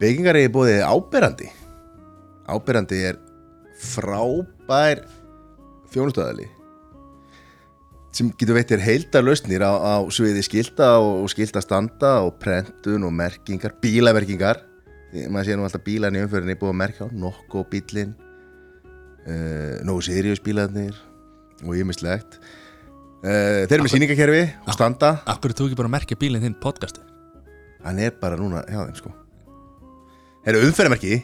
Byggingar er búið áberandi. Áberandi er frábær þjónustöðali sem getur veitir heildar lausnir á, á sviði skilta og, og skiltastanda og prentun og merkingar, bílamerkingar. Maður sé nú alltaf bílan í umförinni búið að merka á nokko bílin uh, nógu Sirius bílarnir og ýmislegt. Uh, þeir eru með síningakerfi og standa. Akkur þú ekki bara merkja bílinn þinn podcastu hann er bara núna hjá þeim sko Það eru umferðarmerki?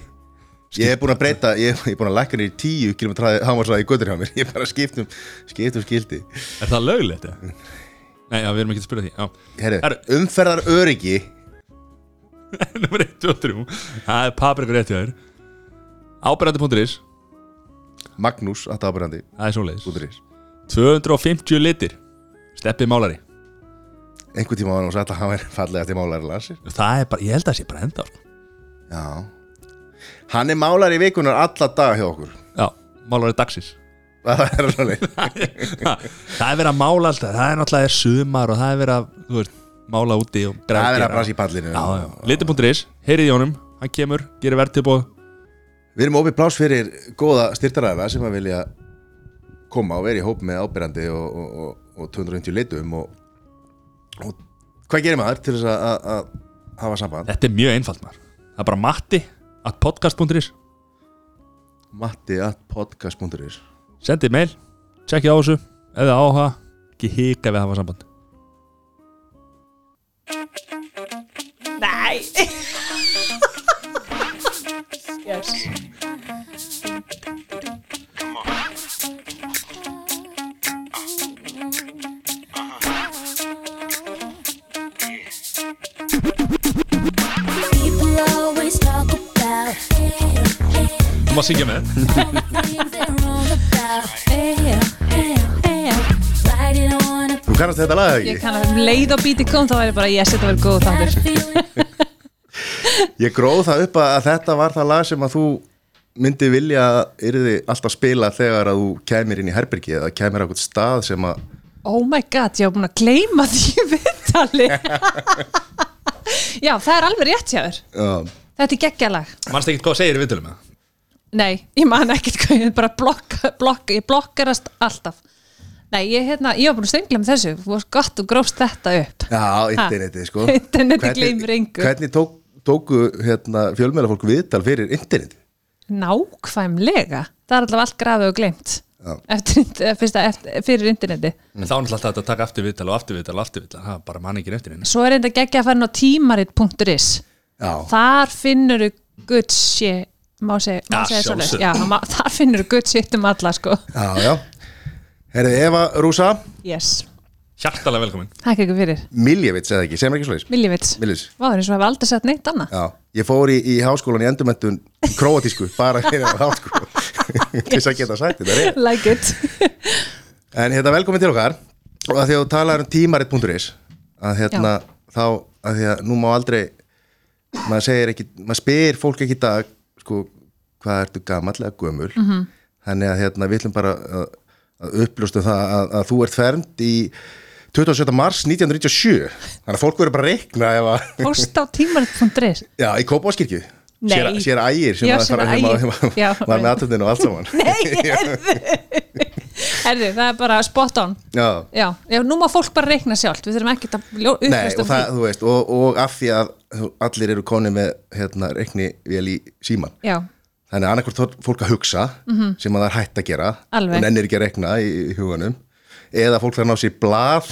Ég er búin að breyta, ég er, búin að lækka niður í 10 km hámarsraði í göttur hjá mér. Ég er bara skiptum, skiptum skildi Er það löglegt? eða? Nei, já, við erum ekki að spyrja því Herru, umferðar öryggi nummer 1, 2 og 3 Það er paprikur rétt hjá þér. Áberandi.is Magnús, alltaf ábærandi Það er svoleiðis. Úturis 250 litir. Steppið málari. Einhvern tíma var hann og að hann er fallegast í málari lansir Það er bara, ég held að það sé bara enda sko. Já. Hann er málari vikunar alla daga hjá okkur. Já, málari dagsins. Það er svona Það er verið að mála alltaf Það er náttúrulega sumar og það er verið að veist, mála úti og Það er verið að brasa í pallinu litir.is, heyrið í honum Hann kemur, gerir verðtilbóð Við erum opið plás fyrir góða styrtaræðina sem að vilja koma og vera í hóp með ábyrjandi og, og, og, og 250 litum og, og hvað gerir maður til þess að hafa samband? Þetta er mjög einfalt maður Það er bara matti at podcast.is Matti at podcast.is Sendið mail, tjekkið á þessu Ef þið áhuga, ekki hika við að hafa samband. Nei. Yes. Write it on a Þú kannast þetta lag Ég ekki? kann að um leið og bíti kom þá væri bara yes, þetta verður góð þáttur. Ég gróð það upp að þetta var það lag sem að þú myndi vilja að yrði alltaf spila þegar að þú kæmir inn í herbergi eða kæmir á eitthvað stað sem að Oh my god, ég var búin að gleyma því viðtali. Já, það er alveg rétt hjá þér. Uh, Þetta er geggjalag Manst ekki hvað segir við viðtölum með Nei, ég man ekkert hvað ég bara blokka, blokka, ég blokkarast alltaf. Nei, ég, hérna, ég var búin að stengla með þessu. Þú varst gott og grófst þetta upp. Já, internetið sko. Internetið gleymir engu. Hvernig tók, tóku hérna, fjölmjöla fólk viðtal fyrir internetið? Nákvæmlega. Það er allavega allt grafið og gleymt. Já. eftir, fyrsta, eftir, fyrir interneti En þá er alltaf hægt að taka aftur viðtal og aftur viðtal og aftur viðtal Það er bara mann ekki eftir henni. Svo er enda geggja að fara inn á tímarit.is Já, Þar finnur þú good shit Má segja, má, Þar finnur good shit um alla sko. Já, já. Herði Eva Rúsa. Yes, Hjartalega velkomin. Takk ykkur fyrir. Miljevits eða ekki, sem ekki svoleiðis. Miljevits. Miljevits. Váður eins og hefur aldrei sett neitt annað. Já, ég fór í, í háskólan í endurmentun króatísku, bara fyrir að háskóla. Til þess að geta sagt þetta. Like it. En hérna velkomin til okkar. Og að því að þú talar um tímarit.is að hérna þá að því að nú má aldrei maður segir ekki, maður spyr fólk ekki dag sko, hvað ertu gamall eða gömul -hmm. þannig að hérna við ætlum bara að, að uppljósta það að, að þú ert fermt í 27. mars 1997 þannig að fólk verður bara að reikna ef að Fórst á tímarit.is Já, í Kópáskirkju. Sér, sér ægir sem, Já, sem, að, Ægir. að, Já, var með aðtöndinu og allt saman Nei, herðu Það er bara spot on. Já, Já, já nú má fólk bara reikna sjálft Við þurfum ekki að nei, og, það, þú veist, og, og af því að allir eru koni með hérna, reikni vel í síman Já, þannig að annarkvort fólk að hugsa sem að það er hætt að gera. Alveg. og nennir ekki að reikna í, í huganum eða fólk þarf að ná sér blað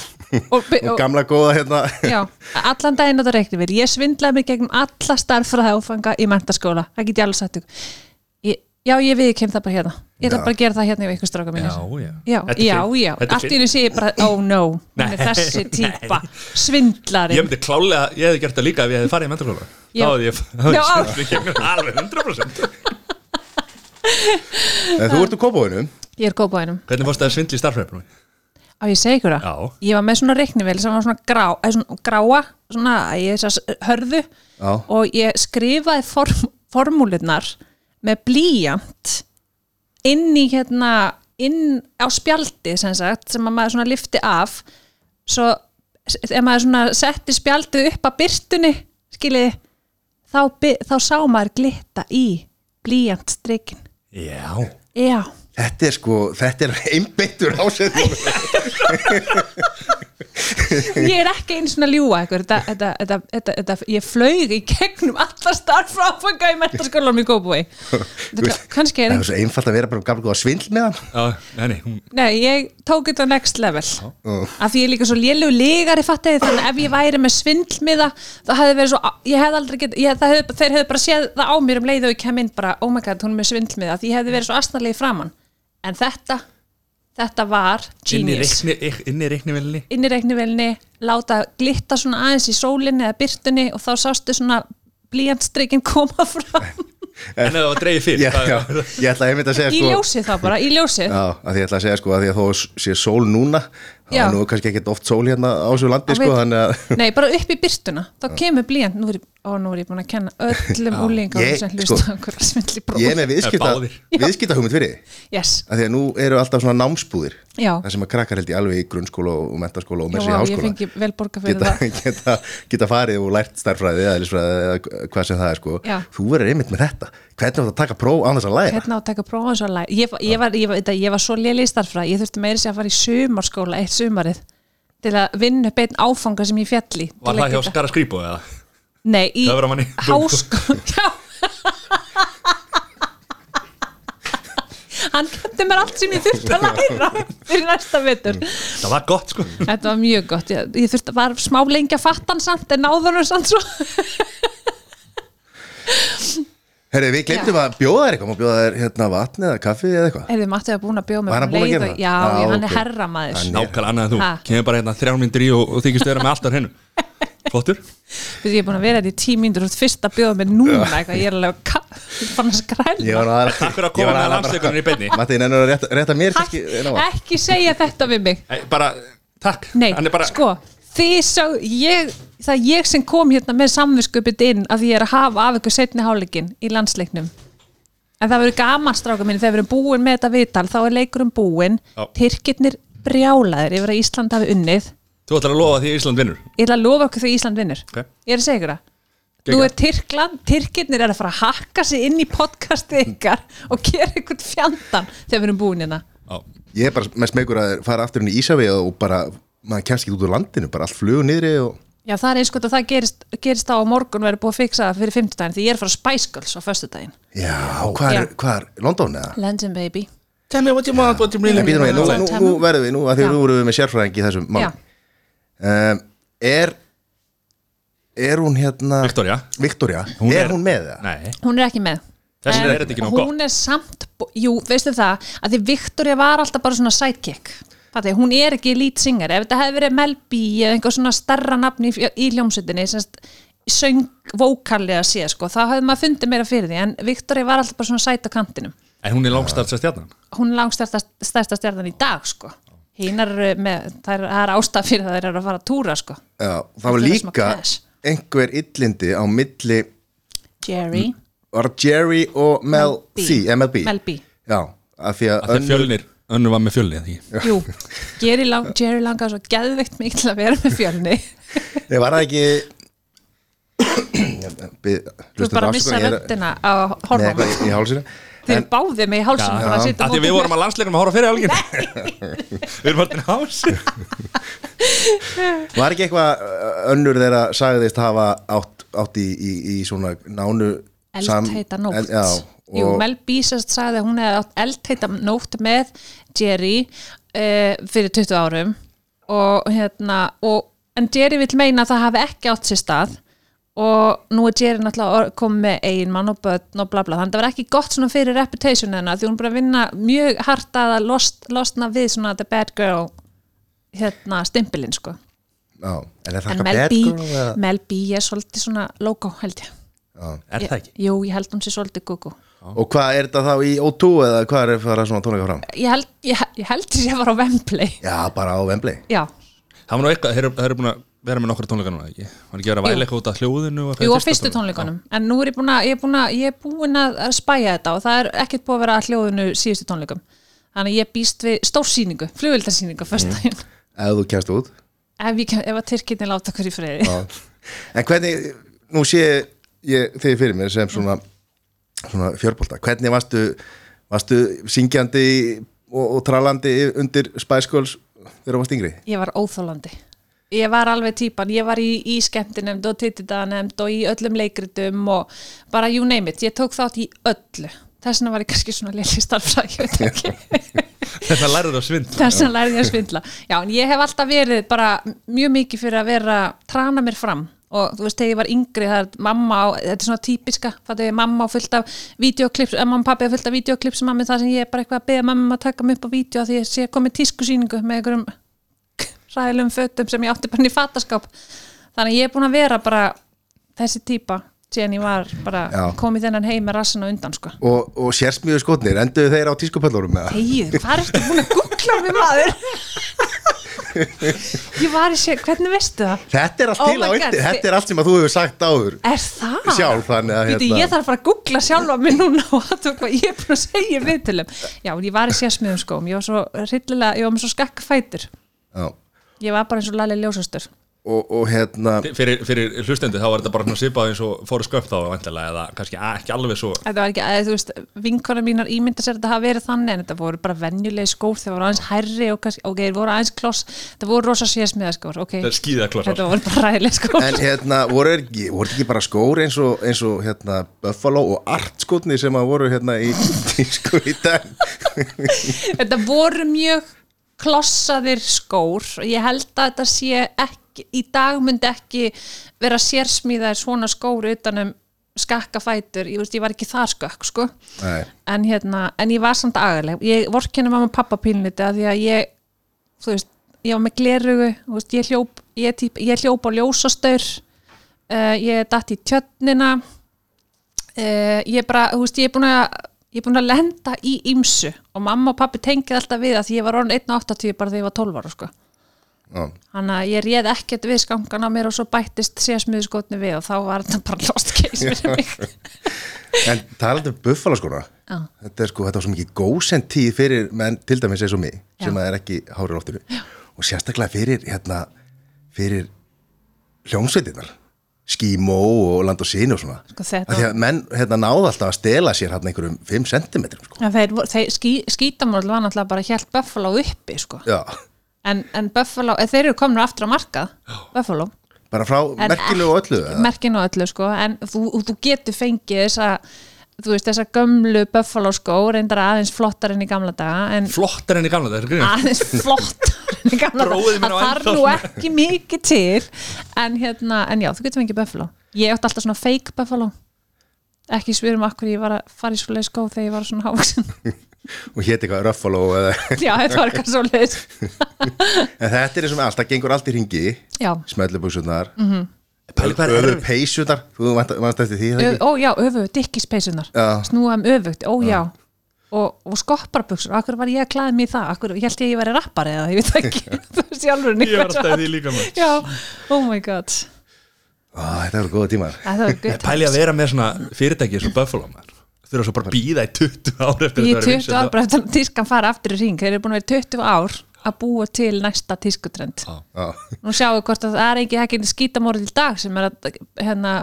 Og- og, gamla góða hérna. Já Allan daginn á það reikni við Ég svindlaði mig gegnum alla starffræði áfanga í mentaskóla Það get ég sagt ykkur. ég, Já, ég viðkem það bara hérna. Ég ætla bara að gera það hérna í ykkur stráka mínir. Já, já. Já, er já, já, er allt í hennu sé ég bara, oh no. Hún er þessi típa, svindlari Ég myndi klálega, ég hefði gert það líka ef ég hefði farið í mentarskóla Já. Þá hefði ég, hefði ég svindlið gegnum alveg 100% en þú ert úr kópáinu Ég er góðbóðinum Hvernig fórst það að svindla í starfræðinu? Á ég segi ykkur það? Já. Ég var með svona reiknivel sem var svona, grá, eða svona gráa svona, ég hörðu. Já. og ég skrifaði form, formúlunar með blíjant inn í hérna inn á spjaldi sem sagt sem að maður svona lifti af. Svo ef maður svona setti spjaldið upp að byrtunni skiljiði þá, þá sá maður glitta í blíjantstrikin Já. Já, Þetta er sko, þetta er einbeittur ásetning ég er ekki eins og að ljúga ykkur þetta, þetta, þetta, þetta, þetta, ég flög í gegnum alla starffráfanga í mentaskólanum í Kópúi kannski er Það er svo einfalt að vera bara gamla góða svindl með hann. Já, nei, nei, hún Nei, ég tók þetta next level. Af því ég er líka svo lélegu lígari fattið þannig að ef ég væri með svindlmiða það hefði verið svo, ég hefði aldrei get ég, það hefði, þeir hefði bara séð það á mér um leið og ég kem inn bara, oh my god, hún er með svindlmiða því ég hefði verið svo astnarlega framann en þetta, þetta var Inn í genius. inn í reiknivelni inn í reiknivelni, láta glitta svona aðeins í sólinni eða byrtunni og þá sástu svona blíjantstrikin koma fram. En það var dreigið fyrir já, það- já, Ég ætla einmitt að segja í sko ljósið þá bara, í ljósið. Já, að því ég ætla að segja sko að því að þó sé sól núna þá er nú kannski ekkert oft sól hérna á þessu landi sko veit- þannig að Nei, bara upp í byrtuna, þá kemur blíjant nú er, ég- ó, nú er ég búin að kenna öllum úlingar Ég- sem sko, hlusta okkur að svindli ég er bróð með viðskipta, hugmynd fyrir. Yes, að því að nú eru alltaf svona námsbúðir. Já, það sem að krakkar held ég alveg í grunnskóla og mentaskóla og með sér í háskóla. fengi vel borga fyrir geta, það. geta, geta farið og lært starfræði eða eða hvað sem það er sko. Þú verður einmitt með þetta. Hvernig það að taka próf án þess að læra? Hvernig á að taka prófa svo læg ég, ég, var, ég, var, ég var svo léli í starffræði ég þurfti meiri sér að fara í sumarskóla eitt sumarið til að vinna einn áfanga sem ég fjalli Var það hjá skara skrýpo eða? Nei, í háskóla Já. Hann kendi mér allt sem ég þurfti að læra fyrir næsta vetur. Það var gott sko. Þetta var mjög gott, ég, ég þurfti að var smá lengi að fatta hann samt en hann samt svo. Herri, við glemtum að bjóða þér eitthvað. Má bjóða þér hérna vatni eða kaffi eða eitthvað? Eða Matti var búin að bjóða hann um að leið gera og- það? Já, já, hann ok. er herramaður. Hann- Nákvæmlega annað en þú. Ha. Kemur bara hérna þrjá myndir í og, og þykist vera með allt á hreinu Flottur. Ég er búin að vera þetta í tíu mínútur og fyrst að bjóða mig núna eitthvað, ég er alveg er fann að skræla. Ég var nú aðra Takk fyrir að koma með landsleikurinn í beinni. Matti, nennur að rétta, rétta mér ekki segja þetta við mig. Bara, takk. Nei, Hann er bara sko, þið sá ég, það ég sem kom hérna með samviskupið inn að ég er að hafa af ykkur setni háleikin í landsleiknum. En það verður gaman stráka minni þegar við erum búin með þetta viðtal þá er leikurinn búin. Tyrkirnir brjálaðir yfir að Ísland hafi unnið Þú ætlar að lofa því að Ísland vinnur? Ég ætla að lofa okkur þegar Ísland vinnur. Ok. ég er að segja ykkur það. Nú er Tyrkland, Tyrkirnir er að fara að hakka sig inn í podcastið ykkar og gera ykkur fjandan þegar við erum búin hérna. Já Ég er bara með smegur að fara aftur inn í Ísafi og bara, maður kemst ekki út úr landinu bara allt flugur niðri og Já, það er eins og það gerist, gerist á á morgun og verður búið að fixa fyrir fimmtudaginn því ég er að fara Spice Girls á föstudaginn. Já, hvað er, Já. hvað er, London eða? London baby. Tell me what you want, what you really við, nú, verðum við, nú að því erum við með sérfræðingi í þessum mál Já, um, Er Er hún hérna Victoria Victoria, Hún er, er- hún með það? Nei. Hún er ekki með. Þess vegna En er þetta ekki nóg gott. Hún er samt, jú, veistu það að því Victoria var alltaf bara svona sidekick. Fatti, hún er ekki lead singer. Ef þetta hefði verið Mel B eða einhver svona starra nafni í, í hljómsveitinni semst, söng vókallega sé sko, þá hefði maður fundið meira fyrir því. En Victoria var alltaf bara svona sæt á kantinum. En hún er langstartsa stjarnan. Hún er langstærsta stærsta stjarnan í dag sko hínar með, það er, það er ástæð fyrir það þeir eru að fara að túra sko. Já, það var líka einhver illindi á milli Jerry, Var Jerry og Mel B. C, MLB Mel B. Já, af því að er fjölnir Önnur var með fjölni Jú, Jerry, lang, Jerry langar svo geðveikt mikið til að vera með fjölni. Ég var það ekki Þú ert bara að missa röddina á Nei, horfum eitthvað í, í eru báðið mig í hálsum Já, bara að því við vorum að landsleikum að horfa fyrir algin Við erum alltaf hási Var ekki eitthvað önnur þeirra sagðist hafa átt, átt í, í, í svona nánu eldheita nótt. El- Já, Jú, og Mel B sérst sagði að hún hefði átt eldheita nótt með Jerry uh, fyrir 20 árum og hérna og, en Jerry vil meina að það hafi ekki átt sér stað og nú er Jerry náttúrulega komið með eiginmann og börn og bla bla. Þannig að það var ekki gott svona fyrir reputation hennar því hún er bara að vinna mjög hart að að lost, losna við svona the bad girl hérna stimpilinn sko. Já, en er það en eitthvað Mel bad B, girl eða? Mel B er svolítið svona logo held ég. Er það ekki? Jú, ég held hún sé svolítið gugu Og hvað er þetta þá í O2 eða hvað er að fara svona tónleika fram? ég held, ég, ég held þess að ég var á Wembley. Já, bara á Wembley. Já, Það var nú eitthvað, þeir eru búin að vera með nokkra tónleika núna ekki? Var ekki verið að væla eitthvað út af hljóðinu og jú á fyrstu tónleikunum. En nú er ég búin að, ég er búin að, ég er búin að að spæja þetta og það er ekkert búið að vera að hljóðinu síðustu tónleikum. Þannig að ég býst við stórsýningu, flugvildarsýningu fyrstæðin, Ef þú kemst út. Ef, ég, kem- ef að Tyrkinni láta okkur í friði. Já. En hvernig, nú sé ég, þegar fyrir mér sem svona, svona fjörbólta hvernig varstu, varstu syngjandi og, og tralandi undir Spice Girls þegar þú varst yngri? Ég var óþólandi ég var alveg típan, ég var í, í skemmtinemnd og titidanemnd og í öllum leikritum og bara you name it, ég tók þátt í öllu. Þess vegna var ég kannski svona lili starfræð ég veit ekki. Þetta lærið á svind þess vegna lærði ég að svindla. Já, en ég hef alltaf verið bara mjög mikið fyrir að vera, trana mér fram. Og þú veist, þegar ég var yngri það er mamma á, þetta er svona típiska það er mamma á fullt af videoklips mamma og pappi á fullt af videoklips mamma það sem ég er bara eitthvað að beða mamma um að taka mig upp á vídeo því ég sé komið tískusýningu með einhverjum ræðilegum fötum sem ég átti bara í fattaskáp þannig að ég er búin að vera bara þessi típa síðan ég var bara Já. komið þennan heim með rassina undan sko og, og sérsmíðu skotnir, enduðu þeir á tískupallurum með það Egið, hvað ertu búin að googla mig maður? ég var í sér, hvernig veistu það? þetta er allt Oh til á my God, undir, þetta er allt sem að þú hefur sagt áður Er það? sjálf þannig að Víti, ég þarf bara að googla sjálfa mig núna og að hvað ég er búin að segja í viðtölum Já, ég var í sérsmiðum skóm ég var svo hryllilega, ég var með svo skakka fætur Já. Ég var bara eins og lalli ljósastur. Og, og hérna Fyrir, fyrir hlustendi þá var þetta bara svipað eins og fóru sköpt þá vantilega eða kannski ekki alveg svo Þetta var ekki, að, þú veist, vinkona mínar ímynda sér að þetta hafa verið þannig en þetta voru bara venjulegi skór, þeir voru aðeins hærri og kannski, ok, þeir voru aðeins kloss þetta voru rosa sérsmiða skór, ok er þetta voru bara ræðileg skór. En hérna voru ekki, voru ekki bara skór eins og, eins og hérna Buffalo og Art skotni sem að voru hérna í tísku í dag? Þetta voru mjög klossaðir skór. Og ég held að þetta sé ekki, í dag myndi ekki vera sérsmíðaðir svona skór utanum skakka fætur, ég, veist, ég var ekki það skökk sko, en hérna en ég var samt agaleg, ég vorkenni mamma og pappa pínliti að því að ég þú veist, ég var með glerugu veist, ég hljóp, ég, típ, ég hljóp á ljósastaur uh, ég datt í tjötnina uh, ég bara, þú veist, ég er búin að ég er búin að lenda í ymsu og mamma og pappi tengið alltaf við að ég var orðin 1.80 bara þegar ég var 12 ára sko. Þannig að ég réð ekkert við skangan á mér og svo bættist sérsmiðuskotni við og þá var þetta bara lost case fyrir mig. En talandi um Buffalo skona Já. þetta er sko, þetta var svo mikið gósend tíð fyrir menn, til dæmis eins og mig sem Já. að er ekki hárir oftinu og sérstaklega fyrir hérna, fyrir hljómsveitinnar skímó og land og síni og svona. Sko, þetta því að menn hérna, náðu alltaf að stela sér hérna einhverjum 5 cm sko. Já, þeir, þeir skí, skítamorl var náttúrulega bara hjælt Buffalo uppi sko. En, en Buffalo, eða þeir eru komin aftur á markað Buffalo. Bara frá merkinu og öllu merkinu og öllu sko. En þú, þú getur fengið þessa þú veist þessa gömlu Buffalo skó reyndar aðeins flottar enn í gamla daga en Flottar enn í gamla er grínast? Aðeins flottar enn í gamla daga. Það þarf nú ekki mikið til. En hérna, en já, þú getur fengið Buffalo. Ég átti alltaf svona fake Buffalo. Ekki svirum akkur ég var að fara í svo leið skó þegar ég var svona hávaksin og hétt eitthvað Ruffalo eða? Já, þetta var eitthvað svo leið en þetta er eins og með allt, það gengur allt í ringi já, smellubuksunar mm Mhm. Erfitt. peysunar þú vannst eftir því það Ö, ekki? ó já, öfugt, dikkispeisunar Já. snúa um öfugt, ó já. og, og skopparbuxur, akkur var ég að klæða mig í það? Akkur, ég held ég að ég væri rappari eða ég veit ekki. Þú veist sjálfur Ég var alltaf í því líka með já, oh my god. Ó, þetta eru góða tímar. Pæli að vera með svona fyrirtæki eins og Buffalo man. Þau eru svo bara býða í 20 ár eftir í þetta verður 20 vinsælt. ár, bara eftir að tískan fara aftur í ring þeir eru búin að vera 20 ár að búa til næsta tískutrend. Nú sjáum við hvort að það er ekki ekki skítamorð til dag sem er að hérna,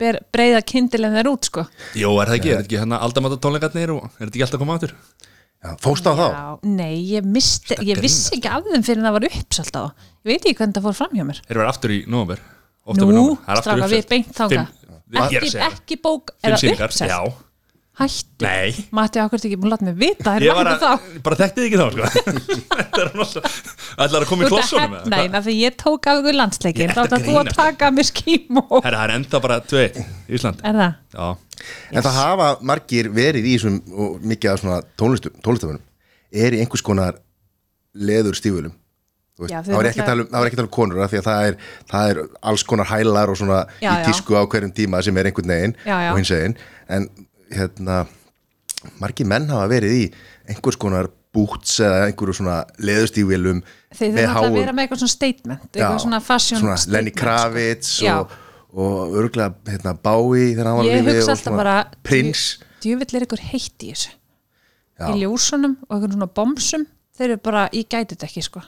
ber, breyða kindilin þeir út sko. Jó, er það ekki, er ekki hérna aldamata tónleikarnir og er þetta ekki alltaf að koma áttur? Já, fórst á þá? Já, nei, ég, misti, ég vissi ekki af þeim fyrir en það var uppsalt á. Ég veit ekki hvernig það fór fram hjá mér. Þeir eru aftur í nóvember. Nú, stráka, við beint að ekki, ekki bók, er það sýningar, Hættu, Nei, Matti, ákvæmt ekki búin að láta mig vita? Ég var að, bara þekkti þið ekki þá sko. Þetta er náttúrulega Ætlar að koma í að klossunum hefna eina þegar ég tók af ykkur landsleikin Ég þá er ætlar að þú að grínast. taka mér skím og Herra, það er enda bara tveit Ísland. Er það? Já, En það hafa margir verið í þessum og mikið af svona tónlistum, tónlistafunum er í einhvers konar leður veist, Já, þau það var ekki að náttúrulega- tala um, það var ekki að tala um konur af því að það er, það er alls konar hælar og svona Já, í já. tísku á hverjum tíma sem er einhvern veginn Já, já. og hins veginn en hérna margir menn hafa verið í einhvers konar búts eða einhverju svona leðustífilum Þeir þurfa alltaf að vera með eitthvað svona statement eitthvað svona fashion svona statement, Lenny sko. Kravitz Já. og, og örgulega hérna, Bowie þegar hann var lífi hugsa og alltaf svona bara Prince. djúvill er ykkur heitt í þessu. Já. í ljósunum og einhvern svona bomsum þeir eru bara, gæti þetta ekki sko.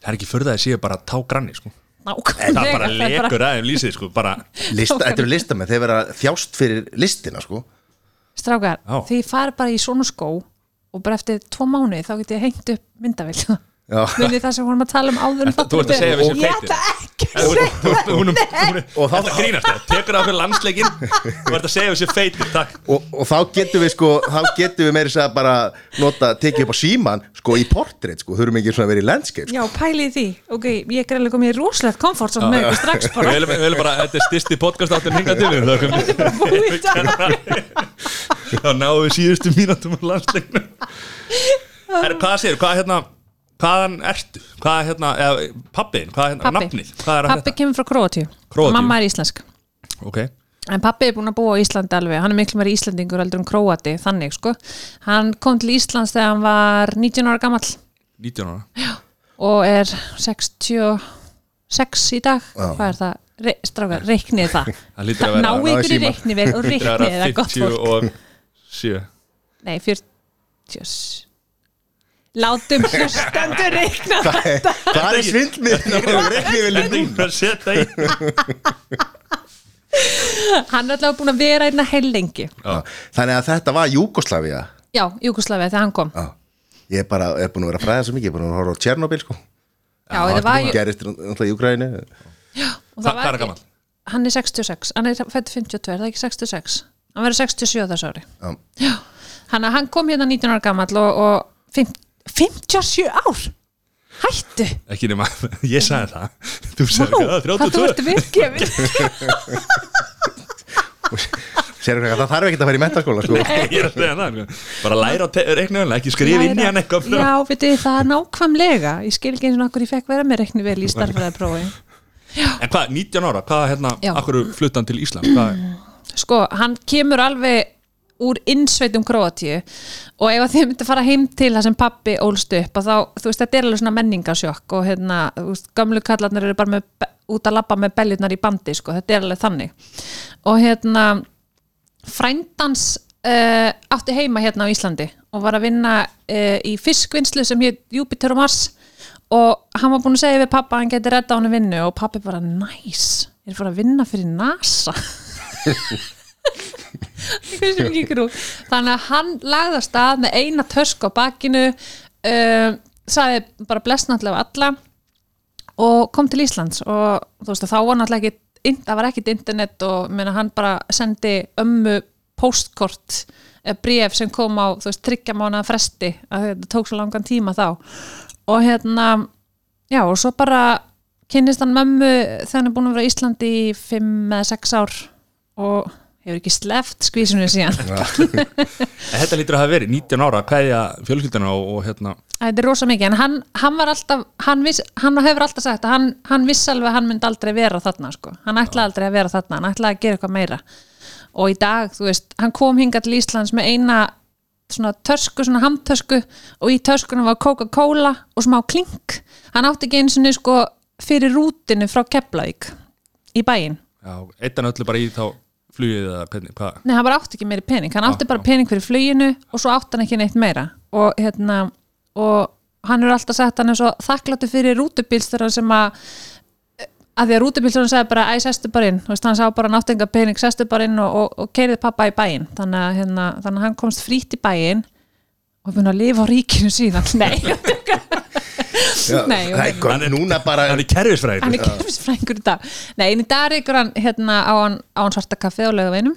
Það er ekki fyrir það að séu bara tá granni sko. Nákvæmlega. Það bara lekur aðeim lýsið sko Bara Þetta eru listamenn, þeir vera þjást fyrir listina sko strákar, því ég fari bara í svona skó og bara eftir tvo mánuði þá get ég hengt upp myndavill Já. munið það sem vorum að tala um áður Þú- ert að segja við ég feitir. Þetta grínast það Tekur á fyrir landsleikin Þú ert að segja við sér feitir Takk. Og, og þá getum við sko þá getum við meiri að bara nota, tekið upp á síman sko í portrait sko, þurfum ekki svona að vera í landscape sko. já, pæli í því, ok, ég er greinlega komið í rosalegt komfort sem með ykkur strax bara. Við viljum bara Þetta er styrsti podcast áttur hinga til við Þetta er bara búið. Þá náum við síðustu mínútum Hvaðan ertu? Hvað er hérna, eða pappiðin, hvað er hérna, Pabbi. nafnið? Hvað er pappi kemur frá Króatíu Króatíu. mamma er íslensk þetta? Ok, En pappi er búin að búa á Íslandi alveg, hann er miklu meiri Íslandingur heldur en Króati, þannig sko. Hann kom til Íslands þegar hann var 19 ára gamall 19 ára og er 66 í dag. Hvað er það? Re strákar, reiknið það. Það lítur að vera Ná ná í ykkur í síma. reiknið og lítur að reiknið vera það gott 50 fólk. og 7 Nei, 40. Látum hlustendur reikna það. er svindlmið Þetta er einhver að setja í Hann er allavega búin að vera einna heil lengi. þannig að þetta var Júgoslavia Já, Júkoslavia þegar hann kom. Já. ég er bara er búin að vera að fræða svo mikið ég er búin að horfa á Tjernobyl sko Já, þetta var, gerist náttúrulega í Ukraínu og Hvað það er var gammal? hann er 66, hann er fætt 52 það er ekki 66, hann verður 67 þessu ári Já. já, hann, hann kom hérna 19 ára gamall og, og fimm, 57 ár. Hættu, Ekki nema, ég sagði það. Þú sagði Vá, hvað þú 32 ert viðgefin. Sér ekki að það þarf ekki að fara í mentaskóla sko. Að sko. Bara læra á reiknuðanlega, ekki skrifa inn í hann eitthvað já, veitu, það er nákvæmlega. Ég skil ekki eins og okkur ég fekk vera með reikni vel í starfræði prófi En hvað, 19 ára, hvað hérna, akkur fluttan til Ísland? Hvað, sko, hann kemur alveg úr innsveitum Króatíu og ef að þið myndi fara heim til það sem pappi ólst upp þá, þú veist, þetta er alveg svona menningasjokk og hérna, þú veist, gamlu kallarnir eru bara með, út að labba með beljurnar í bandi sko, þetta er alveg þannig. Og hérna frændans uh, átti heima hérna á Íslandi og var að vinna uh, í fiskvinnslu sem hétt Júpiter og Mars og hann var búin að segja við pappa að hann geti redda á hann vinnu og pappi bara, næs, ég er fór að vinna fyrir NASA Einhver sem ekki grú. Þannig að hann lagði að með eina törsk á bakinu uh, sagði bara blessnallega alla og kom til Íslands. Og veist þá var náttúrulega ekki það var ekkit internet og meina, hann bara sendi ömmu postkort bref sem kom á tryggja mánuða fresti að þetta tók svo langan tíma þá. Og hérna já og svo bara kynnist hann mömmu þegar hann er búin að vera í Íslandi í 5 eða 6 ár og hefur ekki sleft skvísinu síðan. Þetta lítur að hafa verið 19 ára að kveðja fjölskyldina og, og hérna. Þetta er rosa mikið en hann, hann var alltaf hann, viss, hann hefur alltaf sagt að hann, hann viss alveg að hann myndi aldrei vera þarna sko. hann ætlaði aldrei að vera þarna, hann ætlaði að gera eitthvað meira. Og í dag, þú veist, hann kom hingað til Íslands með eina svona tösku, svona hamtösku og í töskunum var Coca-Cola og smá klink. Hann átti ekki eins og sko fyrir rútinu frá Keflavík í bæinn. Já, eittan öllu bara í þá flugið eða hvernig, hvað? Nei, hann bara átti ekki meiri pening, hann átti Já, bara já. pening fyrir fluginu og svo átti hann ekki neitt meira. Og hérna og hann er alltaf sagt hann er svo þakkláttu fyrir rútubílstur sem að að því að rútubílstur sagði bara æ, sestu bara inn, þú veist, hann sá bara hann átti enga pening sestu bara inn og, og, og keirið pappa í bæinn. Þannig að, hérna, þannig að hann komst frýtt í bæinn og búin að lifa á ríkinu síðan. Nei, Nei, það er núna bara Hann er kerfisfræðingur hann er kemsfrængur í dag. Nei, en í dag reykur hann hérna á hann, á hann svarta kaffi á laugaveinum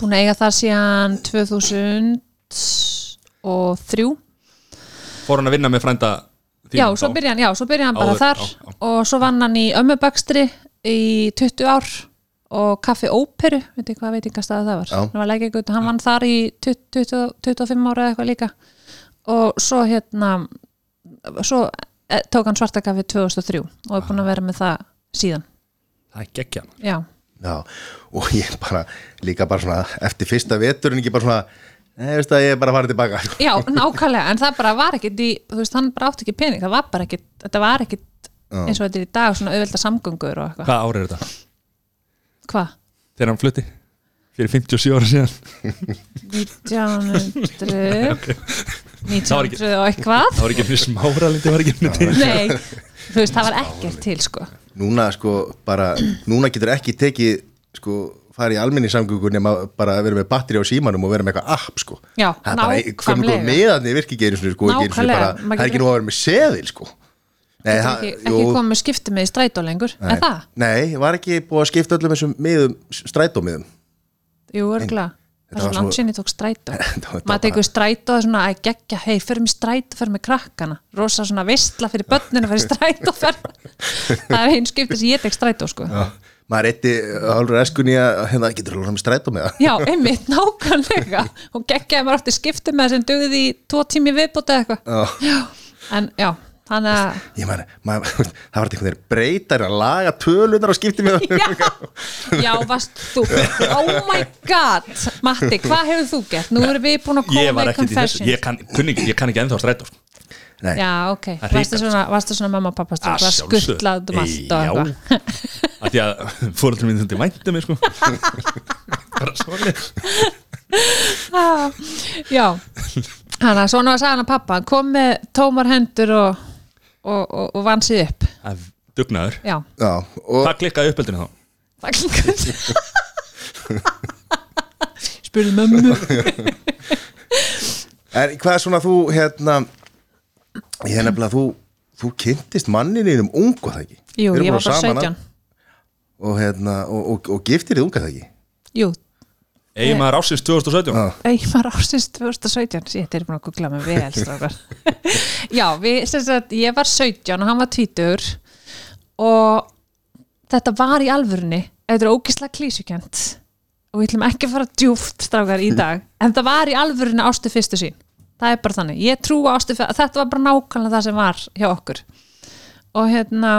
búin að eiga það síðan 2003 Fór hann að vinna með frænda þínum já, svo byrja hann, já, svo byrja hann bara þar já, já. og svo vann hann í ömmubakstri í 20 ár og kaffi óperu, veit ekki hvað veitingastæða það var. Hann var leikjagut, hann vann þar í 20, 20, 25 ára eða eitthvað líka. Og svo hérna svo eh, tók hann svarta kaffi 2003 og er búin að vera með það síðan. Það er geggja já, Já, og ég bara líka bara svona, eftir fyrsta veturinn ekki bara svona, neða, veist að ég er bara að fara tilbaka. Já, nákvæmlega en það bara var ekkit í, þú veist, hann bara átti ekki pening það var bara ekkit, þetta var ekkit eins og þetta er í dag, svona auðvelda samgöngur og eitthvað, Hvað árið er þetta? hvað? Þegar hann flutti? Fyrir 57 ára síðan. 1900 Það var ekki- 1900 og eitthvað. Það var ekki fyrir smáralindi, var ekki fyrir til Nei, þú veist, það var ekkert til sko. Núna sko bara núna getur ekki tekið sko fara í almenni samgöngur nema bara að vera með batteri á símanum og vera með eitthvað app sko. Já, það er bara nákvæmlega. meðan virki ekki einu sinni sko það er ekki nú að vera með seðil sko. Nei, það- ekki, jú, ekki komið með skipti með í strætó lengur. Nei. Er það? Nei, var ekki búið að skipta öllum þessum miðum, strætómiðum? Jú, örgulega Það er var svo langt sinni tók strætó. Maður tekur strætó og svona að gegja Hei, förum í strætó, förum með krakkana. Rosa svona vistla fyrir börninu Fyrir strætó. Það er einn skipti sem ég tek strætó sko. Já, maður eitti hálfur eskunni að hérna getur alveg með strætó með það? Einmitt, nákvæmlega. Og geggjaði maður átti skipti með sem dugði í Tvo tími viðbóta eða eitthvað. Já. En já, þannig að ég man, maður, það var einhvern veginn breytar að laga tölunar og skipti með Já, já, varst þú? Oh my god, Matti, hvað hefur þú gert? Nú erum við búin að koma Ég var með ekkert í þessu, confessions ég kann, kunni, ekki- ég kann ekki ennþá strætó sko. Nei, Já, ok, Það varstu hrikalegt, svona, varstu svona mamma og pappa stund, Að var sjálfsögðu. skuttlað um allt og Já. eitthvað? Að því að fóröldur mín þundi væntu mig sko. bara svolítið Já, hann að svona var að pappa hann kom með tómar hendur og, og, og, og vann sig upp. Er dugnaður. Já, já, og Það klikkaði uppeldinu þá? Það klingur Spurði mömmu. Er, hvað er svona þú hérna ég er nefnilega þú þú kynntist manninni um ungu það ekki? Jú, Þið eruð ég var bara saman 17 að- og, hérna, og, og, og giftir þið unga það ekki? Jú, Maður ásins 2017 Já. Ég var ásins 2017 Sér, er búin að googla mig vel. Já, við, sem sagt, ég var 17 og hann var 20 og þetta var í alvörunni þetta er ógislega klísukjönd og við ætlum ekki að fara djúft strákar í dag en það var í alvörunni ástu fyrstu sín það er bara þannig, ég trú ástu fyrstu þetta var bara nákvæmlega það sem var hjá okkur. Og hérna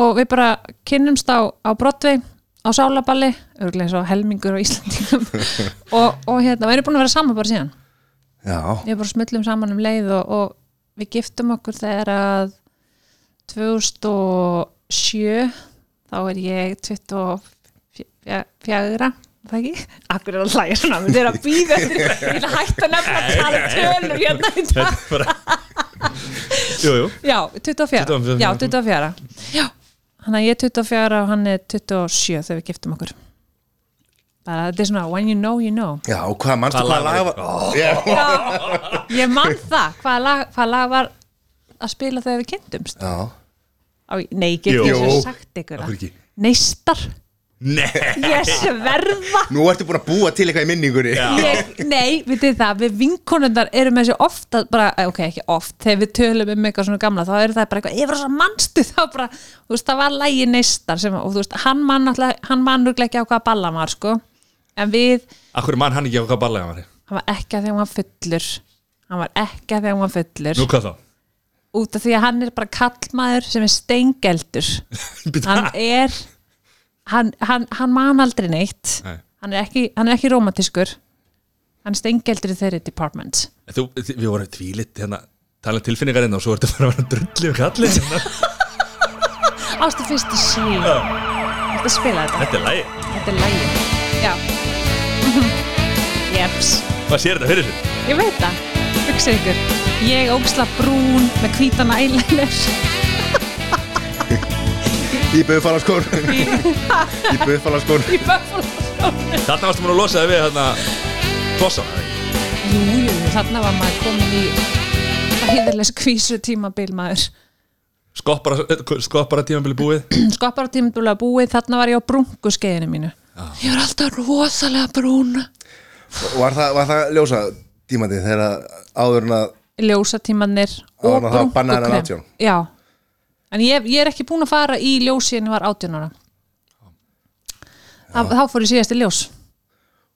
og við bara kynnumst á, á Broadway á Sálaballi, örgulega eins og helmingur á Íslandingum og, og hérna, við erum búin að vera saman bara síðan. Já, við bara smullum saman um leið og, og við giftum okkur þegar að 2007 þá er ég 24 það ekki? Akkur er að hlæja svona, við erum að býða eftir ég að hætta nefna að tala um tölur hérna í dag. Jú, jú. Já, 24, 24. Já, 24 Já, hann ég er 24 og hann er 27 þegar við giftum okkur. Bara þetta er svona when you know, you know. Já, og hvað mannstu Hvað lag var- var? Já, Já, ég mann það hvað lag, hvað lag var að spila þegar við kynntumst? Já, Nei, ég get Jú. ekki svo sagt ykkur? Neistar, Nei. Ég sverða. Nú ertu búin að búa til eitthvað í minningunni. Ég, Nei, við þið það, við vinkonundar erum með þessi ofta, bara, eh, ok, ekki oft þegar við tölum um eitthvað svona gamla þá er það bara eitthvað, ég var svo mannstu þá bara, þú veist, það var lægi neistar sem, og þú veist, hann mann alltaf, hann mann örugglega ekki á hvaða balla var, sko. En við, Akkur mann hann ekki á hvað ballega hann var? Hann var ekki að því hann var fullur. Hann var ekki að því hann var fullur. Nú hvað þá? út af því að hann er bara kallmaður sem er steingeldur. Hann er hann, hann, hann man aldrei neitt. Nei. hann er ekki, hann er ekki romantískur hann er steingeldur í þeirri department. Þú, við vorum tvílitt hérna tala tilfinningar hérna og svo ertu bara að vera drullu kallið hérna. ástu fyrstu sín Þetta spila þetta, Þetta er lægi þetta er lægi Já. Jeps, Hvað sér þetta fyrir sér? ég veit það. Hugsa ykkur, ég ógsla brún með hvítan eyeliner í buffalaskór í buffalaskór í Buffalo Þarna varstu mér að losa þig við hérna Tossa Jú, jú, þarna var maður komin í hæðilegs kvísu tímabil maður Skoppara, skoppara tímabili búið? Skoppar á tímabil að búið, þarna var ég á brungu skeiðinu mínu Ég var alltaf rosalega brún. Var það, var það ljósa tímandi þegar áður en að Ljósatímanir Áður og brúnkukrem. átján. Já, en ég, ég er ekki búin að fara í ljósi en ég var 18 ára. Þá, þá fór ég síðast í ljós.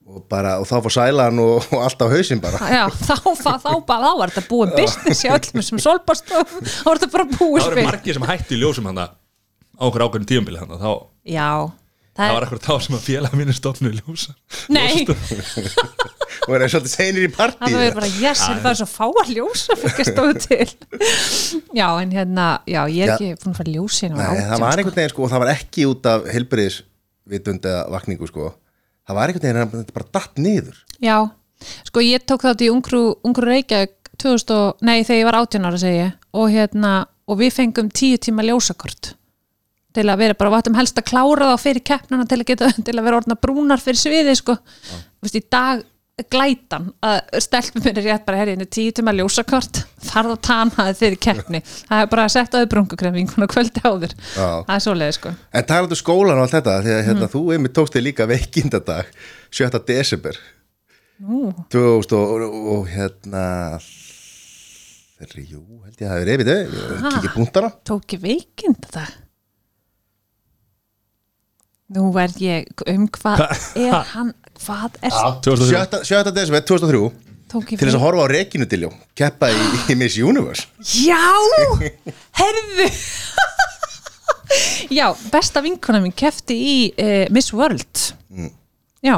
Og, bara, og þá fór sælan og, og allt á hausinn bara. Já, þá, þá, þá, þá, þá var þetta búin business í öllum sem solbastof þá var þetta bara Það voru spil margir sem hættu í ljósum hann á okkur ákveðin tímabili hann þá Já, það, Það var ekkur þá sem að félag mínu stofnu í ljósa Nei, og er svolítið seinir í partí það var bara yes, það er svo fáar ljósa fyrir að stóðu til. Já, en hérna, já, ég er ekki búin að fara í ljósi en Nei, það var einhvern veginn sko og það var ekki út af heilbriðisvitund eða vakningu sko. Það var einhvern veginn að þetta bara datt niður. Já, sko ég tók þátt í Ungru, Ungru Reykjavík 2000 og, nei þegar ég var 18 ára segi ég. Og hérna og við fengum 10 tíma ljósakort til að vera bara, við ættum helst að klára þá fyrir keppnuna til að geta, til að vera orðna brúnar fyrir sviði sko, þú veist í dag glætan að stelpum er rétt bara herriðinu 10 tíma ljósakort farð og tanaði fyrir keppni. Það er bara að setja auð brungukrem kvöldi áður, Já. það er svoleiði sko. En talandu skólan og allt þetta því að hérna, þú einmitt tókst þig líka veikindadag 7. desember. Nú, 2000 og, og, og hérna þeirri, jú, held ég að það er efið þau, kikið punktana. Tók ég veikind það Nú verð ég um hvað er hann, hvað er 2003 7. 7. desember 2003 tók ég til þess að horfa á Reginu Diljó keppa í, í Miss Universe. Já, heyrðu. Já, besta vinkona mín kefti í uh, Miss World. Já,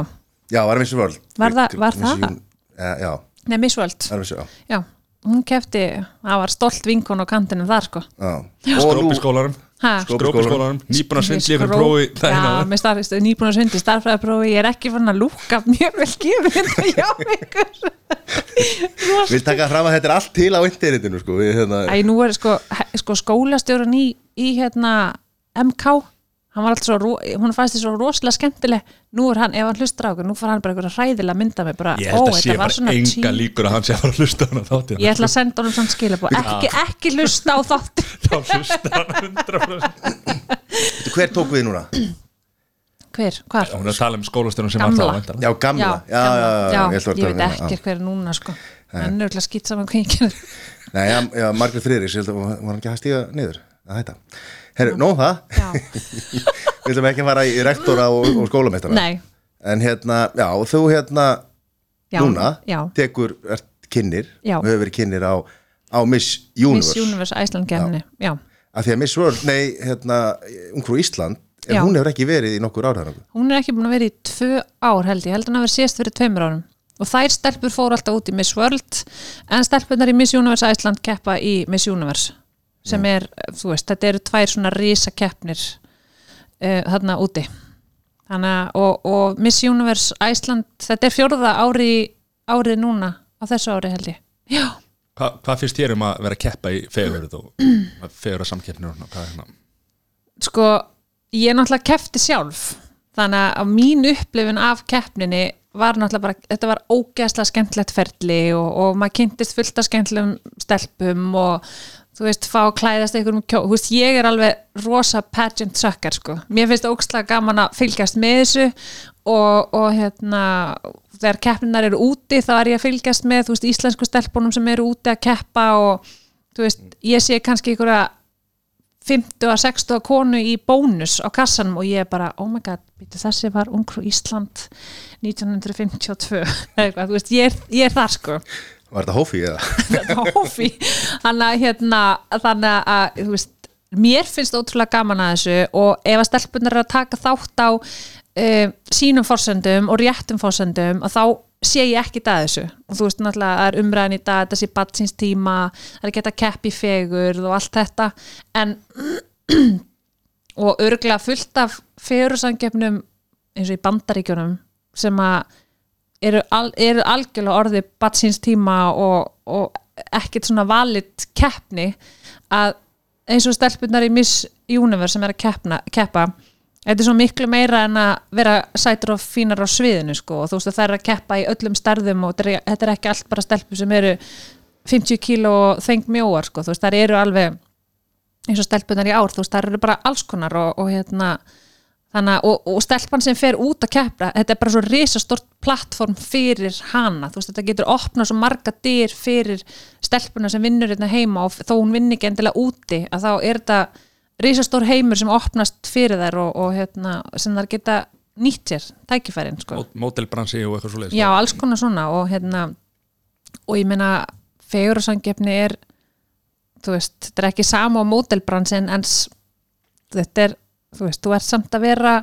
Já, var Miss World. Var það- var Miss það? Ja, já, nei Miss World. Var Miss, já, Já, hún kefti það var stolt vinkona á kantinum þar sko. Já. Og nú, Skrópiskólarum Nýbúin að svindli Skró- prófi það Já, hérna. Með starf, nýbúin að sundi starfræðaprófi ég er ekki fann að lúka mjög vel gefið þetta hjá ykkur. Við taka fram að þetta er allt til á internetinu sko, við, hérna, Æ, nú er sko, sko skólastjórun í, í hérna MK hann var alltaf svo, hún fannst því svo rosalega skemmtileg. Nú er hann, ef hann hlustar á okkur, nú fara hann bara einhverja hræðilega að mynda mig bara, Ég ó, held að sé þetta var bara svona enga tí líkur að hann sé að fara að hlusta á hana þáttina ég ætla að senda honum svona skilabó ekki, ekki hlusta á þátt Þá hlusta hann 100% veitu, hver tók við núna? hver, hvar? Hún er að tala um skólastjórun sem Gamla. var það. Já, gamla. Já, já, já, já, já, ég, ég veit ekki hver er núna sko. Hann er öll að skýt saman gerir Nei, já, já Margrét Friðriks, ég held að hann. Herru, nóg um það. Við ætlum ekki að fara í rektora og, og skólameistara. Nei, En hérna, já, þú hérna já, núna já, tekur, ert kynir og hefur verið kynir á, á Miss Universe. Miss Universe Æsland kemni já. að því að Miss World, nei, hérna Ungfrú Ísland, en hún hefur ekki verið í nokkur ára hún er ekki búin að vera í tvö ár held ég, held hún að vera síðast fyrir tveimur árum. Og þær stelpur fóru alltaf út í Miss World en stelpunar í Miss Universe Æsland keppa í Miss Universe sem er, þú veist, þetta eru tvær svona rísa keppnir uh, þarna úti. Þannig að, og, og Miss Universe Æsland, þetta er fjórða ári árið núna, á þessu ári held ég. Já, Hva, Hvað finnst þér um að vera að keppa í fegurð og fegur að samkeppnir og svona, hvað er hérna? Sko ég náttúrulega kefti sjálf þannig að mín upplifun af keppninni var náttúrulega bara, þetta var ógeðslega skemmtilegt ferli og, og maður kynntist fullt af skemmtilegum stelpum og þú veist, fá að klæðast einhverjum kjó þú veist, ég er alveg rosa pageant sucker sko, mér finnst ógeðslega gaman að fylgjast með þessu og, og hérna, þegar keppninar eru úti þá er ég að fylgjast með, þú veist, íslensku stelpunum sem eru úti að keppa og þú veist, ég sé kannski einhverja 50 að 60 konu í bónus á kassanum og ég er bara, oh my god, þessi var ungru Ísland 1952 eða eitthvað, þú veist, ég er, ég er þar sko Var þetta hófi eða? þetta var hófi þannig að hérna, þannig að þú veist, mér finnst ótrúlega gaman að þessu og ef að stelpunar er að taka þátt á uh, sínum fórsendum og réttum fórsendum og þá sé ég ekki að þessu. Og þú veist náttúrulega það er umræðin í dag sé batsins tíma, það er að geta kepp í fegur og allt þetta. En og örglega fullt af fegurusangefnum eins og í bandaríkjunum sem að eru, al, eru algjörlega orðið batsins tíma og, og ekkert svona valit keppni að eins og stelpunar í Miss Universe sem er að keppna, keppa þetta er svo miklu meira en að vera sætur og fínar á sviðinu sko. Og þú veist að það er að keppa í öllum stærðum og þetta er, ekki allt bara stelpur sem eru 50 kíló og þeng mjóar sko. Þú veist það eru alveg eins og stelpunar í ár, þú veist, það eru bara alls konar og, og hérna þannig, og, og stelpan sem fer út að keppa þetta er bara svo risastort plattform fyrir hana, þú veist, þetta getur opnað svo marga dyr fyrir stelpuna sem vinnur hérna heima og þó hún vinni ekki endilega úti, að þá er þetta risastór heimur sem opnast fyrir þær og, og hérna, sem þær geta nýtt sér, tækifærin, sko. Mó- mótelbransi og eitthvað svo leiðis Já, alls konar svona og hérna og ég meina fegurasangefni er þú veist, þetta er ekki sama á mótelbransin en s- þetta er, þú veist, þú ert samt að vera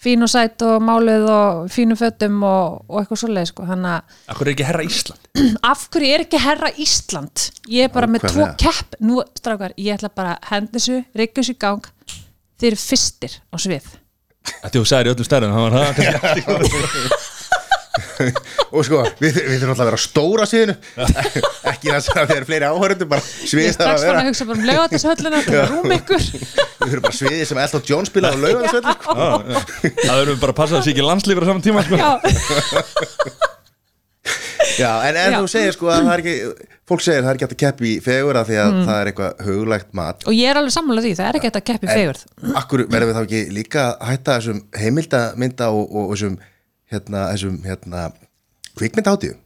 fín og sæt og máluð og fínu fötum og, og eitthvað svoleið sko, þannig að Akkur er ekki herra Ísland? Af hverju er ekki herra Ísland? Ég er bara með tvo kepp. Nú, strákar, ég ætla bara að henda þessu reyka þessu í gang, þeir eru fyrstir á svið. Þetta þú sagðir í öllum stærðum Það var það og sko, við, við þurfum alltaf að vera stóra síðinu ekki það sem að þeir eru fleiri áhörundu bara Ég sviðið er þarf strax að fann vera að hugsa bara um lögatarsöllina til að rúm ykkur við þurfum bara sviðið sem Elton John spila á laugansvöldu sko. Það verðum bara að passa þessi ekki landslífur á saman tíma sko. Já, Já, en, en Já. þú segir sko að það er ekki fólk segir það er ekki hægt að keppi í fegur af því að Mm. það er eitthvað huglægt mat og ég er alveg sammála því, það er ekki hægt að keppi fegurð Akkur verðum við þá ekki líka að hætta þessum heimildamynda og, og þessum hérna, þessum hérna kvikmyndaháttíðu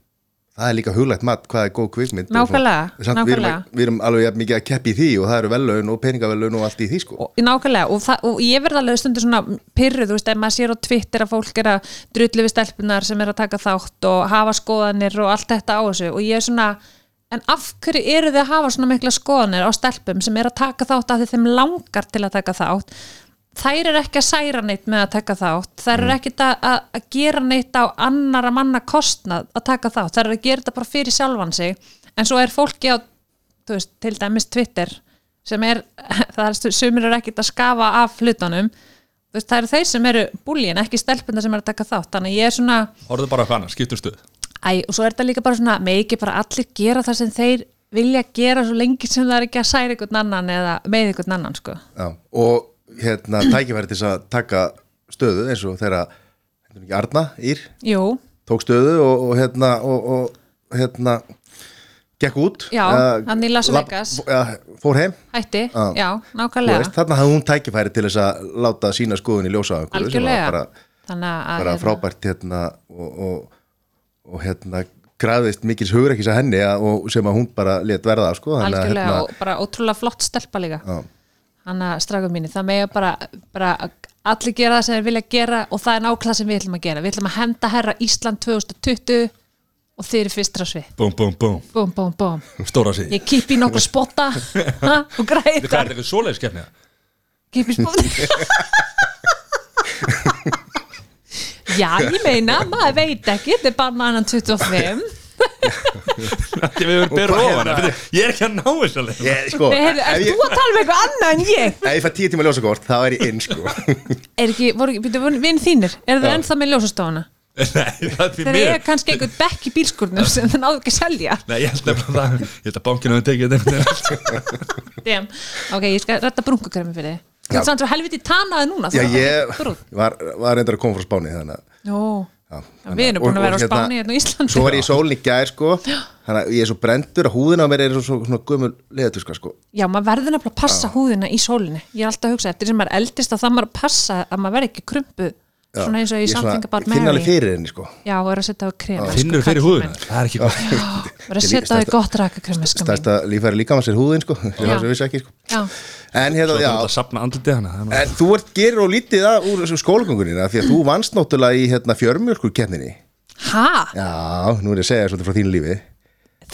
það er líka huglægt mat, hvað er góð kvikmynd Nákvæmlega. Samt, við, erum, nákvæmlega. við erum alveg mikið að keppi í því og það eru vellaun og peningavellaun og allt í því sko og, nákvæmlega, og, það, og ég verð alveg stundur svona pyrruð, þú veist, ef maður sér á Twitter að fólk er að drullu við stelpunar sem er að taka þátt og hafa skoðanir og allt þetta á þessu og ég er svona en af hverju eru þið að hafa svona mikla skoðanir á stelpum sem er að taka þátt af því þeim langar til að taka þátt þær eru ekki að særa neitt með að taka þátt þær eru ekki að, að, að gera neitt á annara manna kostnað að taka þátt þær eru að gera þetta bara fyrir sjálfan sig en svo er fólki á veist, til dæmis Twitter sem er, það er sumir eru ekkit að skafa af hlutunum veist, það eru þeir sem eru búlíin, ekki stelpunda sem eru að taka þátt, þannig ég er svona Orðu bara hvað annars, skiptum stuð æ, og svo er þetta líka bara svona, með ekki bara allir gera það sem þeir vilja gera svo lengi sem það er ekki að særa einhvern annan eða með einhvern annan, sko. Já, og hérna tækifæri til að taka stöðu eins og þeirra Arna Ír Jú, tók stöðu og, og hérna og, og hérna gekk út Já, Las lab- ja, fór heim. Hætti, Já. já, nákvæmlega. veist, þarna hafði hún tækifæri til þess að láta sína skoðun í ljósa bara, bara hérna, frábært hérna og, og, og hérna græðist mikils hugrekkis að henni að, sem að hún bara let verða sko, hérna, og bara ótrúlega flott stelpa líka. Já. Hann að strafum mínu, það með bara, bara allir gera það sem þeir vilja gera og það er nákvæmlega sem við ætlum að gera. Við ætlum að henda herra Ísland 2020 og þeir eru fyrstra svið. Búm, búm, búm, búm, búm, búm stóra sig ég kipi nokkra spotta. Ha, og er græða þetta eitthvað svoleiðis keppni? kipi spotta. Já, ég meina, maður veit ekki þetta er bara mannan 25 Við verðum bera hvað ofan hérna? Ég er ekki að ná þess að leið ég, sko, ég, þú að tala um eitthvað annað en ég? ef ég fæ tíu tíma ljósakort þá er ég inn sko. Er ekki, voru, byrju, vinn þínir, eru það ennþá með ljósastofuna? Nei, það er fyrir Þeir mér eru kannski einhvern bekk í bílskurnum sem það náðu ekki að selja. Nei, ég held nefnilega það. Ég held að bankinu hefur tekið þetta. Ok, ég skal rætta brunkukremi fyrir þig. Þú ert samt svo helviti tanaði núna já, ég var, var reyndar að koma frá Spáni þannig að við erum búin að vera á Spáni hérna á Íslandi. Svo var ég í sólni gær sko. Þannig að ég er svo brendur að húðina á mér er svo, svo, svona gömul leðatuska sko. Já, maður verður nefnilega að passa húðina í sólinni. Ég er alltaf að hugsa, eftir sem maður eldist að það maður að passa að maður verði ekki krumpu svona eins og í Ég svona- Something About ég finn alveg fyrir henni sko. Já, og er að setja á krem elsku Finnur fyrir kallinn húðuna minn. Það er ekki gott. Verður að Ég setja á því gott rakakrem sko mín. Stærsta lífæri líka maður sér húðin sko. Sem Já. það sem vissi ekki sko. Já, En hérna, já. að hana það er En þú ert gerir og lítið að úr skólagöngunina Því að þú vannst náttúrulega í hérna fjörmjölkur keppninni ha? Já, nú er ég að segja svolítið frá þínu lífi.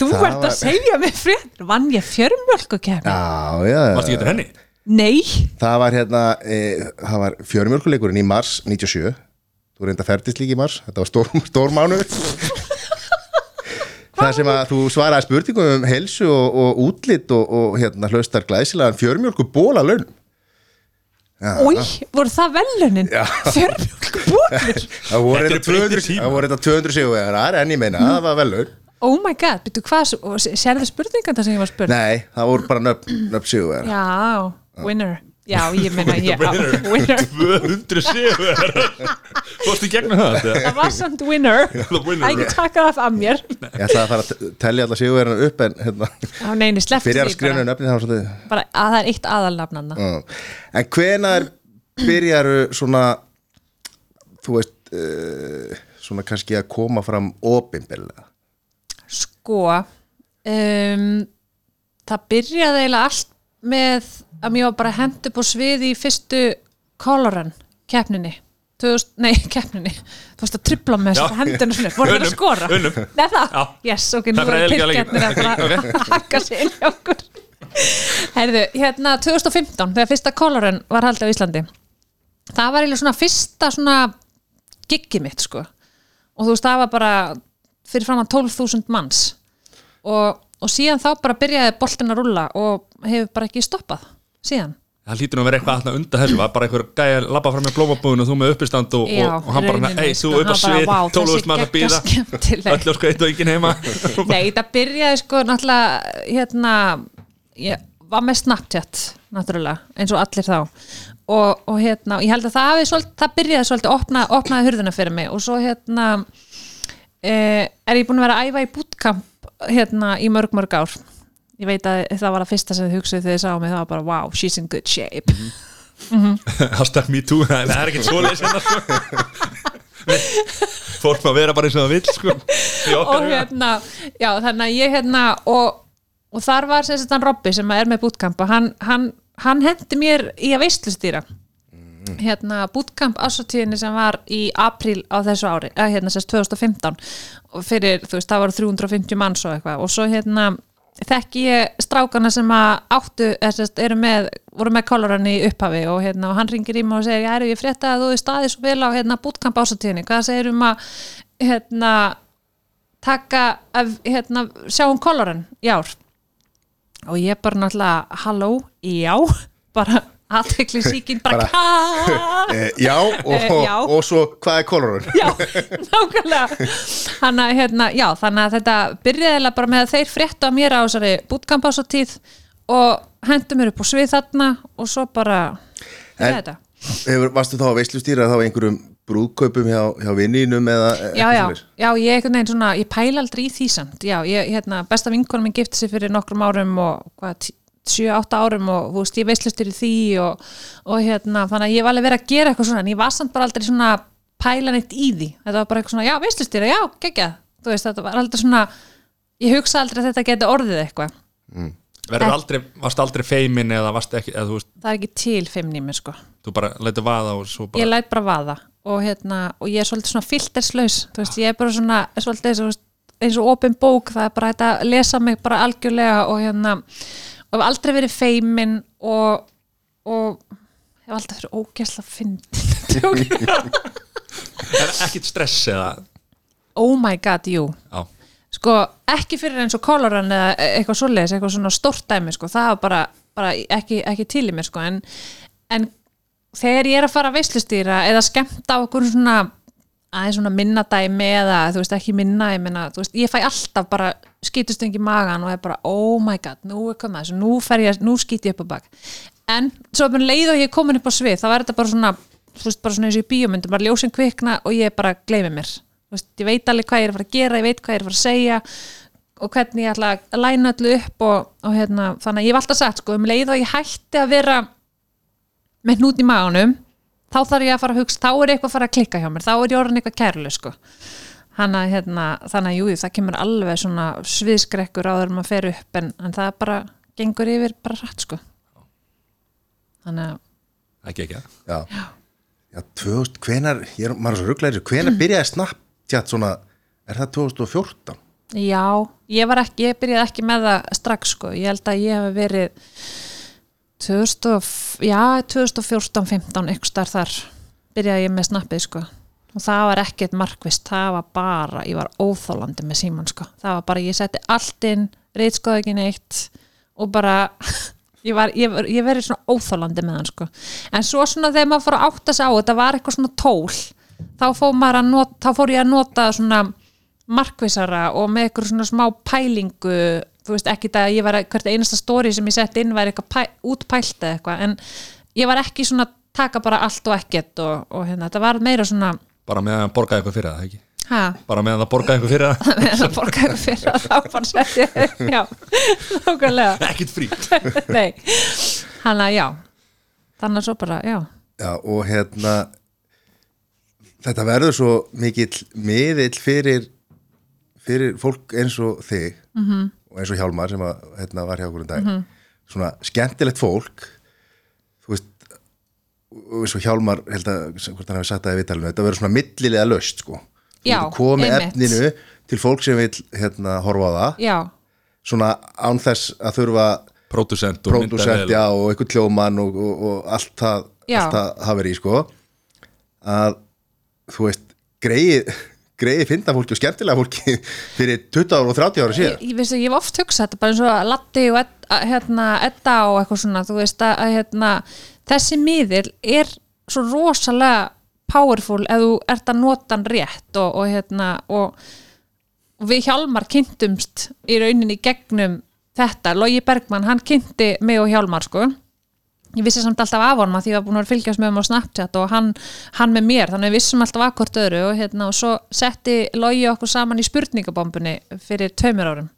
Þú Það ert að segja mig frétt. Vann ég fjörmjölkukefni? Nei. Það var hérna e, Það var fjörmjölkuleikurinn í mars 97 Þú reynda ferðist líka í mars. Þetta var stór, stór Það sem að þú svaraði spurningum um helsu og, og útlit og, og hérna hlaustar glæsilegan fjörmjölku bóla laun Új, voru það velunin? Já. Fjörmjölkubólur Það voru Þetta eru þetta breyttir 200, tímar. það voru þetta 200 sigurvegarar en ég meina það var vel laun Oh my god, byrju hvað, sérðu spurninganda sem ég var spurð? Nei, það voru bara nöfn, nöfn sigurvegarar Já, winner. Já, ég meina, ég, á, winner. 200 sigur. Fórstu í gegnum það? þetta? Það var samt winner winner. Æ, Ekki taka það af mér Ég ætlaði að fara að te- telja alla sigurvegarnar upp en hérna, Á neini, slepptu fyrir að því bara, nöfnin það var svolítið bara að það er eitt aðalnafnanna Já. En hvenar byrjaru svona þú veist uh, svona kannski að koma fram opinberlega? Sko um, Það byrjaði eiginlega allt með að mér var bara hend upp á sviði í fyrstu koloran keppninni. 2000, nei, keppninni. Þú veist að tripla með Já. hendina svona voru það að skora? unnum. Nei það? Yes, ok, nú er pilkjarnir að bara hakka sér inn í okkur. Herðu, hérna 2015 þegar fyrsta koloran var haldið á Íslandi. Það var eiginlega svona fyrsta svona giggi mitt sko. Og þú veist það var bara fyrir fram að 12.000 manns. Og, og síðan þá bara byrjaði boltin að rulla og hefur bara ekki stoppað síðan? Það hlýtur nú að vera eitthvað aðna undan þessu bara einhver gæja að labba fram með blómabúðun og þú með uppistand og, Já, og, og hann bara, ei, þú sko, upp á svið vá, 12 þessi mann að býða öll á skveit og enginn heima. Nei, það byrjaði sko náttúrulega hérna, ég var með Snapchat náttúrulega, eins og allir þá. Og, og hérna, ég held að það hafi svolítið, það byrjaði svolítið, opna, opnaði hurðina fyrir mig. Og svo hérna eh, er ég búin að vera að æfa í bootcamp hérna í mörg mörg ár ég veit að það var að fyrsta sem þið hugsuðu þegar þið sáum mig, það var bara wow, she's in good shape. Hashtag me too, það það er ekkert svoleiðis hérna sko. Fólk má vera bara eins og það vill sko. Og hérna, já þannig að ég hérna og, og þar var sem sagt hann Robby sem er með bootcamp og hann, hann, hann hendi mér í að veislustýra. Hérna bootcamp ásatíðinni sem var í apríl á þessu ári, eða hérna sérst 2015 og fyrir, þú veist, það var 350 manns og eitthvað. Og svo hérna þekki ég strákana sem að áttu, eru með voru með kólarann í upphafi og hérna og hann ringir í mig og segir, já, eru ég frétta að þú er staðið svo vel á hérna bootcamp ásatíðinni, hvað segir um að hérna taka, að, hérna, sjá um kólarann í ár? Og ég bara náttúrulega, halló, já bara aðtekli síkin bara, Bara- e, Já, og, Eh, já. og svo hvað er kolorun? já, nákvæmlega þannig að, hérna, já, þannig að þetta byrjaði eiginlega bara með að þeir fréttu að mér á þessari bootcamp ásatíð og hendur mér upp á svið þarna og svo bara En- Hefur, varstu þá að veislustýra þá einhverjum brúðkaupum hjá, hjá vinninum eða já, eitthvað já, svoleiðis? já, ég veginn svona ég pæla aldrei í því samt já, ég, hérna, besta vinkonum minn gifti sig fyrir nokkrum árum og hvað, 7-8 árum og veist, ég veislustur í því og, og hérna, þannig að ég var alveg verið að gera eitthvað svona en ég var samt bara aldrei svona pæla neitt í því, þetta var bara eitthvað svona, já, veislustur já, geggjað, þú veist, þetta var aldrei svona ég hugsa aldrei að þetta geti orðið eitthvað. Verður aldrei, varst aldrei feimin eða varst ekki, eða veist, það er ekki til feimnými, sko. Þú bara lætur vaða og svo ég bara, læt bara vaða og, hérna, og ég er svolítið svona filterslaus þú veist, ég er bara svona svolítið eins og, opin bók, það er bara að lesa mig bara algjörlega og hérna og hef aldrei verið feimin og, og hef aldrei verið ógæsla fyndin. Er ekkert stress eða, oh my god, jú. Já, sko, ekki fyrir eins og kólaran eða eitthvað svoleiðis, eitthvað svona stórt dæmi sko, það var bara, bara ekki, ekki til í mér sko, en, en þegar ég er að fara að veislustýra eða skemmta á okkur svona aðeins svona minna dæmi eða þú veist ekki minna, ég meina, þú veist, ég fæ alltaf bara skýtustöng í magan og er bara oh my god, nú er komið þessu, nú ég nú skýt ég upp á bak. En svo er bara leið og ég er komin upp á svið, þá er þetta bara svona þú veist, bara svona eins og í bíómyndum, bara ljósin kvikna og ég bara gleymi mér. Þú veist, ég veit alveg hvað ég er að fara að gera, ég veit hvað ég er að fara að segja og hvernig ég ætla að læna öllu upp og, og hérna, þannig að ég hef alltaf sagt sko, um leið og ég hætti að vera með hnút í maganum þá þarf ég að fara að hugsa, þá er eitthvað að fara að klikka hjá mér þá er ég orðin eitthvað kærlu sko Hanna, hérna, þannig að jú, það kemur alveg svona sviðskrekkur á þegar maður fer upp en, en það bara gengur yfir bara rætt sko. Þannig að ekki ekki Já, já. 2000, hvenar, ég er, maður svo rugglega hvenar byrjaði Snapchat svona, er það 2014? Já, ég var ekki, ég byrjaði ekki með það strax sko, ég held að ég hef verið 2000, og- já, 2014-15 ykkur starf þar byrjaði ég með snappið sko og það var ekkert markvist, það var bara ég var óþólandi með síman sko. Það var bara, ég setti allt inn reitskoði ekki neitt og bara ég, ég, ég verið svona óþólandi með hann sko, en svo svona þegar maður fór að átta sig á, þetta var eitthvað svona tól þá fór, nota, þá fór ég að nota svona markvissara og með eitthvað svona smá pælingu þú veist ekki það að ég var hvert einasta stóri sem ég sett inn var eitthvað pæ, útpælt eða eitthvað en ég var ekki svona taka bara allt og ekkert og, og hérna, þetta var meira svona bara með að borgaði eitthvað fyrir það, ekki? Ha, bara með að borgaði eitthvað fyrir það? Meðan það borgaði fyrir að þá bara setti já, nákvæmlega. Ekkert frí. Nei, hann að já. Þannig að svo bara, já. Já, og hérna þetta verður svo mikill miðill fyrir fyrir fólk eins og þig -hmm. og eins og Hjálmar sem að, hérna, var hjá okkur um dag. Svona skemmtilegt fólk eins og Hjálmar held að hvort hann hefði sagt það í vitalinu, þetta verður svona millilega löst sko, Já, einmitt. efninu til fólk sem vil hérna horfa á það, já, svona án þess að þurfa pródusent og pródusent, já, og einhver kljóman og, og, og allt það allt það hafi í sko. Að þú veist greið, greiði finna fólki og skemmtilega fólki fyrir 20 ára og 30 ára síðan. Ég, ég, veist, ég hef oft hugsað þetta bara eins og að Latti og Ed, að, hérna, Edda og eitthvað svona þú veist að, að hérna, þessi miðil er svo rosalega powerful ef þú ert að nota hann rétt og, og hérna og, við Hjálmar kynntumst í rauninni gegnum þetta, Logi Bergmann, hann kynnti mig og Hjálmar sko. Ég vissi samt alltaf af honum að því ég var búin að að fylgjast með um á Snapchat og hann, hann með mér þannig að við vissum alltaf að hvort öðru og, hérna, og svo setti Logi okkur saman í spurningabombunni fyrir tveimur árum.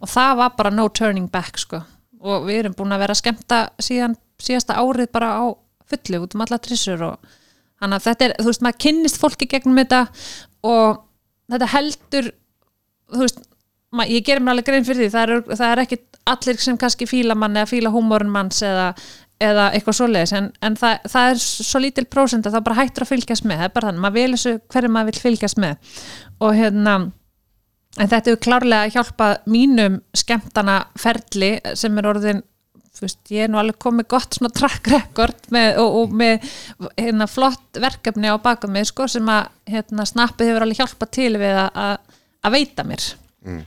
Og það var bara no turning back sko. og við erum búin að vera að skemmta síðan síðasta árið bara á fullu út um alla trissur og þannig að þetta er, þú veist, maður kynnist fólki gegnum þetta og þetta heldur þú veist, ma, ég gerir mér alveg grein fyrir því það er, það er ekki allir sem kannski fíla mann eða fíla húmórun manns eða, eða eitthvað svoleiðis en, en það, það er svo lítil prósent að það bara hættur að fylgjast með, það er bara þannig maður vel þessu hverju maður vil fylgjast með. Og hérna en þetta hefur klárlega hjálpað mínum skemmtana ferli sem er orðin veist, ég er nú alveg komið gott svona track record með, og, og með hérna, flott verkefni á baka mig sko, sem að hérna, snappið hefur alveg hjálpað til við að, að, að veita mér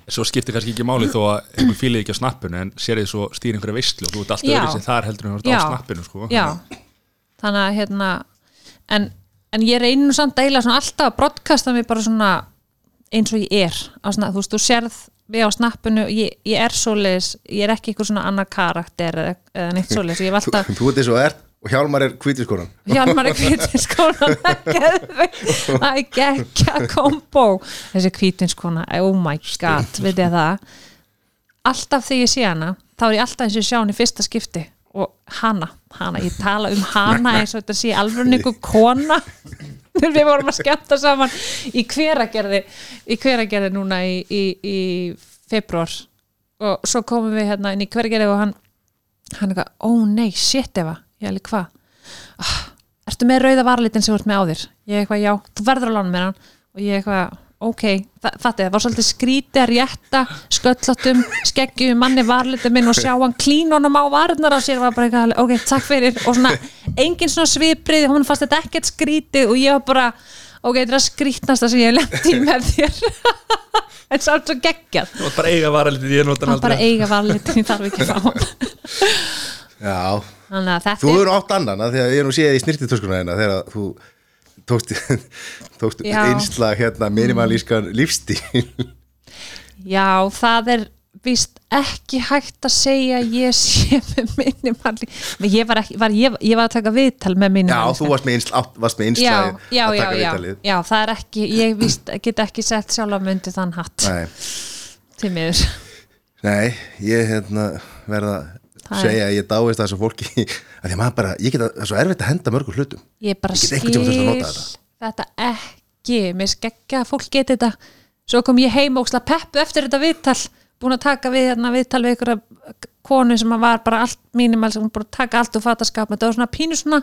Svo skiptir kannski ekki máli þó að einhver fílið ekki á snappinu en sér þið svo stýr einhverja veistlu og þú ert alltaf öðru sem þar heldur en þú ert á Já. snappinu sko. já, þannig að hérna en, en ég reyni nú samt eiginlega svona alltaf að broadcasta mig bara svona eins og ég er á svona, þú veist, þú sérð við á snappinu, ég, ég er svoleiðis ég er ekki eitthvað svona annar karakter eða, eða neitt svoleiðis, ég hef Þú, alltaf þú ert eins og ert og Hjálmar er kvítiskonan Hjálmar er kvítinskona það er er geggja kombo. Þessi kvítinskona oh my god, veit ég það? Alltaf þegar ég sé hana þá er ég alltaf eins og ég sjá hann í fyrsta skipti og hana, hana, ég tala um hana eins og þetta sé alveg einhver kona. Þegar við vorum að skemmta saman í hveragerði í hveragerði núna í, í, í februar og svo komum við hérna inn í hveragerði og hann hann eitthvað, ó nei, shit Eva. Ég alveg hvað ah, ertu með rauða varlitin sem þú ert með á þér? Ég eitthvað, já, þú verður að lána mér hann og ég eitthvað, ok, það var svolítið skrítið að rétta sköllóttum, skeggjum manni varlitin minn og sjá hann klínunum á varnar á sér var bara eitthvað, ok, takk fyrir. Og svona, engin svona sviprið hún fannst þetta ekkert skrítið og ég var bara ok, þetta er að skrítnasta sem ég hef lent í með þér. En samt svo geggjað. Þú ert bara eiga vara litið, ég nota hann hann bara aldrei. eiga varlitin, ég þarf ekki að fá hann. Já, þetta þú er hefur átt annan að því að ég er nú séð í snirtitöskuna hérna þegar þú tókst, tókst Já. einslag hérna minimalískan lífstíl. Já, það er víst ekki hægt að segja ég sé með minimalí ég var, ekki, var, ég, ég var að taka viðtal með Já, minimalí þú varst með, einsl, átt, varst með já, einslag já, að já, taka já, viðtalið. Já, það er ekki ég víst, get ekki sett sjálf að myndi þann hatt. Nei, nei, ég hérna verða er- segja að ég dáist að þessu fólki að því að maður bara, ég get að, það er svo erfitt að henda mörgum hlutum. Ég bara Ég skil þetta. þetta ekki. Mér skeggja að fólk geti þetta. Svo kom ég heim og óksla peppu eftir þetta viðtal búin að taka við hérna, viðtal við ykkur konu sem var bara allt mínimal sem búin að taka allt úr fataskap þetta var svona pínu svona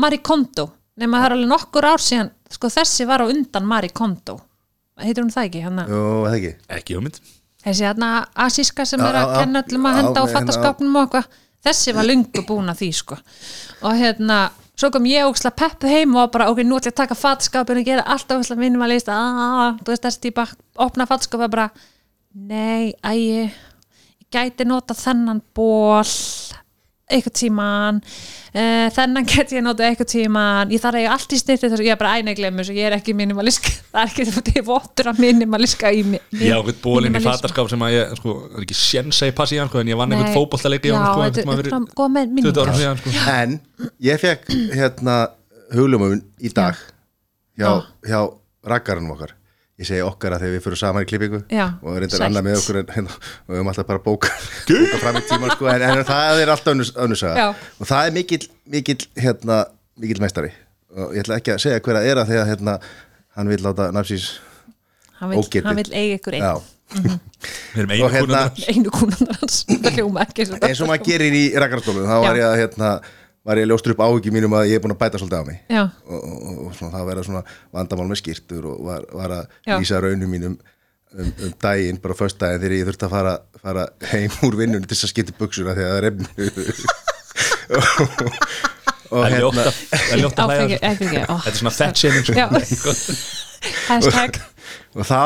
Marie Kondo nema það er alveg nokkur ár síðan sko þessi var á undan Marie Kondo heitir hún það ekki Jú, það ekki? Ekki hugmynd þessi hérna asíska sem er að kenna öllum að henda á með fattaskapnum og eitthvað þessi var lungu búin að því sko. Og hérna, svo kom ég óksla peppu heim og bara, ok, nú ætla ég að taka fattaskapin og gera alltaf óksla minimalist. Aaa, þú veist þessi típa, opna fattaskap og bara, nei, æ ég gæti nota þennan ból eitthvað tíman uh, þennan get ég nota eitthvað tíman ég þarf að eiga allt í styrti þess að ég er bara æna glemur svo ég er ekki minimalisk það er ekki þetta vottur að minimaliska í mi- Ég á eitthvað bólinn í fattaskap sem að ég, sko, er ekki ég passi í hann, sko, en ég vann eitthvað Já, sko, þetta einhvern tímann svona góð með fyrir 20 árum minningar síðan, sko. En ég fekk hérna huglumöfun í dag hjá, Já. hjá rakkaranum okkar ég segi okkar að þegar við fyrir saman í klippingu Já, og reyndar annað með okkur en, hérna, og við höfum alltaf bara bóka, bóka fram í tíma sko, en, en það er alltaf önnus, önnusaga og það er mikill, mikill hérna, mikill meistari. Og ég ætla ekki að segja hver að er að þegar hérna, hann vil láta nafsís ógetið. hann vil eiga ykkur einn. Já, Við erum einu Og hérna- eins og maður gerir í rakkarastólum þá var ég að hérna, var ég að ljóstur upp áhyggjum mínum að ég er búin að bæta svolítið á mig. Já, og, og, og svona, það verða svona vandamál með skýrtur og var, var að Já. lýsa raunum mínum um, um daginn, bara föst daginn þegar ég þurfti að fara, fara heim úr vinnunni til þess að skipta buksuna þegar það er efnu og, hérna að- það er ljótt að ó. Þetta er svona fett shaming, sko. Og þá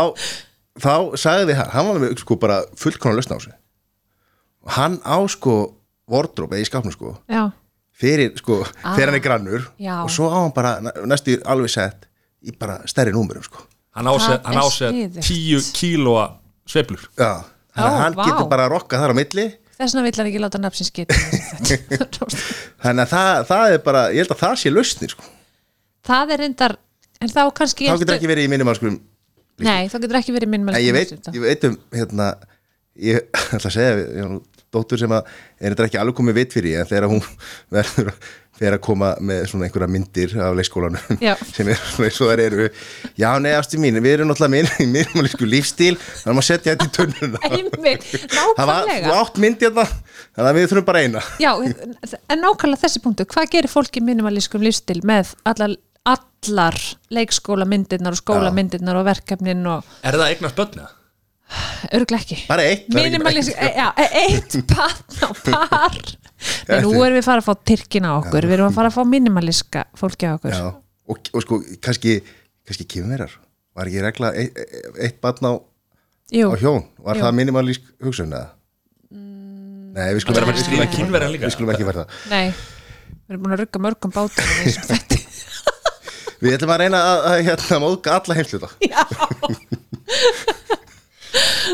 þá sagði hann, hann var með sko bara fullkonar lausn á sig og hann á sko vordróp eða í skápnum sko. Já, fyrir sko, Ah. þegar hann er grannur Já. og svo á hann bara næ- næstu alveg sett í bara stærri númurum sko hann ásett Það hann er ásett sniðugt. tíu kílóa sveiflur Já, að Ó, hann vá. getur bara að rokka þar á milli þess vegna vill hann ekki láta nafnsins geta þannig að það, það er bara, ég held að það sé lausnir sko. það er reyndar en þá kannski þá getur ekki verið í minimalskum nei, þá getur ekki verið minn en ég veit, ég veit um hérna, ég ætla að segja ég har nú dóttur sem að er þetta ekki alveg komið vit fyrir en þegar hún verður fyrir að koma með svona einhverja myndir af leikskólanum sem er svona eins og þær eru. Já, nei, ástu mín, við erum náttúrulega minn í minimalísku lífstíl, þannig að maður setja þetta í tunnuna einmitt, Það var, átt myndi þetta þannig að við þurfum bara eina. Já, en nákvæmlega þessi punktu hvað gerir fólki minimalískum lífstil með allar, allar leikskóla myndirnar og skóla myndirnar og verkefnin og er það eignast börna? Örglega ekki. Bara eitt það ekki bara minimalísk, eitt. já, eitt pann á par. En nú erum við að fara að fá tyrkina á okkur. Við erum að fara að fá minimalíska fólki á okkur. Já, og, og sko, kannski kannski kymverar, var ekki regla eitt, eitt barn á, á hjón? Var Jú. það minimalísk hugsun eða? Nei, við skulum, Það við að skulum skrifa ekki Kínverjar líka. Við skulum ekki verða það nei. Við erum búin að rugga mörgum bátum í þessum þætti. Við ætlum að reyna að, að hérna, móðga alla heimsluta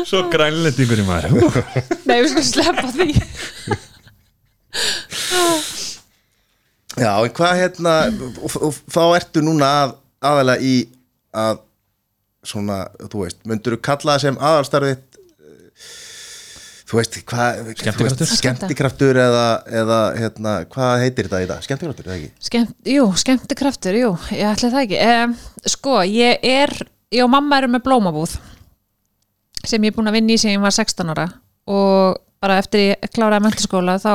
svo grænlendingur í maður nei, við skulum sleppa því. Já, en hvað hérna og, og, þá ertu núna að, aðalega í að svona, þú veist, myndur þú kalla það sem aðalstarfið eh, þú veist, hvað Skemmtikraftur? veist, skemmtikraftur. eða, eða hérna, hvað heitir þetta í dag? Skemmtikraftur, eða ekki? Skemmt, jú, skemmtikraftur, jú, ég ætla það ekki. Um, sko, ég er ég og mamma erum með blómabúð sem ég er búin að vinna í sem ég var 16 ára og bara eftir ég kláraði mentaskóla þá,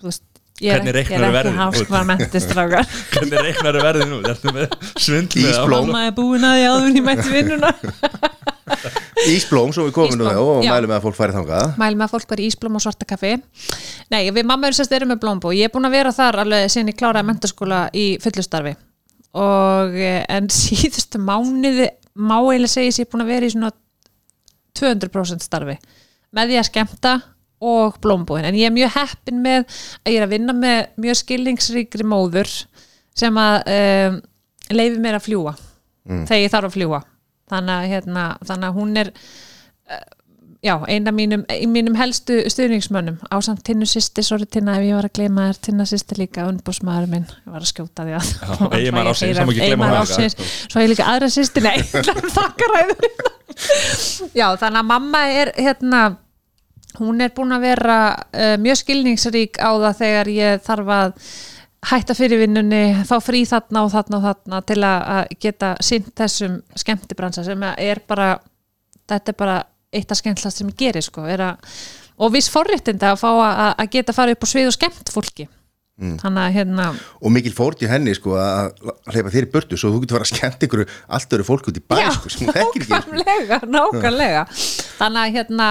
þú veist ég er, Hvernig ekki- ég er háskvar mentistrákar hvernig reiknar það verðið nú? Ertu með svindl með Ísblóm. mamma er búin að ég áður en ég mætti vinnuna. Ísblóm, svo við komum nú þá og mælum með að fólk færi þangað. Mælum með að fólk í ísblóm og svarta kaffi. Nei, við mamma erum sérst erum með blómbú ég er búin að vera þar alveg síðan ég kláraði mentaskóla í fullustarfi og eh, en síðustu mánuði má eiginlega segja sér búin að vera í svona 200% starfi með því að skemmta og blómbúin en ég er mjög heppin með að ég er að vinna með mjög skilningsríkri móður sem að um, leifi mér að fljúa þegar ég þarf að fljúa þannig að, hérna, hún er já, eina mínum, mínum helstu stuðningsmönnum á samt Tinnu sýsti, sorry Tinna ef ég var að gleyma þér, Tinna sýsti líka unnbúsmaður minn, ég var að skjóta því að líka. ársins, svo ég líka aðra sýsti nei, þakkaræðu já, þannig að mamma er hérna hún er búin að vera uh, mjög skilningsrík á það þegar ég þarf að hætta fyrir vinnunni, fá frí þarna og þarna og þarna til að, geta sint þessum skemmtibransa sem er bara, þetta er bara eitt af skemmtlast sem ég geri sko, að, og viss forréttinda að fá að, að geta fara upp á svið og skemmt fólki. Þannig að hérna og mikil fórt í henni sko að að hleypa þér í burtu svo þú getur fara að skemmt ykkur allt öru fólk út í bæ sko, sinni. nákvæmlega, nákvæmlega. Þannig að hérna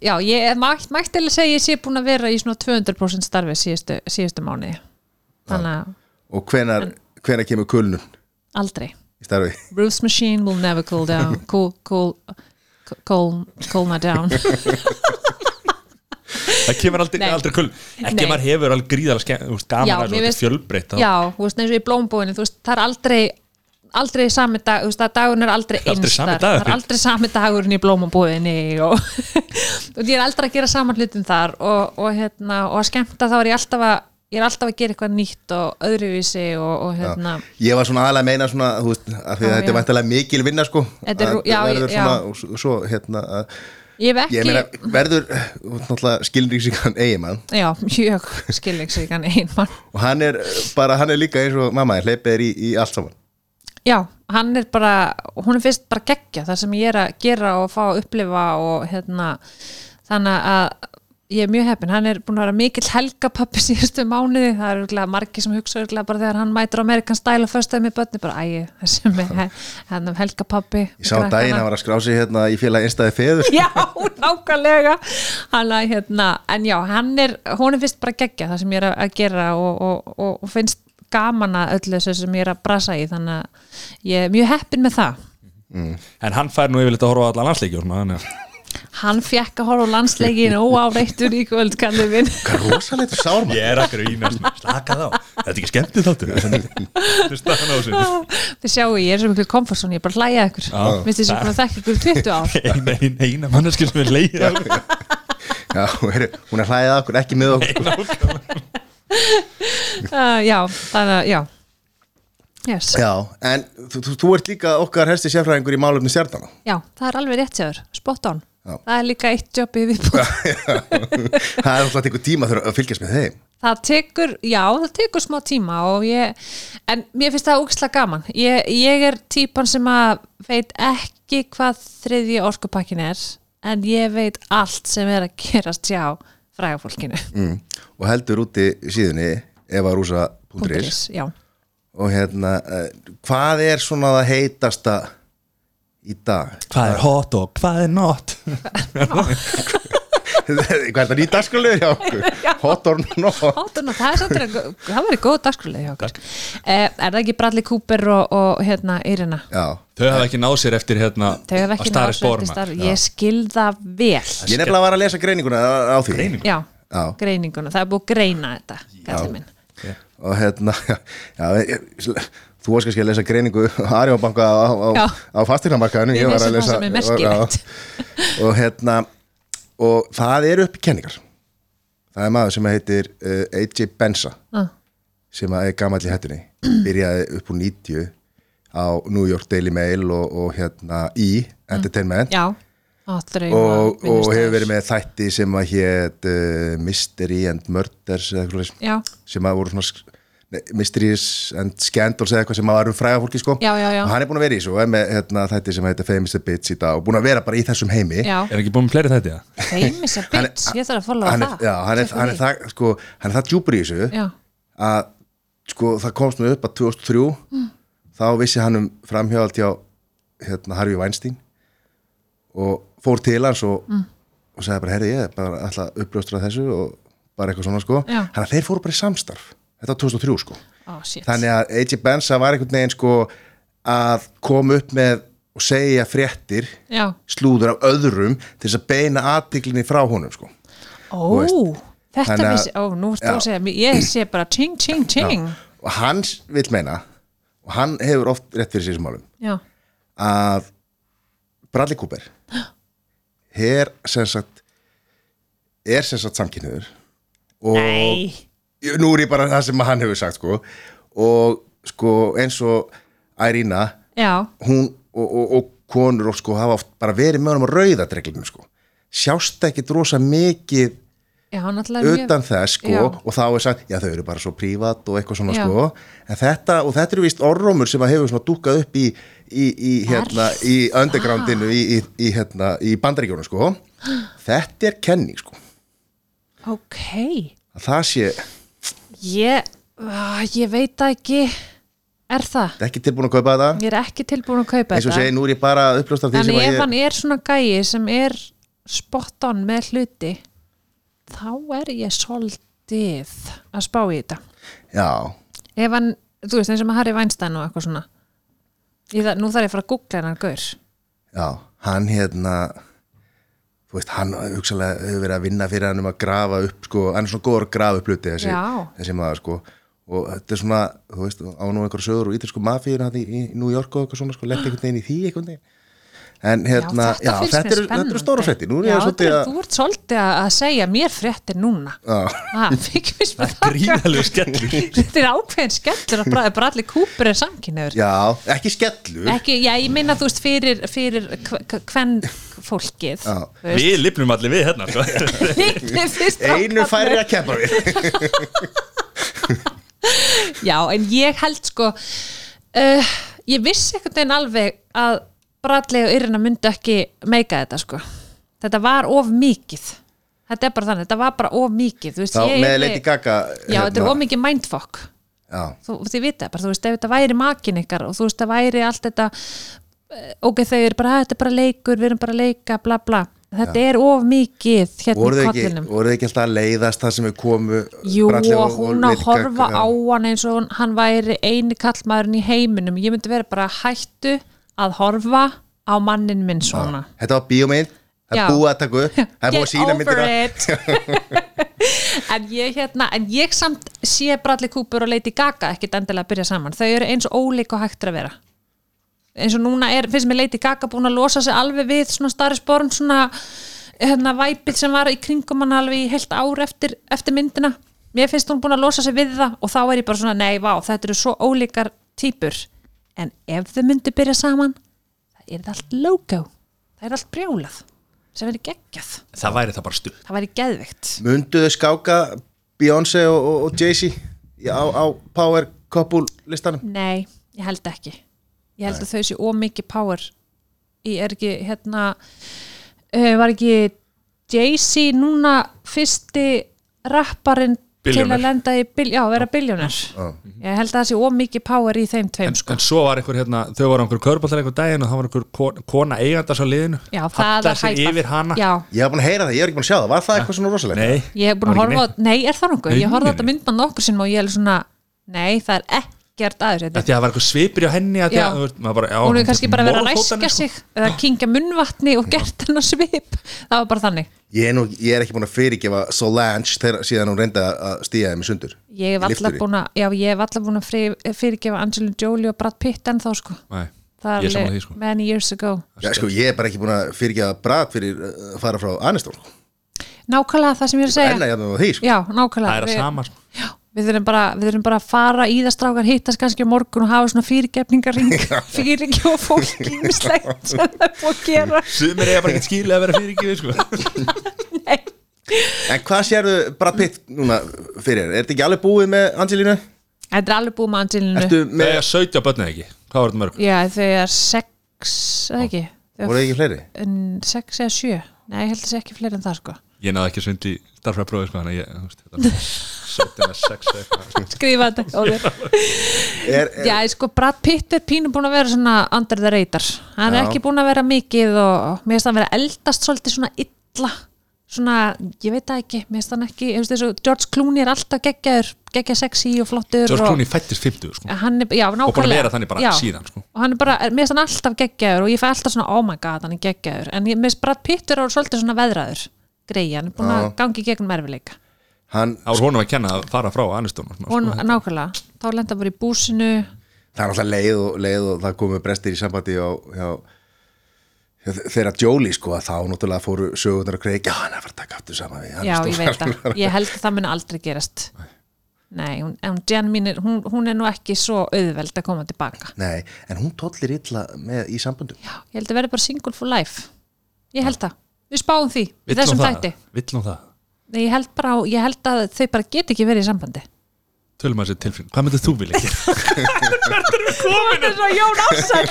já, ég er mætt, mættilega segja ég sé búin að vera í svona 200% starfi síðustu, síðustu að og hvenar, hvenar kemur kulnun aldrei. Bruce machine will never cool down. Cool, cool, my down það kemur aldrei, aldrei kull ekki maður hefur alveg gríðalega gaman að þá- já, þú veist eins og í blómbúinu þú veist, það er aldrei aldrei sami dag, þú veist að dagurinn er aldrei Aldrei eins sami þar. dagur. það er aldrei sami dagurinn í blómabúðinni og, og ég er aldrei að gera saman hlutum þar og, og, hérna, og að skemmta þá er ég alltaf að ég er alltaf að gera eitthvað nýtt og öðruvísi og, og hérna. Ég var svona aðalega að meina svona veist, að Já, þetta er já. vantilega mikil vinna sko er- Að já, verður já. svona, og svo- hérna að, ég hef ég ekki meina verður náttúrulega skilríksikan eigimann já, mjög skilningsríkan einmann og hann er bara, hann er líka eins og mamma hleypið er í, í allt saman. Já, hann er bara, hún er fyrst bara geggja það sem ég er að gera og fá að upplifa og hérna þannig að ég er mjög heppin, hann er búin að vera mikill helgapappi síðustu mánuði, það er örgulega margir sem hugsa örgulega bara þegar hann mætir á Amerikan Style og föstaði með börni, bara ægi, þessi með hann helgapappi ég sá daginn að var að skrá sig hérna í félag einstæði feður. Já, nákvæmlega. Hann að hérna, en já, hann er hún er fyrst bara geggja það sem ég er að- gera og, og, og, og finnst gaman að öllu þessu sem ég er að brasa í. Þannig að ég er mjög heppin með það. En hann fær nú yfirleitt að horfa á og Hann fekk að horfa á landsleikin óáreittur í kvöld, kallið minn. Hvað rosalegt sármann ég er akkur í næstum slakað á. Þetta er ekki er á þessu. Þið sjáu, ég er svo miklu komfortzón, ég er bara að hlæja ykkur. Minnst þess að búin að þekka ykkur í 20 ár. Eina, eina, eina manneskir sem er leið Já, heyrðu, hún er hlæðið okkur, ekki með okkur. Uh, Já, þannig að, já. Yes. Já, en þú, þú, þú ert líka okkar helsti sérfræðingur í málefni stjartana Já, það er alveg rétt séður, spot on Já. Það er líka eitt jobbi viðbúð Það er alltaf tekur tíma að fylgjast með þeim Það tekur, já, það tekur smá tíma og ég, en mér finnst það úkslega gaman. Ég, ég er típan sem að veit ekki hvað þriðji orkupakkin er, en ég veit allt sem er að gerast hjá frægafólkinu. mm. Og heldur úti síðunni evarúsa.is og hérna, uh, hvað er svona það heitasta í dag? hvað er hot og hvað er not hvað er það nýtt dagskrálið hjá okkur? Hot or not? Hóttuna, það er samt að, það verið góð dagskrúlega hjá okkur. Eh, er það ekki Bradley Cooper og, og hérna Írina? Já, þau hafa ekki náð sér eftir hérna að ekki Star náð is Born, svolítið starf. maður. Ég skil það vel. ég nefnilega var að lesa greininguna á, á því Greiningu? Já, Já. greininguna. Það er búið greina þetta, gæti minn. og hérna já, ég, þú varst kannski að lesa greiningu Arjónbanka á, á, á Við lesum það sem er merkilegt. og hérna og það eru uppi kenningar. Það er maður sem heitir uh, AJ Benza Ah. sem er gamall í hættunni byrjaði upp úr 90 á New York Daily Mail og, og hérna í Entertainment. Já, og, og hefur verið með þætti sem að hét uh, Mystery and Murders eða sem að voru svona Mysteries and Scandals eða eitthvað sem að var um fræga fólki sko. Já, já, já. og hann er búin að vera í þessu og er með hérna, þetta sem heitir Famous the Bitch í dag og búin að vera bara í þessum heimi. Já, er ekki búin með fleiri þetta famous a bitch Ég þarf að followa hann það. já, hann er, hann er það sko, hann er það djúpur í þessu Já, að sko það komst nú upp að 2003 Mm. þá vissi hann um framhjáld hjá hérna Harvey Weinstein og fór til hans og, Mm. og sagði bara, herri ég er bara alltaf uppljóstur af þessu og bara eitthvað svona sko. Hann að þeir fóru bara í samstarf þetta var 2003 sko. Oh þannig að AJ Benza var einhvern veginn sko að koma upp með og segja fréttir Já, slúður af öðrum til þess að beina aðtiklinni frá honum sko. Ó, veist. þetta vissi Ó, nú Já. að segja, ég sé bara ching, ching, ching. Og hann vill meina og hann hefur oft rétt fyrir sem málum Já, að Bradley Cooper er sem sagt er sem sagt samkynniður og nei nú er ég bara það sem hann hefur sagt sko. Og sko eins og Ærina Já, hún og, og, og konur og sko hafa bara verið með honum á rauðadreglunum sko. Sjást ekki drosa mikið já, hann utan þess sko. Já. og þá er sagt, já þau eru bara svo prívat og eitthvað svona Já. sko. En þetta, og þetta eru víst orrómur sem að hefur svona dúkað upp í, í, í hérna, í undergroundinu í, í, í, hérna, í bandaríkjónu sko. Þetta er kenning sko. Ok, að það sé, ég, ég veit það ekki. Er það? þetta er ekki tilbúin að kaupa þetta? Ég er ekki tilbúin að kaupa eins og segi, nú er ég bara að uppljósta því En sem að ef ég hann er svona gæi sem er spot on með hluti þá er ég svolítið að spá í þetta. Já, ef hann, þú veist eins og með Harry Weinstein og eitthvað svona. Það, nú þarf ég að fara að googla hennar gaur. Já, hann hérna þú veist, hann hugsalega hefur verið að vinna fyrir hann um að grafa upp sko, hann er svona góður að grafa upp hluti þessi, þessi maður sko. Og þetta er svona, þú veist, á nú einhverju sögur og ítalsku mafíur hann í, í New York og eitthvað svona sko, lett einhvern veginn í því einhvern veginn en hérna, já, finnst þetta, eru, eru stóra frétti nú er Já, ég svolítið er- að Þú ert svolítið að að segja mér fréttir núna. Já. Ha, fikk mér spennandi. gríðalegu skellur. Þetta er ákveðin skellur að bara, bara allir kúpur er samkynniður já, ekki skellur. Ekki, já, ég minna þú veist fyrir, fyrir hvern fólkið Já. við lifnum allir við hérna sko. Einu færri að keppa við. Já, en ég held sko uh, ég vissi einhvern veginn alveg að Bradley og Irina myndi ekki meika þetta sko. Þetta var of mikið. Þetta er bara þannig, þetta var bara of mikið veist, ég með Lady Gaga Já, þetta er of mikið mindfuck. Já, þú, þið vita bara, þú veist, ef þetta væri makin ykkar og þú veist, það væri allt þetta eh, ok, þau eru bara, "Ah, þetta er bara leikur við erum bara að leika, bla bla. Þetta er of mikið hérna voru í kollinum. voru þau ekki alltaf að leiðast það sem við komu Jú, og hún að horfa á hann eins og hann væri eini kallmaðurinn í heiminum. Ég myndi vera bara hættu að horfa á mannin minn svona. Þetta var bíómynd, það er búið að taka upp. Það er búið að sína it. En ég hérna en ég samt sé Bradley Cooper og Lady Gaga ekkit endilega að byrja saman. Þau eru eins ólík og hægt að vera. Eins og núna er, finnst mér Lady Gaga búin að losa sig alveg við svona Star is Born svona hérna væpið sem var í kringum hann alveg í heilt ár eftir, eftir myndina. Mér finnst hún búin að losa sig við það og þá er ég bara svona, nei, vá, þetta eru svo ólíkar típur, en ef þau myndi byrja saman, það er allt logo, það er allt brjálað sem verið geggjað, það væri það bara stuð það væri geðvikt Munduðu skáka Beyoncé og, og, og Jay-Z á, á Power Couple listanum? Nei, ég held ekki. Ég held að þau séu ómikið power. Ég er ekki, hérna uh, var ekki Jay-Z núna fyrsti rapparinn til að lenda í, bil, já, vera biljónar Ég held að það sé ómikið power í þeim tveim en, sko. en svo var einhver hérna, þau voru á einhver körbállar einhver daginn og það var einhver kon- kona eigandars á liðinu. Já, það var sér hæpað. yfir hana. Já, Ég hef búin að heyra það, ég er ekki búin að sjá það. Var það eitthvað svona rosalegt? nei, ég hef búin að Það var horfa á, ekki nei, er það nokkuð? Ég horfði þetta nei. myndband nokkur sinnum og ég er svona, nei, það er ekkert Af því að það var eitthvað svipur á henni að að, bara, já, hún er kannski bara verið að ræskja sko. sig eða kingja munnvatni og gert hennar svip. Það var bara þannig. Ég er, nú, ég er ekki búin að fyrirgefa Solange þegar síðan hún reyndi að stíða þeim í sundur. Ég hef alltaf búin að já, ég hef alltaf búin að fyrirgefa Angelina Jolie og Brad Pitt en þá sko. Nei, það ég er alveg sko. many years ago. Já, sko, ég er bara ekki búin að fyrirgefa Brad fyrir uh, að fara frá Anistól sko. nákvæmlega það sem ég er að segja. sko. já, nákvæmlega. Það er að sama sko. Við þurfum bara, bara að fara í það strákar hittast kannski á morgun og hafa svona fyrirgefningaring fyrirgefa fólk ímislegt sem það er búið að gera sumir eiga bara ekki skilið að vera fyrir ekki sko. Nei. En hvað sérðu Brad Pitt núna fyrir? Er þetta ekki alveg búið með Angelínu? þetta er alveg búið með Angelinu Ertu með að 17 börnið ekki, hvað var þetta mörg? já, er sex eða ekki voru þið ekki fleiri? en sex eða sjö nei, ég held að sé ekki fleiri en það sko ég náði ekki svindi starfræðprófi sko, þannig að ég, þú veist, þetta 17 eða 6 eða eitthvað skrifa þetta á Er, er, Já, sko, Brad Pitt er pínu búin að vera svona under the radar hann er Já. ekki búin að vera mikið og mér finnst hann vera eldast svolítið svona illa svona, ég veit það ekki mér finnst hann ekki, ég veist þessu, George Clooney er alltaf geggjaður, geggja sexy og flottur George Clooney fættist 50 sko. hann er, já, nákvæmlega og búin að vera þannig bara já. síðan sko. og hann er bara, mér finnst hann alltaf geggjaður og ég fæ alltaf svona, oh my god, hann er geggjaður en mér finnst Brad Pitt er svolítið svona veðraður greið, hann er búin að gangi gegnum erfileika hann, Það var honum að kenna að fara frá Aniston og hann, nákvæmlega, þá lenda bara í búsinu það er alltaf leið og, leið og það komu brestir í sambandi á, hjá, hjá þeirra Jolie sko að þá náttúrulega fóru sögurnar að kreik já hann er að fara að taka aftur saman við Já, Aniston. ég veit það. Ég held að það muni aldrei gerast. Nei, hún, en Jen mín er, hún, hún er nú ekki svo auðveld að koma tilbaka. Nei, en hún tollir illa með í sambundum Já, ég held að verði bara single for life. Ég held það. Við spáum því, í Vill hún þessum það? þætti. Vill hún það? Nei, ég held bara, ég held að þau bara get ekki verið í sambandi. Tölum að sér tilfinn, hvað myndir þú vilja gera? Komin er svo Jón Ásar.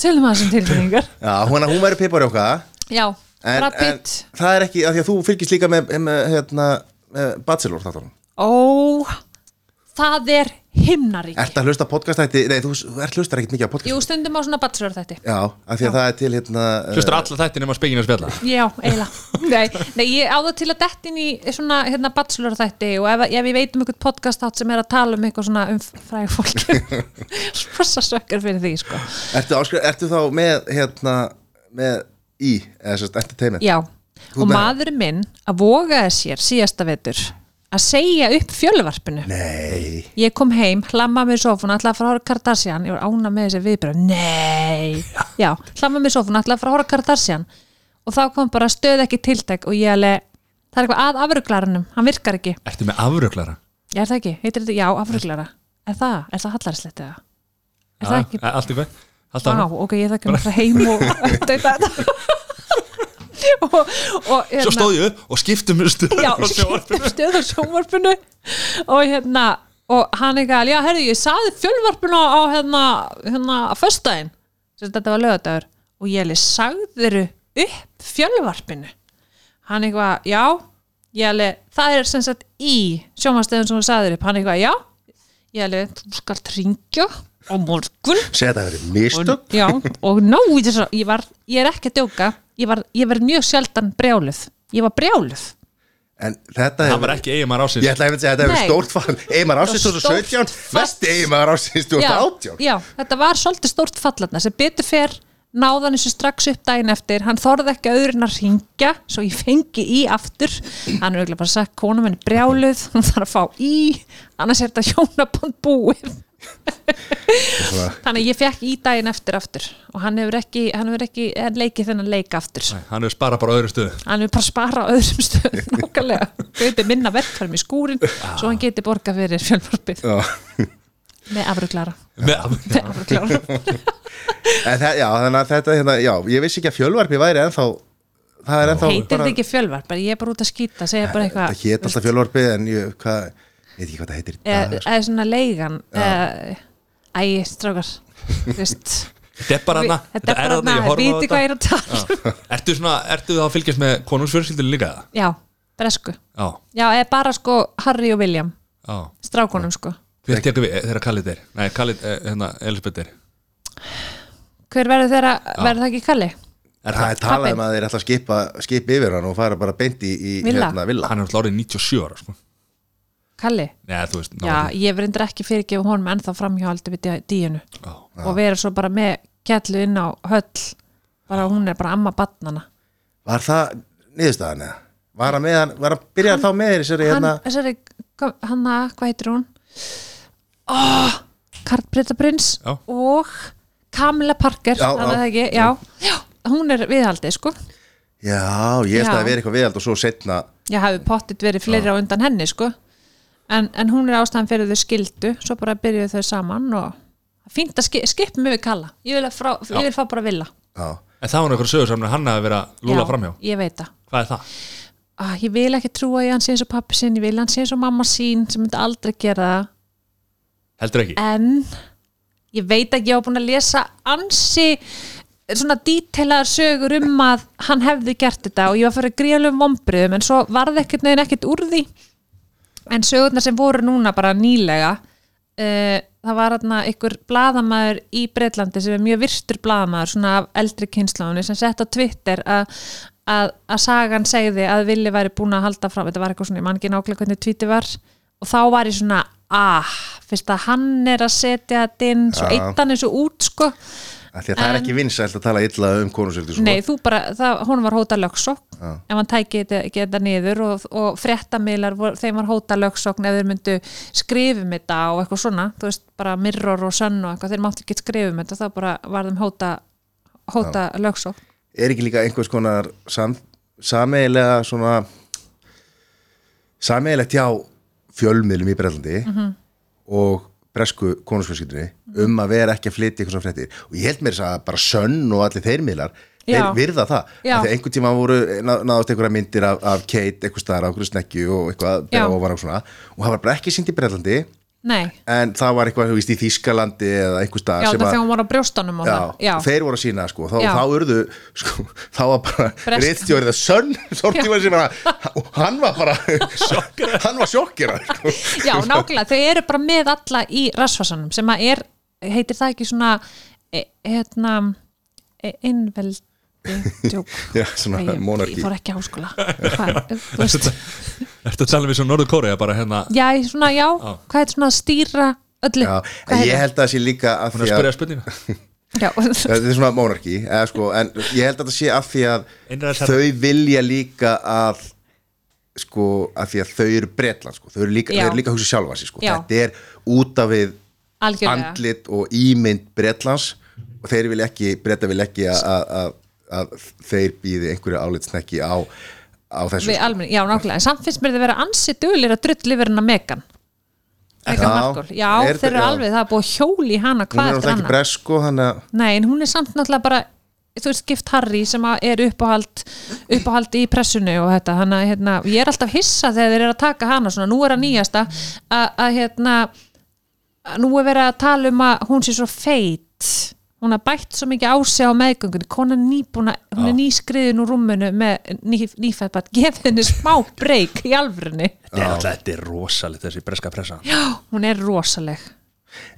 Tölum að þessum tilfinningar. Já, hún, hún væri piparjóka Já, en, en það er ekki, af því að þú fylgist líka með, með hérna, með Bachelor þáttunum Ó, það er himnarík. Ert að hlusta podcast þætti, nei þú hlustar ekkert mikið á podcast. Jú, stundum á svona bachelor þætti. Já, af því að það er til hérna Hlustur alla þætti nema spenginu að spjalla Já, eiginlega. Nei, nei, ég á það til að detta inn í svona hérna bachelor þætti og ef, ef ég veit um einhvern podcast átt sem er að tala um eitthvað svona um fræg fólk Sprossa sökkar fyrir því, sko. Ertu, áskri, ertu þá með hérna með í, eða sérst entertainment? Já, Þú og maðurinn minn að vogaði sér síðasta vetur að segja upp fjölvarpinu. Nei, Ég kom heim, hlamma með sófuna, ætlaði að fara að horfa á Kardashian, ég var ána með þessi viðbröð, nei, já, hlamma með sófuna, ætlaði að fara að horfa á Kardashian. Og þá kom bara stöð ekki tiltæk og ég alveg, það er eitthvað að afruglaranum, hann virkar ekki, Ertu með afröklara? ég er það ekki, heitir þetta, já, afruglara, er það, er það hallarinslegt eða? Er það ekki, Allt í hvað? Allt vá, ok, ég þakka mér frá heim og og, og Svo stóð ég upp og skiptum um stöð já, sjónvarpinu. stöð á sjónvarpinu. Og hérna og hann eitthvað, já, herri, ég saði fjölvarpinu á hérna, hérna að föstudaginn, sem þetta var lögadagur og ég alveg sagðiru upp fjölvarpinu. Hann eitthvað, já. Ég alveg, það er sem sagt í sjónvarstöðun sem þú sagðir upp, hann eitthvað, já. Ég alveg, þú skalt ringja á morgun. Segja þetta verið mistök. Og, já, og ná í þess að ég var, ég er ekki að djóka. Ég var, ég var mjög sjaldan brjáluð. Ég var brjáluð. En þetta hann hefur- var ekki eigin maður ásins Ég ætla að segja að þetta hefur Nei. stórt fall. Eimar ásins Stórt 2017 fall. Vesti Eimar ásins já, 2018 já, þetta var svolítið stórt fallatna sem betur fer náðan þessu strax upp daginn eftir. Hann þorði ekki öðru en að ringja svo ég fengi í aftur. Hann er auðvitað bara sagt, konum henni brjáluð hún þarf að fá í, annars er þetta hjónaband búið þannig að ég fekk í daginn eftir aftur. Og hann hefur ekki, hann hefur ekki hann leikið þennan leik aftur. Hann hefur sparað bara á öðru stöðu hann hefur bara spara á öðrum stöðum nákvæmlega, geti minna verkfærum í skúrin svo hann geti borga fyrir fjölvarpið. Já. með afruglara. Með, afruglara. Það, já, þannig að þetta hérna, já, ég vissi ekki að fjölvarpi væri ennþá það er heitir þetta ekki fjölvarp, bara ég er bara út að skýta segja bara það eitthvað hét alltaf fjölvarpi en ég, veit ekki hvað það heitir sko. eða svona leigan eða, æ, þetta er bara hana þetta er bara hana, viti hvað ég er að tala ertu, svona, ertu þá að fylgjast með konungsfjörskildinu líka? Já, bresku. Já, já, eða bara sko Harry og William. Já. Strákonum sko. Hver tekur við þegar Khalid er. Nei, Khalid, eh, hérna, Elisabeth er. Hver verður þeirra, verður það ekki Kalli? er það það, er talað um að þeir ætla að skipa, skipa yfir hann og fara bara beint í, í Villa. hérna, villa. Hann er alltaf árið 97 ára sko. Kalli? Nei, þú veist Já, ég verður ekki fyrirgefa honum ennþá framhjóhaldi við dí- díinu því. Já. og vera svo bara með gætlu inn á höll bara hún er bara amma batnana var það niðurstaðan eða? var hann með hann, var hann byrjað þá með þér í sér hann, hérna, þessari, hann að, hvað heitir hún? Oh, Karl Britta Prins Ah. Já. og Camilla Parker Já, er já. það ekki, já, já, hún er viðhaldið sko, já, ég held Já. að það veri eitthvað viðald og svo setna ég hafi pottit verið fleiri á undan henni sko en, en hún er ástæðan fyrir þau skildu svo bara byrjuðu þau saman og fínt að ski, skipa mig við Kalla. Ég vil, frá, ég vil fá bara villa. Já, en það var einhver sögur saman að hann að lúla Já, framhjá. ég veit það. Hvað er það? ah, ég vil ekki trúa í hann sé eins og pappi sinn ég vil hann sé eins og mamma sín sem myndi aldrei gera það. Heldur ekki? en ég veit ekki, ég var búin að lesa ansi svona dítelaðar sögur um að hann hefði gert þetta og ég var fyrir gríðalum vombriðum en svo varði ekkert neginn ekkert úr því en sögurnar sem voru núna bara nýlega uh, það var hérna ykkur blaðamaður í Breitlandi sem er mjög virtur blaðamaður svona af eldri kynnslóðunni sem sett á Twitter að að, að sagan segði að Vili væri búin að halda fram, þetta var eitthvað svona, ég man ekki nákvæmlega hvernig tweetið var og þá var ég svona ah, fyrst að hann er að setja þetta inn, svo Já. eitt hann þessu út sko, því að það er ekki vinsælt að tala illa um sko. nei þú bara það, hún var hóta lögsókn Já. ef hann tæki þetta, niður og, og fréttamiðlar, vor- þeim var hóta lögsókn ef þeir myndu skrifum þetta og eitthvað svona, þú veist, bara mirror og sönn og eitthvað, þeir máttu ekki skrifum þetta þá bara var þeim hóta, hóta lögsókn er ekki líka einhvers konar sam, sameigilega svona sameigilegt hjá fjölmiðlum í Brellandi Mhm. og bresku konusfjölskyldunni um að vera ekki að flytja eitthvað svona fréttir. Og ég held mér þess að bara sönn og allir þeir miðlar þeir virða það. Að einhvern tíma voru ná- náðast einhverja myndir af, af Kate eitthvað á einhverju snekju og eitthvað og, svona, og það var bara ekki sínt í Brellandi nei, en það var eitthvað veist, í Þískalandi eða einhver staðar já þegar hún var á já, þeir voru að sína sko, þá, þá urðu sko, þá var bara Bresk. reyðstjórið að sönn hann var bara hann var sjokkera sko. já, nákvæmlega, þau eru bara með alla í rassvarsanum sem að er, heitir það ekki svona e, hérna e, innveldi djók? Já, svona monarki ég fór ekki í háskóla. Hvað, þú veist, Ertu að tala við svo Norður bara hérna? Já, svona, já, hvað er svona að stýra öllu? Já, ég held að það sé líka er því að að spyrja spurninga Já, þetta er svona monarki eða, sko, en ég held að það sé af því að Einræðisherra. þau vilja líka að sko, af því að þau eru bretland sko, þau eru líka, að hugsa sjálfa sig sko, þetta er út af við algjörlega. andlit og ímynd Bretlands og þeir vil ekki, Breta vil ekki að, að, að, að þeir býði einhverju álitsnekki á, á þessu Við almenni, já, nákvæmlega, samt finnst mér þið vera ansi duglir að drull yfir hennar Megan Megan Markle, já, er þeir eru alveg það er búið að hjóli í hana hvað er eftir náttúrulega ekki annað. bresk sko, þannig að Nei, en hún er samt náttúrulega bara þú veist, gift Harry sem að er uppáhald uppáhald í pressunni og þetta. Að hérna, ég er alltaf hissa þegar þeir eru að taka hana svona, nú er að nýjasta að, að hérna að nú er verið að tala um að hún sé svo feit. Hún har bætt svo mikið á sig á meðgöngunni. Konan nýbúna, hún er nýskriðin úr rúmunu með ný, nýfæðbætt gefið henni smá breyk í alvörunni. Þetta er er rosalegt þessi breska pressa. Já, hún er rosaleg.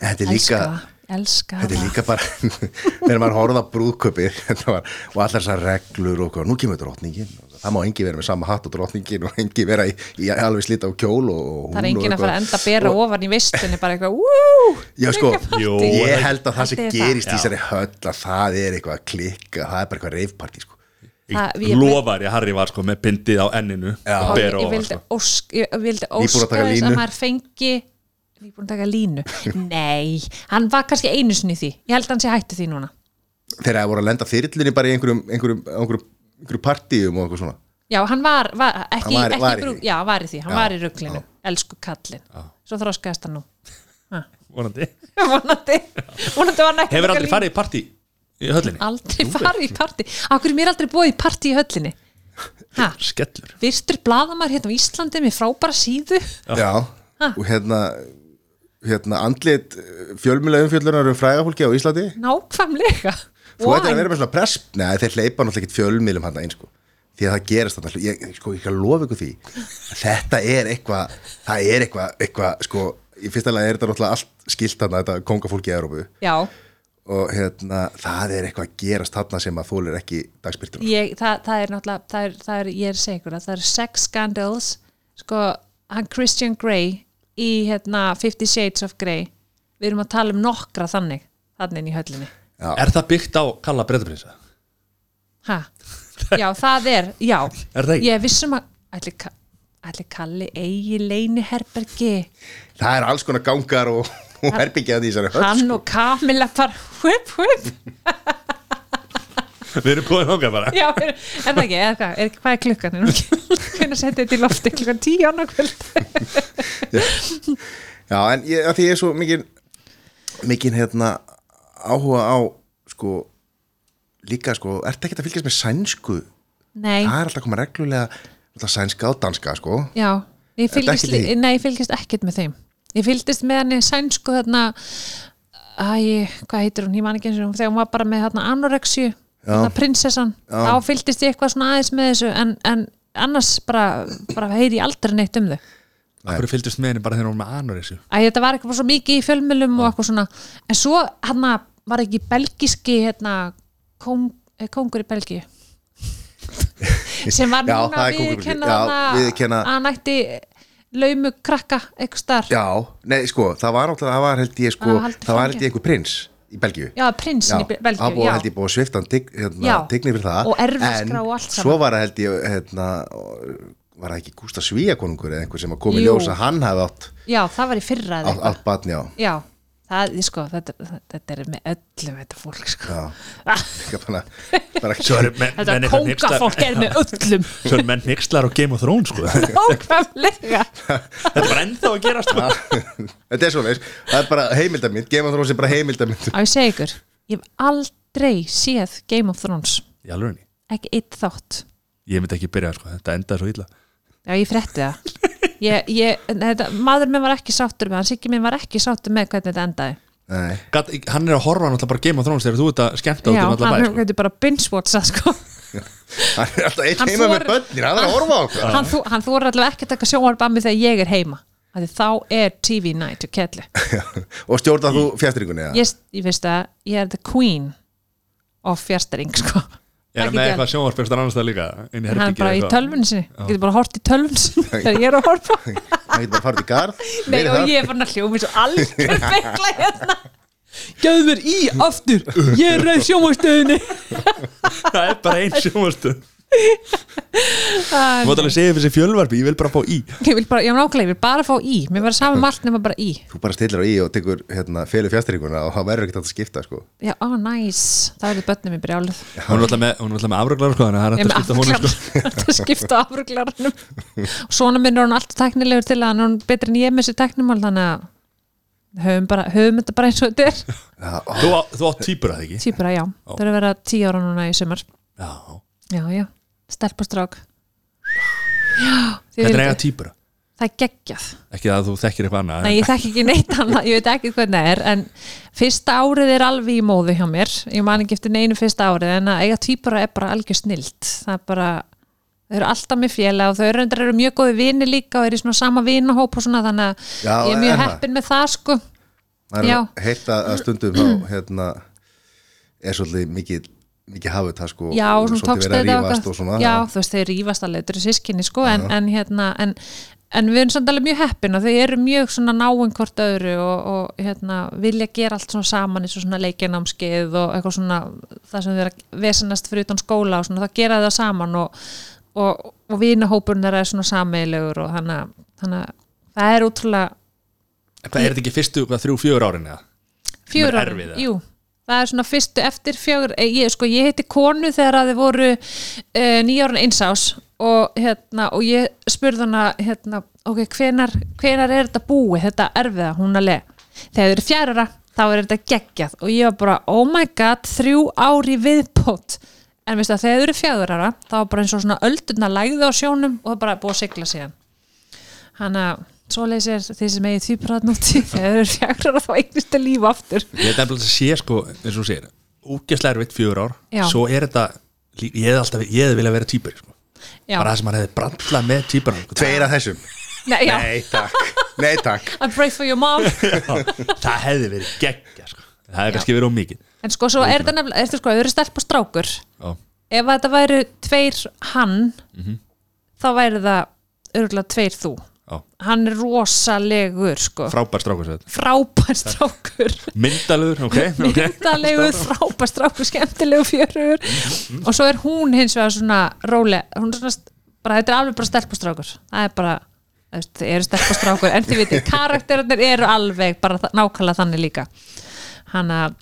Þetta er líka elska, Þetta er líka bara, þegar maður þetta var, og allar þessar reglur og hvað, nú kemur drottningin það má engi vera með sama hatt og drottningin og engi vera í, í alveg slita á kjól og, og það er og að fara að enda að bera ofan í vistunni bara eitthvað, Já, sko, Jú, ég held að það sem gerist í þessari höll að það er eitthvað að klikka, það er bara eitthvað reifparti sko. Lofar ég Harry var sko með pindið á enninu Já. og Og bera ofan vildi sko. ósk, ég vildi óska taka þess að maður fengi nýbúin að taka línu. Nei, hann var kannski einu sinni í því. Ég held að hann sé hættu því núna. Þegar það voru að lenda þyrlunni bara í einhverjum, einhverjum, einhverjum, einhverjum partíum og eitthvað svona. Já, hann var, var ekki, Hann var- ekki var brú, já, hann var í því, hann Já, var í rugglinu elsku kallinn, svo þroskaðist hann nú. Vonandi. vonandi, vonandi var hann ekki Hefur aldrei farið í partí í höllinni? aldrei farið í partí. Okkur er mér aldrei búið í partí í höllinni? Ha, Skellur. Fyrstur bladamær hérna á Íslandi með frábæra síðu. Já, og hérna hérna andlit fjölmjöla umfjöllunar um frægafólki á Íslandi? Nákvæmlega Þú ættir að vera með svona press Nei, þeir hleypa náttúrulega ekkert fjölmiðlum hann einn sko. Því að það gerist þarna. Ég, sko, ég kan lofa ykkur því þetta er eitthvað það er eitthvað, eitthvað sko, í fyrsta lega er þetta náttúrulega allt skilt þarna þetta kongafólki í Európu já, og hérna, það er eitthvað að gerast þarna sem að þólir ekki dagspyrtuna ég, það, það er náttúrulega það er, það er, ég er segur að það er sex scandals sko, hann Christian Grey í hérna Fifty Shades of Grey. Við erum að tala um nokkra þannig þannig í höllinni Já. Er það byggt á Kalla Breitaprinsa? ha, já það er já, Er það ekki? ég er vissum að ætli, Ka- ætli Kalli eigi leini herbergi það er alls konar gangar og, og herbyggjaði í þessari höll hann sko. og Kamila bara whip whip Við erum búin ákveð bara já, er, er það ekki, eða hvað, er, hvað er klukkan hvernig setja þetta í lofti klukkan tíu annað kvöld Já, en ég, að því ég er svo mikið mikið hérna áhuga á sko líka sko, ertu ekki að fylgjast með sænsku? Nei, það er alltaf að koma reglulega alltaf sænska og danska sko. Já, ég Ertu fylgist, ekki í því? nei, ég fylgist ekkert með þeim. Ég fylgist með henni sænsku þarna Æ, hvað heitir hún, ég man ekki eins og þegar hún var bara með þarna anorexju þarna prinsessan, Já. þá fylgist ég eitthvað svona aðeins með þessu en, en annars bara, bara heyri ég aldrei neitt um þau. Akkur fylgdust með henni bara þegar hún var með anoreksju Æ, þetta var eitthvað svo mikið í fjölmjölum og eitthvað svona, en svo hann var ekki belgiski hérna, kong, eh, kongur í Belgíu sem var Já, núna það við kóngurinn. kenna Já, viðurkenna- að hann ætti laumu krakka eitthvað starf Já, nei sko, það var náttúrulega það var held ég sko, Það var það held ég einhver prins í Belgíu Já, prinsin í það Belgíu, búið já. held ég búið að svifta hann tign, hérna, Já. fyrir það Og erfðaskrá en og allt saman. svo var það held ég hérna, var það ekki Gústa Svíakonungur eða einhver sem að komi Jú. ljós að hann hafi átt, Já, það var í fyrra eða eitthvað. átt batni á Já, það, sko, þetta, þetta er með öllum þetta fólk, sko. Já, líka bara, bara Svo eru menn, Þetta kóngafólk er með öllum. Svo eru menn nixlar og Game of Thrones sko. Þetta Ókvæmlega var ennþá að gera sko. Þetta er svona, það er bara heimildamind Game of Thrones er bara heimildamind. Á ég segi ykkur, ég hef aldrei séð Game of Thrones. Ekki eitt þátt. Ég myndi ekki byrja sko, þetta endaði svo illa. Já, ég frétti það ég, ég, þetta, Maður minn var ekki sáttur með hann Siggi minn var ekki sáttur með hvernig þetta endaði Nei, Gat, Hann er að horfa náttúrulega bara Game of Thrones þegar þú ert að skemmta út um allar hann sko. getur bara binge-watcha sko. hann er alltaf eitt Hann heima með börnir hann er að horfa á okkur hann, þú, hann þóra allavega ekki að taka sjónvarbammi þegar ég er heima Af því þá er TV night og kellu og stjórnar þú fjastringunni eða? ég, ég veist að ég er the queen of fjastering sko. Ég er Ekki með gæl. eitthvað sjónvarpestar annars það líka? Hann er bara í tölvunni sinni. Getur bara hort í tölvunni sinni þegar ég er að horfa. Hann getur bara farið í garð Nei, og það. ég er bara að hljóma svo algjör bekla hérna. Gjöðu mér í aftur. Ég er ræð sjónvastöðinni Það er bara einn sjónvarstu Þú mátt alveg segja fyrir þessi fjölvarpi, ég vil bara fá í. Ég vil bara, ég var nákvæmlega, ég vil bara fá í. Mér var saman allt nema bara í. Þú bara stillir á í og tekur hérna, felu fjastringuna og það verður ekkert að skipta sko. Já, ó, næs, það eru bönnum í brjálið. Hún er alltaf með, hún alltaf með afröglar sko, þannig að það er að skipta honum sko. að skipta afruglarnum. Og svona minn er hann alltaf teknilegur til að hann er betri en ég með þessi teknimál Þannig að höfum, bara, höfum þetta bara eins og þetta er. Já, Þú, átt? Týpura, já, það er að vera tíu ára núna í sumar. Já, Já, já, stelpastrák þetta er eiga týpura það er geggjað. Ekki að þú þekkir eitthvað annað Nei, ég þekki ekki neitt annað, ég veit ekki hvernig það er en fyrsta árið er alveg í móðu hjá mér. Ég man ekki eftir neinu fyrsta árið en að eiga týpura er bara algjör snilt. Það er bara, þau eru alltaf með félag og þau eru, eru mjög góði vini líka og eru í svona sama vinahóp og svona þannig að Já, ég er mjög heppin með það sko. Það er heitt að að stundum þá hérna, er svolítið mikið mikið hafið það sko já, og svona tókst þetta rífast og svona. Já, þú veist, þeir rífast alveg, þetta eru sískinni sko, en, en hérna en, en við erum samt alveg mjög heppin og þau eru mjög svona náinn hvort öðru og, og hérna, vilja gera allt svona saman eins og svona leikjanámskeið og eitthvað svona það sem eru að vesenast fyrir utan skóla og svona, það gera það saman og, og, og vinahópurinn þeirra er svona sameilegur og þannig að- það er útrúlega Hvað er þetta ekki fyrstu hvað, þrjú, fjögur árin eða? er árin, jú það er svona fyrstu eftir fjögur eh, ég, sko, ég heiti konu þegar að þið voru uh, nýjárun einsás og, hérna, og ég spurði hana hérna, ok, hvenar, hvenar er þetta búið þetta erfiða, hún alveg þegar þið eru fjárara, þá er þetta geggjað og ég var bara, oh my god, þrjú ári viðbót. En veistu að þegar þið eru fjárara, þá var bara eins og svona öldurna lægði á sjónum og það er bara búið að sigla síðan. Hann að svoleiðis er því sem eigið tvíbræð núti þegar þið eru fjárara þá eignist að lífa aftur Ég er nefnilega að sé sko, eins og segir Úgeslega erfitt fjögur ár Já. Svo er þetta, ég hefði alltaf ég hefði vilja vera týpur sko. Já. Bara það sem hann hefði brandla með týpur tveir af þessum Nei, já. nei takk, nei takk I pray for your mom Það hefði verið geggja sko. Það hefði kannski verið of mikið En sko, svo er þetta nefnilega, eftir sko, ef þau eru stelp og strákur Já. Ef að þetta væru tveir hann Mhm. þá væri það örgulega tveir þú Já. Hann er rosalegur, sko. Frábær strákur Frábær strákur. Myndalur, ok, ok. Myndalegur, frábær strákur, skemmtilegur fjörugur Mhm. Og svo er hún hins vegar svona róleg Hún er svona, bara, þetta er alveg bara stelp og strákur. Það er bara, þið eru stelp og strákur En þið veitir, karakterinir eru alveg bara nákvæmlega þannig líka. Hann að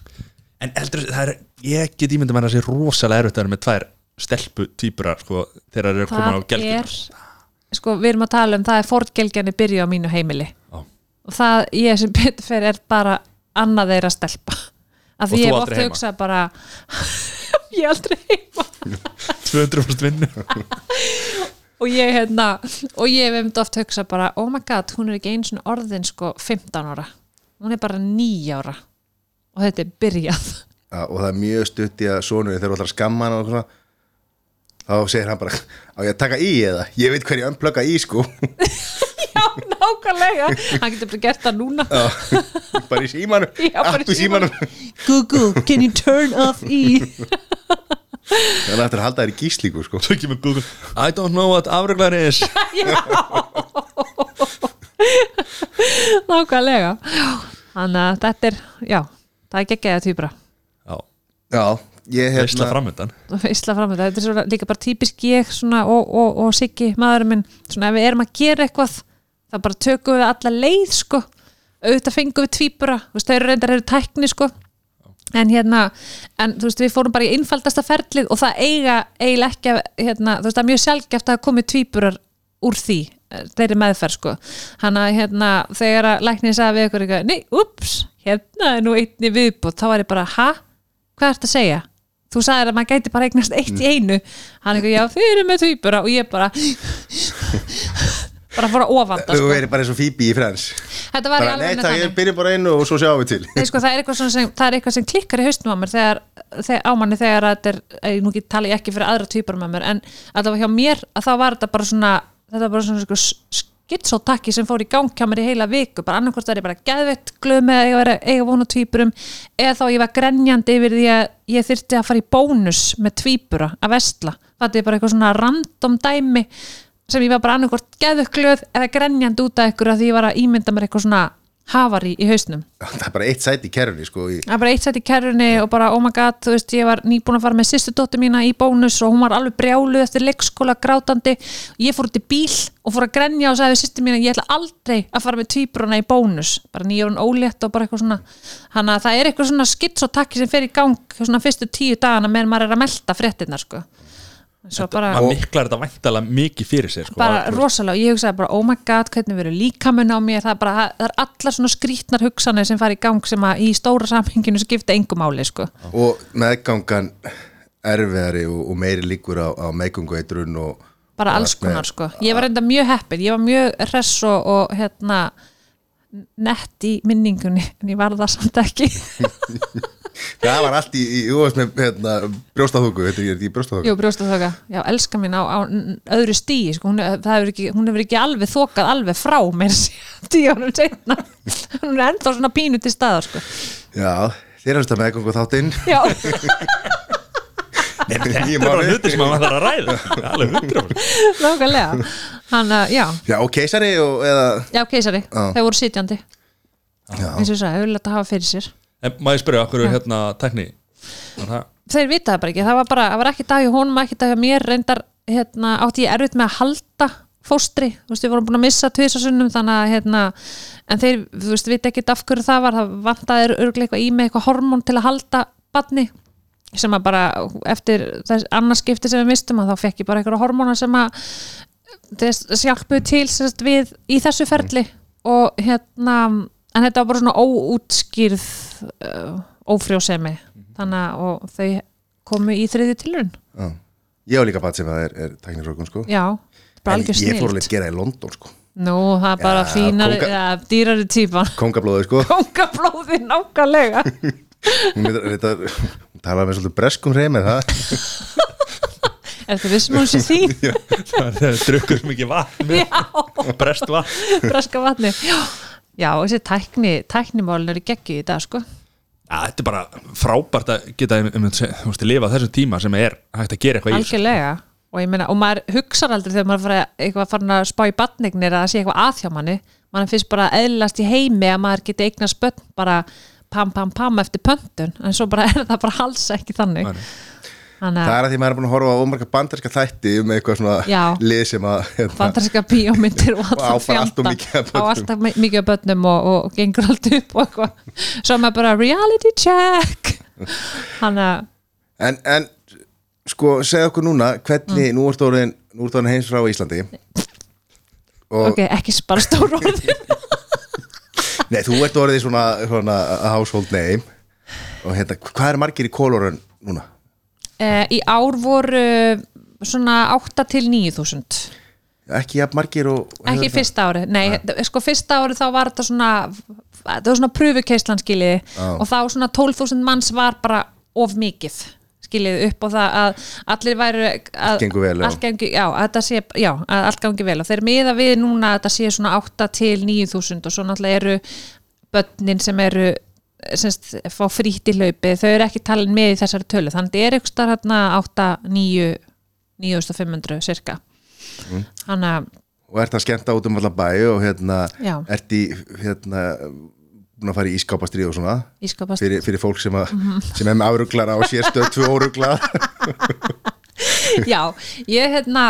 En heldur það er, ég get ímynda mér að það sé rosalega erfitt að vera með tvær stelpu týpurar sko, þegar þeir eru komin á það gelgjum er sko við erum að tala um það er fortgelgjani byrju á mínu heimili. Já. og það ég sem betur fyrir er bara annað þeirra stelpa. Af Og því ég hef aldrei oft heima? hugsað bara ég er aldrei heima. 200% vinnu. Og ég hérna og ég hef einmitt oft hugsað bara oh my god, hún er ekki einu svona orðin sko 15 ára, hún er bara 9 ára. Og þetta er byrjað. Já, og það er mjög stutt í að sonurinn þegar þú ætlar að skamma hann og svona þá segir hann bara, á ég að taka í eða? Ég veit hverju ömplöka í sko. Já, nákvæmlega. Hann getur bara gert það núna. Já, bara í símanum. Já, bara í í símanum. Google, can you turn off E? Þannig að þetta er að halda þér í gíslíku sko. I don't know what afreglar is. Nákvæmlega. Þannig að þetta er, já það er geggjaða týpura Já, ég veistla hérna framöndan Veistla fram með það, þetta er svona, líka bara típisk ég svona, og, og, og Siggi, maðurinn minn. Svona ef við erum að gera eitthvað þá bara tökum við alla leið sko. Auðvitað fengum við tvíbura. Þú veist, þeir eru reyndar eru tækni sko. En hérna, en þú veist, við fórum bara í einfaldasta ferlið og það eiga eiginlega ekki, að, hérna, þú veist, það er mjög sjálfgeft að komi tvíburar úr því eh, þeirri meðferð sko. Hann að hérna, þegar að læknir sagði við ykkur eitthvað, nei, ups, hérna er nú einni viðbútt, þá var ég bara, ha? Hvað ertu að segja? Þú sagðir að maður gæti bara eignast eitt í einu. Hann eitthvað, já, þið eru með tvíbura. Og ég bara bara fór að ofanda Þú sko. verður bara eins og Phoebe í Friends. Þetta var í bara, alveg Nei, það ég byrja bara einu og svo sjáum við til. Nei, sko, það, er svona sem, það er eitthvað sem klikkar í haustum á mér þegar, þegar ámanni þegar að þetta er, eh, nú get- tala ég ekki fyrir aðra tvípar með mér en allavega hjá mér að þá var þetta bara svona þetta var bara svona sko, skitsóttakki sem fór í gang hjá mér í heila viku bara annarkvort var ég bara geðvett glöð með að eiga, vera- eiga vonu tvípurum eða þá ég var grenjandi yfir því að ég þyrfti að fara í bónus með tvípura að vestla, þetta er bara eitthvað svona random dæmi sem ég var bara annarkvort geðvett glöð eða grenjandi út af ykkur að því ég var að ímynda mér eitthvað svona hafari í hausnum. Það er bara eitt sæti í kerfni sko í, það er bara eitt sætt í kerrunni og bara oh my god, þú veist, ég var nýbúin að fara með sýstu dóttur mína í bónus og hún var alveg brjáluð eftir leikskóla grátandi. Ég fór út í bíl og fór að grenja og sagði sýstu mína, ég ætla aldrei að fara með tvíbruna í bónus, bara nýjórun ólétt og bara eitthvað svona, þannig að það er eitthvað svona skits og takki sem fer í gang svona fyrstu tíu dagana meðan maður er að melta fréttinnar sko. Svo bara maður miklar þetta væntalega mikið fyrir sér sko, bara rosalega. Ég hugsaði bara oh my god hvernig verður líkamun á mér? Það er, bara, það er allar svona skrítnar hugsanir sem fara í gang sem að í stóra samhenginu skipta engum máli sko. og meðgangan erfiðari og, og meiri líkur á, á meðgangu eitrun og bara alls allt með- konar sko. ég var enda mjög heppin, ég var mjög hress og, og hérna nett í minningunni en ég var það samt ekki Það var allt í, í, í, með hérna, brjóstaþóku, þetta er í brjóstaþóku Jú, brjóstaþoka, já, elska mín á, á öðru stíi, sko, hún, það hefur ekki, hún hefur ekki alveg þokað alveg frá mér síðan tíu árum seinna. Hún er ennþá svona pínu til staðar, sko. Já, þér er þetta meðgangu þáttinn. Já. Þetta er bara hluti sem maður þarf að ræða. Alveg hundra nákvæmlega. Hann að, já, Já, og keisari og eða já, keisari. Þau voru sitjandi, Já, eins og ég sagði, þau vilja þetta hafa fyrir sér En maður spyrja okkur hérna tekni Var það- þeir vita það bara ekki, það var bara, það var ekki dag í honum, ekki dag hjá mér, reyndar hérna, átti ég erfitt með að halda fóstri, þú veist, við vorum búin að missa tvisasunnum þannig að, hérna, en þeir þú veist, vita ekki af hverju það var, það vantaði örgulega eitthvað í mig, eitthvað hormón til að halda badni, sem að bara eftir þess annars skipti sem við mistum að þá fekk ég bara eitthvað hormóna sem að þess hjálpuðu til sérst, við í þessu ferli. Og hérna en þetta var bara svona óútskýrð uh, ófrjósemi. Þannig að þau komu í þriðju tilrun já. Ég á líka bat sem það er, er tæknisrókun sko. Já, bara En ég fór að gera í London sko. Nú, það er bara Já, fínari, kónga- ja, dýrari típan Kongablóði sko. Kongablóði nákvæmlega. Hún talaði með svolítið breskum hreim er það? Er þetta vissum hún sé þín? Það er drukkur mikið vatn. Já, Brest vatn. Breska vatni já, já þessi tækni tæknimálin eru geggju í dag sko. Ja, Þetta er bara frábært að geta um, um, þú veist, lifa þessum tíma sem er hægt að gera eitthvað í þessu. algjörlega. Og ég meina, og maður hugsar aldrei þegar maður fara farin að spá í badnignir að sé eitthvað að hjá manni. Mann finnst bara eðlast í heimi að maður geti eignast börn bara pam pam pam eftir pöntun. En svo bara er það bara alls ekki þannig. Nei. Þannig Það að er að því maður er búin að horfa á ómarga bandarska þætti um eitthvað svona lið sem að hérna, fantarska bíómyndir og alltaf af á alltaf mi- mikið af börnum og, og, gengur allt upp og eitthvað. Svo er maður bara reality check. En, en sko, segð okkur núna hvernig, nú orðin nú ert orðin heims frá Íslandi. Og ok, ekki bara stór orðin nei, þú ert orðið svona, svona household name. Og hérna, hvað er margir í kólorun núna? Eh, Í ár voru svona 8 til 9000 Ekki jafn margir og ekki hefur fyrsta ári, nei, sko fyrsta ári þá var þetta svona það var svona pröfukeislan skiljiði og þá svona 12.000 manns var bara of mikið skiljiði upp og það að allir væru að, gengur vel, já. allt gengi, já, að þetta sé, já, að allt gangi vel. Og þeir miða við núna að þetta sé svona 8 til 9000 og svo náttúrulega eru börnin sem eru semst, fá frýtt í hlaupi, þau eru ekki talin með í þessari tölu, þannig að þetta er eitthvað hérna 8, 9 9500 cirka Mm. þannig að og ert að skemmta út um allan bæ og hérna, ert í hérna, búin að fara í ískápastrið og svona? Ískapast fyrir, fyrir fólk sem, að, Mhm. sem er með áruglar á sér stöð tvö óruglar já, ég hérna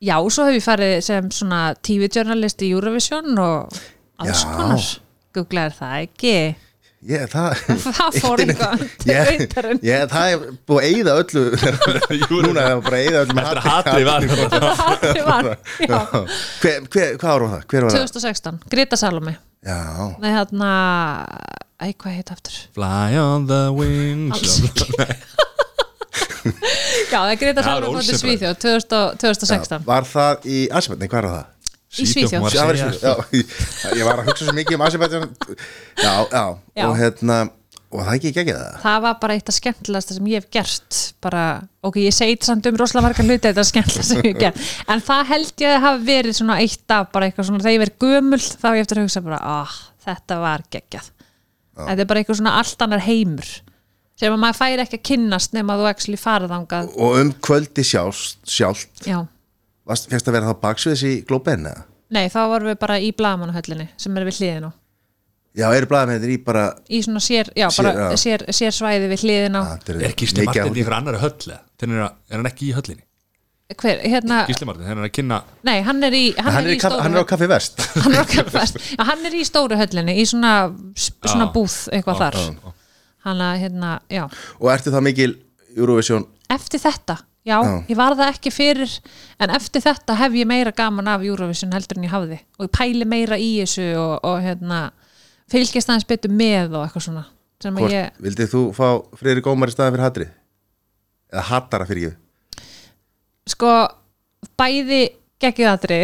já, svo hef ég farið sem svona TV-journalist í Eurovision og alls konar. Googlaðir það ekki ég, það, það fór eitthvað ég, það er búið að eyða öllu núna er það bara að eyða öllu með Eftir að hatri það hver, hvað ára var það? hver var það? 2016, Greta Salome Já, Nei, hérna, æ, hvað heit aftur? Fly on the wings Alls Já, það er Greta Það er Salome fótið Olsen Svíþjóð 2000 2016 var það í Asibet? Nei, hvað er það? Í Svíþjóð. já, ég, var að hugsa svo mikið um Asibet já, já, Já. og hérna og það ekki ekki það? Það var bara eitt af skemmtilegasta sem ég hef gert bara, ok, ég segi þetta samt um rosalega margar hluti þetta er skemmtilegast sem ég hef gert. En það held ég að hafa verið svona eitt af bara eitthvað svona, þegar ég verið gömul þá hef ég eftir að hugsa bara, ah, þetta var geggjað. Þetta er bara eitthvað svona allt annar heimur. Sem að maður færi ekki að kynnast nema þú actually farið þangað. Og um kvöldi sjálft, fegst að vera þá baksviðs í Globen eða? nei, þá vorum við bara í blamanahöllinni sem er við hliðin á Já, eru blaðamennir í bara í svona sér, já, Sér- bara já. sér, sér svæði við hliðin á Ah, Er Gísli Martin í ykkur annari höll er, er hann ekki í höllinni? hver, hérna, Gísli Martin, hann er að kynna nei, hann er í hann, Hann er, í, í kaf, stóru hann er á Kaffi Vest hann er, okkar best. Já, hann er í stóru höllinni í svona, svona Já. búð eitthvað þar já, já. hann að hérna, já og ertu það mikil Eurovision eftir þetta, já, Já. ég var það ekki fyrir en eftir þetta hef ég meira gaman af Eurovision heldur en ég hafði og ég pæli meira í þessu og, og hérna fylgist aðeins betur með og eitthvað svona sem að Hvort, ég, Vildið þú fá Freyri Gómar í staðan fyrir hatrið? Eða hattara fyrir ég? sko bæði geggjuðatri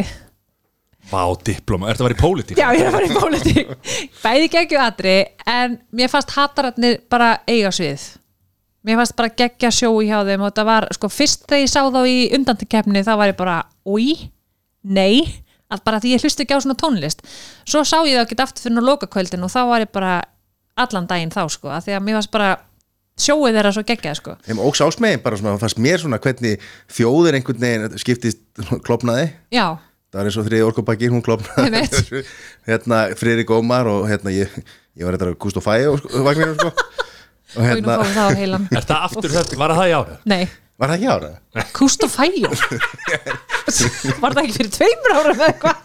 Vá, diploma, ertu að vera í pólitík? já, ég er að fara í pólitík bæði geggjuðatri en mér fannst hattaratnir bara eiga svið mér fannst bara geggja sjó í hjá þeim og þetta var, sko, fyrst þegar ég sá þá í undantekefni þá var ég bara, úi nei, allt bara því ég hlusti ekki á svona tónlist. Svo sá ég það ekki aftur fyrir nú lokakvöldin og þá var ég bara allan daginn þá, sko, að því að mér fannst bara sjóið þeirra svo geggjað sko. Þeim óks ásmegin bara svona, fannst mér svona hvernig þjóðir einhvern veginn skiptist klopnaði já, það var eins og þriði orkubakki, hún klopnaði hérna Friðrik Ómar og hérna ég, ég var þetta Gustaf Fæ og sko og og hérna, fáum það Er það aftur þetta, var það í ára? nei, var það ekki ára? Kúst og Fæjó? Var það ekki fyrir tveimur ára með eitthvað?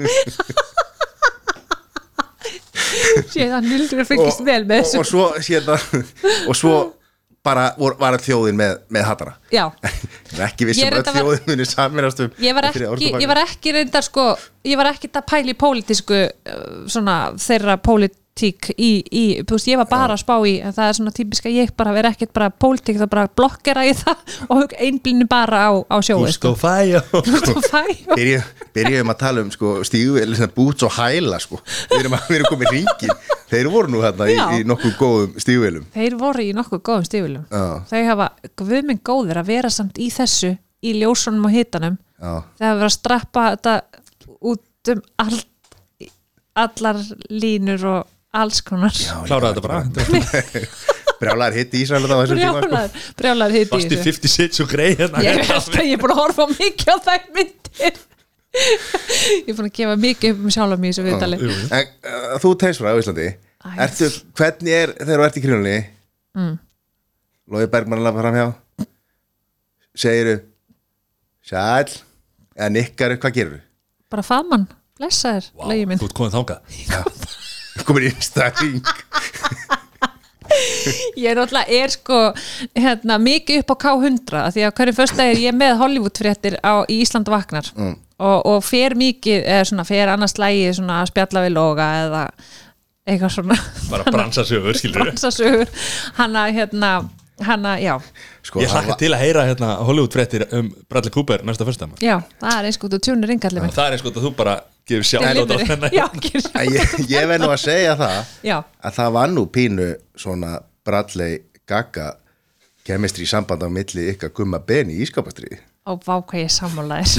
Séð að nildur fylgist vel með og, þessu. og svo hérna, og svo bara vor, var þjóðin með, með hattara já, Ég er ekki vissum að þjóðin muni saminast um ég var þriðja ekki ég var ekki reyndar sko ég var ekki að pæla í pólitísku uh, svona þeirra pólitík í, í, þú veist, ég var bara að spá í það er svona típiska ég bara vera ekkert bara pólitík það bara blokkera í það og einblínu bara á, á og Fæjó Byrjum, byrjum að tala um sko, stígu, búts og hæla sko. við, erum að, við erum komið ringin þeir voru nú hérna í, í nokkuð góðum stígvelum þeir voru í nokkuð góðum Já. þau hafa guðminn góðir að vera samt í þessu í ljósunum og hitanum. Já. þegar hafa verið að strappa þetta út um all, allar línur og alls konar. Kláraði þetta bara. Brjálæðar hitt í Ísrael á þessum tíma sko. brjálar, brjálar hitt í Varst í þessu. 50 Cent og grei hérna? Ég held að ég er búin að horfa mikið á þær myndir. Ég er búin að gefa mikið upp um sjálf mig í þessu viðtali. Jú, jú. en uh, þú teisfra á Íslandi. Ertu, hvernig er þegar þú ert í krínunni mm. Lói Bergmann að lafa fram hjá segiru sæl eða nikkaru, hvað gerur bara faðmann, blessa þér, Vá, wow, minn. Þú ert komið þangað komin í stæring Ég er náttúrulega er sko hérna, mikið upp á K100 af því að hverju fyrsta er ég með Hollywood fréttir á, í Ísland vaknar. Mm. og, og fer mikið, eða svona fer annars lægi svona að spjalla við loga eða eitthvað svona. Bara bransa sögur, skilur bransasögur. Hana hérna, hana, já. Sko, Ég hlakka til að heyra hérna Hollywood fréttir um Bradley Cooper næsta fyrsta já, það er eins og þú tjúnir minn það er eins gott að þú bara gefur já, gerir En ég, ég verð nú að segja það já, að það var nú pínu svona Bradley Gaga kemistri í samband á milli ykkar gumma ben í ískapastriði og vá hvað ég sammálaðir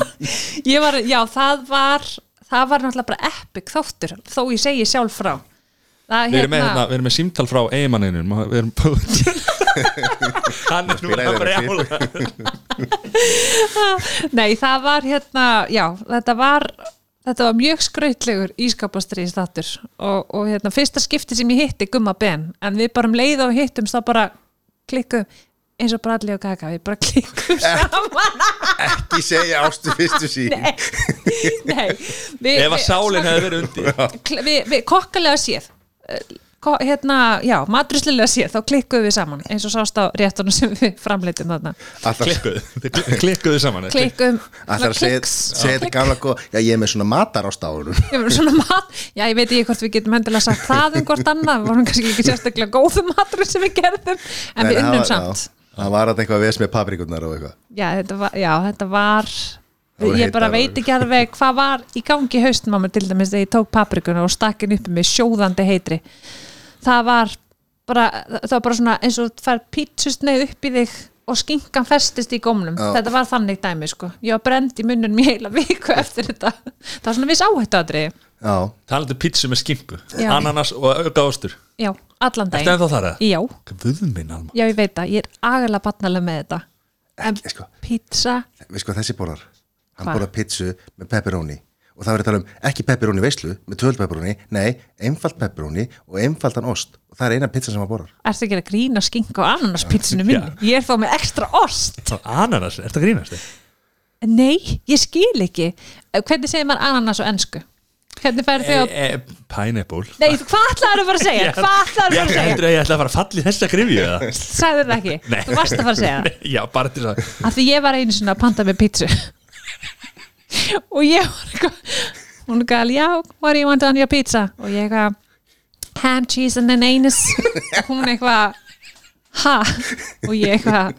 ég var, já, það var það var náttúrulega bara epic þáttur þó ég segi sjálf frá. Það, Við erum með, hérna, við erum með símtal frá eigimanninum Við erum Hann er nú Spilaði að þeirra brjála Nei, það var hérna, já, þetta var þetta var mjög skrautlegur ískapastriðis þáttur og, og hérna, fyrsta skipti sem ég hitti Gumma Ben en við bara um leið og hittum þá bara klikkum eins og Bradley og Gaga, við bara klikkum saman. ekki segja ástu fyrstu sín. Nei, nei við, Ef að sálinn hefði verið undir. Við, við kokkalega séð hérna, já, matruslilega séð þá klikkuðum við saman eins og sást á réttunum sem við framleitum þarna. Klikkuðu, klikkuðu saman klikkuðum að segja kliks, Já, ég er með svona matar á stáðunum svona já ég veit ekki hvort við getum hendilega sagt það um hvort annað, við vorum kannski ekki sérstaklega góðum matur sem við gerðum en við unnum samt. Það var þetta eitthvað ves með paprikurnar og eitthvað. Já þetta var, já, þetta var ég bara veit ekki alveg hvað var í gangi haustum á mér til dæmis þegar ég tók paprikuna og stakkin uppi með sjóðandi heitri það var bara það var bara svona eins og það fær pítsustneið upp í þig og skinkan festist í gómnum. Já. þetta var þannig dæmi sko. Ég var brend í munnum í heila viku eftir þetta. Það var svona viss áhættu aðri Já, Talandi pizza með skinku Já. Ananas og auka ástur já, allan Ertu daginn. ennþá þar eða? já, Guðminn alma Já, ég veit það, ég er agalega batnalega með þetta. En Ekki, sko. pizza? Við sko þessi borðar Hann Hvað? borðar pizzu með pepperoni Og það verður að tala um ekki pepperoni veislu Með tvöld pepperoni, nei, einfalt pepperoni Og einfaldan ost Og það er eina pizza sem hann borðar Ertu ekki að grína skink og ananaspizzinu minni? Ég er þó með ekstra ost Ananas, ertu að grínast þig? Nei, ég skil ekki Hvernig segir maður ananas á ensku? Hvernig færðu þau á E, e, pineapple Nei, hvað ætlaður að fara að segja? Hvað ætlaður að Ég fara að segja? heldur að ég ætla að fara að falla í þessa grifju eða? Sagður það ekki? Nei. Þú varst að fara að segja það Já, bara til að Af því ég var einu svona að panta með pizzu Og ég var eitthvað Hún gal, já, what do you want on your pizza? Og ég eitthvað Ham, cheese and an anus Og hún eitthvað Ha? Og ég eitthvað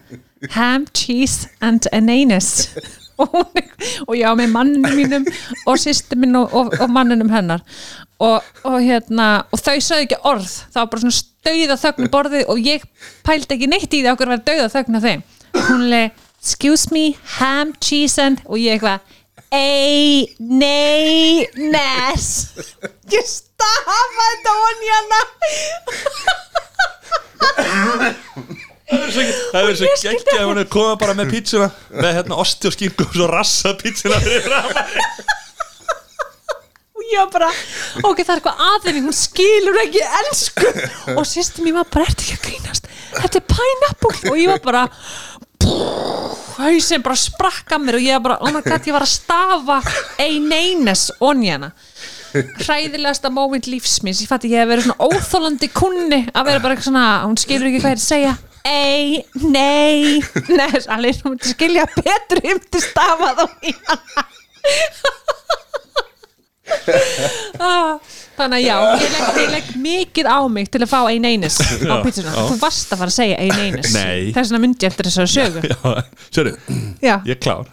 Ham, cheese and an anus og, hún, eitthvað- og ég á með manninu mínum og sýstu minn og, og, og manninum hennar. Og, og hérna og þau sögðu ekki orð. Það var bara svona stauða þögn í borðið og ég pældi ekki neitt í því okkur var dauða þögn af þeim. Hún leið, excuse me, ham, cheese and og ég eitthvað ei, nei, nes ég stafa þetta onni hana. Það er svo geggja að hún er komið bara með pítsuna með hérna osti og skinku og svo rassa pítsuna fyrir fram og ég var bara, ok, það er eitthvað aðeins hún skilur ekki ensku. Og sýstum ég var bara, ertu ekki að grínast? Þetta er pineapple. Og ég var bara hausinn bara sprakka mér og ég var bara, oh my god, ég var að stafa eineines onjana. Hræðilegasta moment lífsmins ég fætti ég hef verið svona óþólandi kunni að vera bara eitthvað svona, hún skilur ekki hvað er að segja. Ei, nei. Nei, alveg, hún myndi skilja betur um til stafað og hana. Ah, Þannig að já, ég legg, ég legg mikið á mig til að fá ein einis á pítsuna. Þú varst að fara að segja ein einis. Nei. Þess vegna myndi ég eftir þessari sögu. Já, sérðu, Já, ég er klár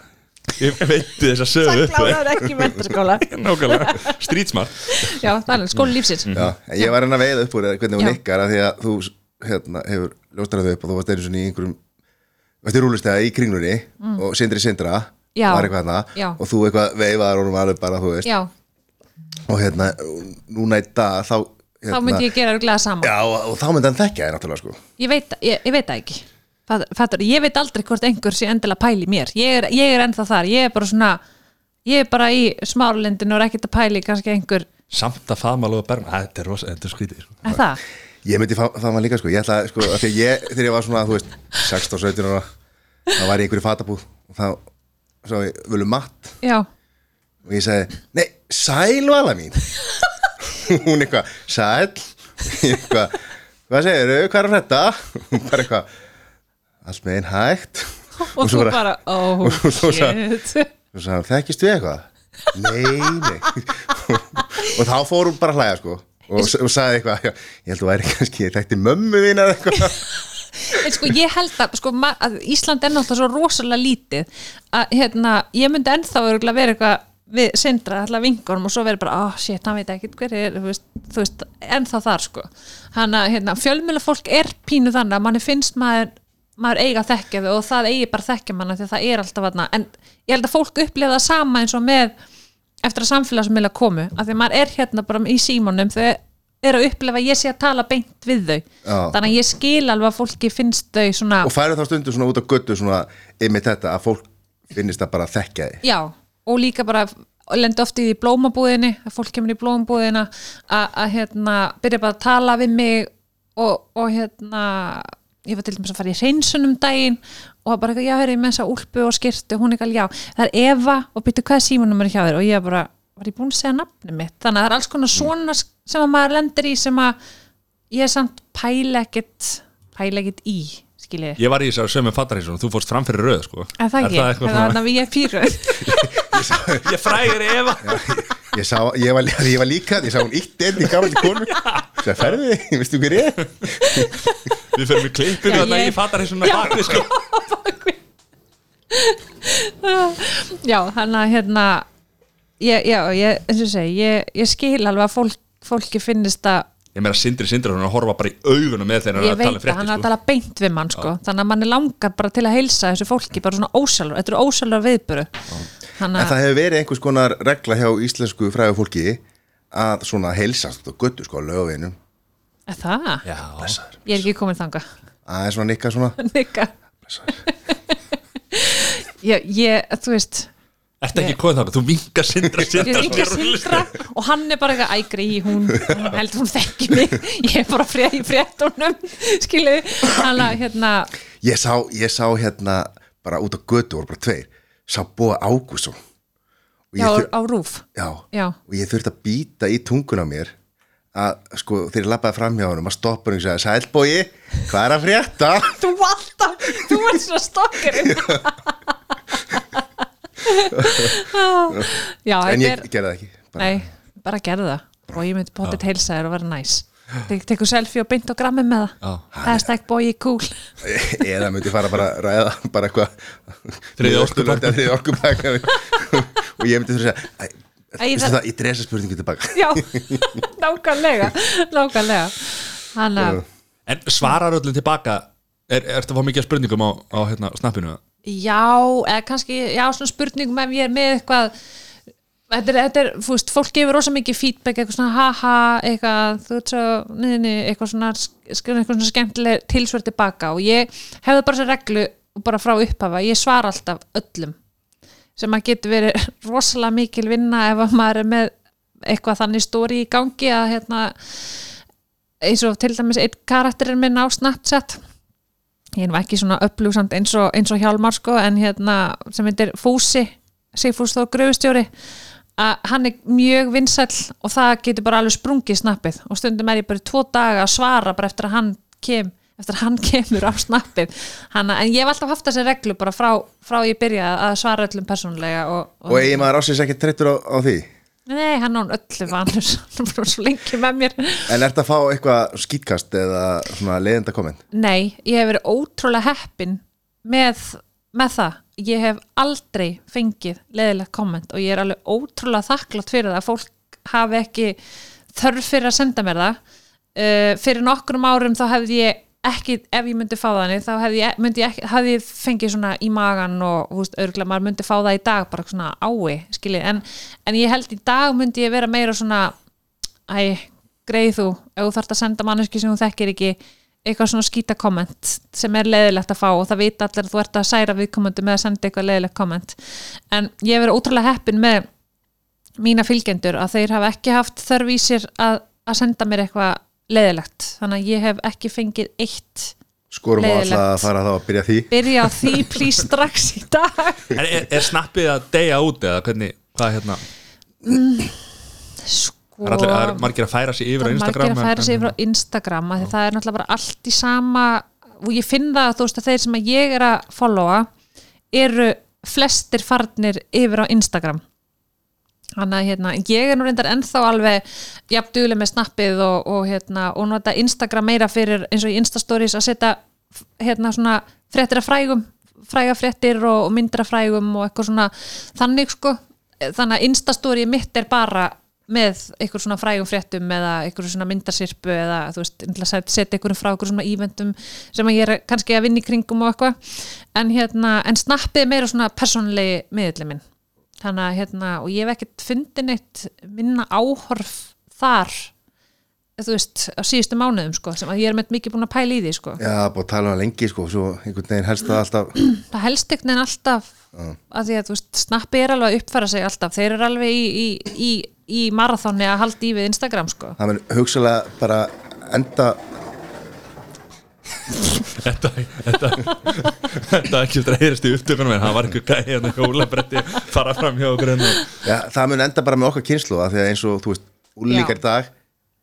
Ég veitti þess að sögu það upp kláraði ekki mentarskóla. Nákvæmlega, streetsmart Já, það er skóli lífsins. Já, ég var hann að veiða upp úr hvernig hún Já. nikkar af því að þú hérna, hefur ljóstar þau upp og þú varst einu svona í einhverjum varst í rúlustega í kringlunni og Sindri Sindra Mm. Já. var eitthvað Já. og þú eitthvað veifaðar honum alveg bara þú veist Já, og hérna núna í dag þá hérna, þá myndi ég gera glæða saman. Já, og, og þá myndi hann þekkja þér náttúrulega sko Ég veit, ég, ég veit það ekki. Fatt- Fattar, ég veit aldrei hvort einhver sé endilega pæli í mér. Ég er, ég er ennþá þar. Ég er bara svona, ég er bara í smáralindinu og er ekkert að pæli kannski einhver, Samt að faðma alveg að berma Þetta er rosa, þetta er skrítið sko. en það? Ég myndi það var líka sko, ég ætla sko, af því að ég, þegar ég var svona, þú veist 16-17 ára, þá var ég í einhverju fatabúð og þá sá ég völu matt Já, og ég sagði, nei, sæl vala mín. Hún eitthvað, sæl? Eitthvað, hvað segir þau, hvað er að frétta? Hún bara eitthvað allt með einn hægt. Og, svo þú bara, oh shit. og sagði, hann, þekkist við eitthvað? Nei, nei. Og þá fór hún bara að hlæja sko. Og, og sagði eitthvað, já, ég held að væri kannski ég þekkti mömmu þín eða eitthvað. En sko ég held að, sko, að Ísland er náttúrulega svo rosalega lítið að hérna, ég myndi ennþá örugglega vera eitthvað við sindra allar vingunum og svo verið bara, oh shit, hann veit ekki hver er, veist, þú veist ennþá þar sko, hann að hérna, fjölmjöla fólk er pínu þannig að manni finnst maður maður eiga þekkja þau og það eigi bara þekkja manna því að það er alltaf þarna. En ég held að fólk upplifa það sama eins og með eftir að samfélagsmiðla komu af því að maður er hérna bara í símanum þau er að upplifa að ég sé að tala beint við þau. Já. þannig að ég skil alveg að fólki finnst þau svona, og færi þá stundu svona út á göttu svona yfir þetta að fólk finnist að bara þekkja þig. Já, og líka bara lendi oft í blómabúðinni að fólk kemur í blómabúðina að, hérna, byrja bara að tala við mig og, og hérna ég var til dæmis að fara í hreinsunum daginn og bara já, er ég með þessa úlpu og skirtu og hún eitthvað, já, það er Eva og byrja hvað er símanum er hjá þér? Og ég bara var ég búin að segja nafni mitt, þannig að það er alls konar svona sem að maður lendir í sem að ég er samt pæla ekkert í, skiljið Ég var í þessar sömu fattarhísun og þú fórst fram fyrir röð sko. Er það ekki? Er það svona- þannig að við er pýröð? Ég frægir Eva ég, sá, ég, var, ég var líka, ég sá hún ítt einn í gammal konu það ferði, veistu hver ég er? Við fyrir með klippinu Já, þarna ég- í fattarhísun Já. bakvið sko. Já, þannig að hérna ég, já, ég, eins og ég segi ég, ég skil alveg að fólk, fólki finnist að Ég meira Sindri Sindri er að horfa bara í augunum með hann ég er að tala veit um að hann er frétti að sko. tala beint við mann sko. þannig að mann er langar bara til að heilsa þessu fólki bara svona ósælur, þetta eru ósælur viðböru En það hefur verið einhvers konar regla hjá íslensku fræðu fólki að svona heilsast og göttu sko á lögavinum Er það, Já, ég er ekki komin þanga aðeins svona nikka svona. Nikka. Ég, ég, þú veist Ertu ekki komið þáka, þú vinkar Sindra Sindra ringi Sindra og hann er bara eitthvað ægri í hún, hún heldur hún þekki mig. Ég er bara frétt í fréttunum skilu, hann að hérna ég sá, ég sá hérna bara út á götu voru bara tveir. Sá Bóa Ágússon og já, þur, á rúf. Já, Já. og ég þurfti að býta í tungun á mér að sko ég lappaði fram hjá honum að stoppa hann og sagði Sælbói, hvað er að frétta? þú alltaf, þú ert svo stokkurinn já, en ég er gerði það ekki bara, nei, bara gerðu það. Og ég myndi potið heilsa þér og vera næs. Tek, tekur selfie og beint á grammi með það. Já. hashtag boy cool eða myndi fara bara að ræða bara eitthvað Þriðja orkupakka. þriði orkupakka. Og ég myndi þurfa að segja "Æ, það- það, ég dresa spurningu tilbaka já, nákvæmlega nákvæmlega. Hann að En svarar öllum tilbaka er, Ertu að fá mikið spurningum á, á hérna, snappinu? Já, eða kannski, já, svona spurningum ef ég er með eitthvað þetta er, þetta er, þú veist, fólk gefur rosa mikið feedback, eitthvað svona haha eitthvað, þú veist svo, niðni eitthvað svona, eitthvað svona skemmtileg tilsverð tilbaka og ég hefði bara sér reglu bara frá upphafa, ég svara alltaf öllum sem að getur verið rosalega mikil vinna ef að maður er með eitthvað þannig stóri í gangi að hérna eins og til dæmis einn karakterinn minn á Snapchat ég er nú ekki svona upplúsand eins og, eins og Hjálmar sko en hérna sem heitir Fúsi Sigfús Þór Gröfustjóri að hann er mjög vinsæll og það getur bara alveg sprungið snappið. Og stundum er ég bara tvo daga að svara bara eftir að hann kem eftir að hann kemur á snappið. Hanna, en ég hef alltaf haft þessi reglu bara frá, frá ég byrja að svara öllum persónulega og, Og eigi maður ásins ekki treytur á, á því nei, hann á öllu vanur hann bara svo lengi með mér. En ert að fá eitthvað skýtkast eða svona leiðenda komment Nei, ég hef verið ótrúlega heppin með, með það. Ég hef aldrei fengið leðilegt komment og ég er alveg ótrúlega þakklátt fyrir það að fólk hafi ekki þörf fyrir að senda mér það. Uh, fyrir nokkrum árum þá hefði ég ekki, ef ég myndi fá þannig þá hefði ég, myndi ég, hefði ég fengið svona í magan og þú veist, örgulega maður myndi fá það í dag bara svona ái, skiljið en, en ég held í dag myndi ég vera meira svona æ, greið þú ef þú þarft að senda manneski sem þú þekkir ekki eitthvað svona skýta komment sem er leiðilegt að fá og það vita allir að þú ert að særa viðkomendu með að senda eitthvað leiðilegt komment en ég verið ótrúlega heppin með mína fylgjendur að þeir hafa ekki haft þörf í sér að, að senda mér eitthvað leiðilegt þannig að ég hef ekki fengið eitt Skorum á alltaf að fara þá að byrja því. Byrja á því please strax í dag. Er, er, er snappið að deyja út eða hvernig, hvað er hérna? Sko Það er allir, það er margir að færa sig yfir á Instagram margir að færa sig yfir á Instagram af því það er náttúrulega bara allt í sama og ég finn það að þú veist að þeir sem að ég er að followa eru flestir farnir yfir á Instagram þannig að hérna, ég er nú reyndar ennþá alveg jafn duguleg með snappið og, og, hérna, og nota Instagram meira fyrir eins og í Instastories að setja hérna fréttir af frægum fræga fréttir og, og myndir af frægum og eitthvað svona þannig sko. Þannig að Instastory mitt er bara með eitthvað svona frægum fréttum eða eitthvað svona myndarsirpu eða þú veist, setja eitthvað frá eitthvað svona eventum sem að ég er kannski að vinna í kringum og eitthvað. En hérna, en snappið er meira svona persónulegi miðli minn þannig að hérna, og ég hef ekkert fundið neitt minna áhorf þar þú veist, á síðustu mánuðum sko, sem að ég er með mikið búin að pæla í því sko. Já, búið að tala um lengi sko Svo einhvern veginn helst það alltaf það helst ekkert en alltaf að því að þú veist, snappi er alveg að uppfæra sig alltaf, þeir eru alveg í, í, í, í marathóni að halda í við Instagram sko. Það mun hugsalega bara enda Þetta, þetta, þetta ekki eftir að heyrast í upptökunum en það var einhver gæði hérna hjólabretti fara fram hjá okkur hérna Já, það mun enda bara með okkar kynslu af því að eins og, þú veist, úlíkar Já. í dag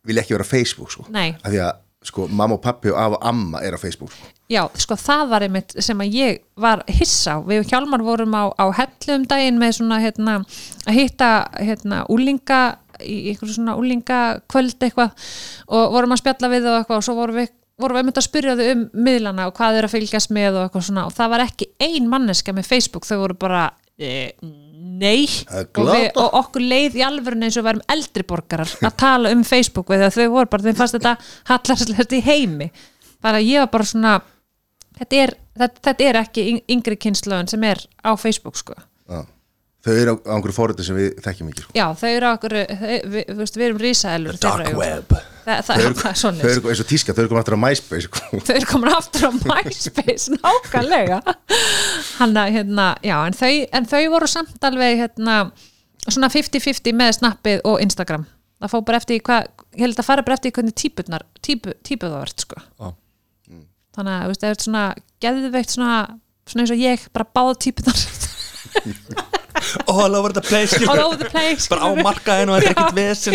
vilja ekki vera á Facebook, sko Nei. af því að, sko, mamma og pappi og af og amma er á Facebook, sko Já, sko það var einmitt sem að ég var hissa á, við Hjálmar vorum á, á hellu um daginn með svona hérna, að hitta hérna úlinga í eitthvað svona úlinga kvöld eitthvað og vorum að spjalla við og eitthvað og svo vorum við vorum við einmitt að spyrja þau um miðlana og hvað þau eru að fylgjast með og eitthvað svona og það var ekki ein manneska með Facebook, þau voru bara e, nei. Og, við, og okkur leið í alvörun eins og við erum eldri borgarar að tala um Facebook við þau voru bara, þeim fannst þetta hallarslegt í heimi. Bara ég var bara svona þetta er, þetta, þetta er ekki yng- yngri kynnslöðun sem er á Facebook sko. Já. Þau eru á, á einhverju fóröldu sem við þekkjum ekki, sko. Já, þau eru okkur þau, við, við, við erum risaðelur Dark web það, það, er það er þau eru eins og tíska, þau eru komin aftur á MySpace, sko. Þau eru komin aftur á MySpace nákvæmlega. Hann að hérna, já, en þau, en þau voru samt alveg hérna, svona 50-50 með snappið og Instagram. Það fór bara eftir hvað ég held að fara bara eftir hvernig típurnar típu, típu það vart sko. Já. þannig að þú veist, ef þetta svona geðveikt svona, svona eins og ég bara báða típunar all over the place all over the place bara á skilurðu. markaðinu og þetta er ekkert vesen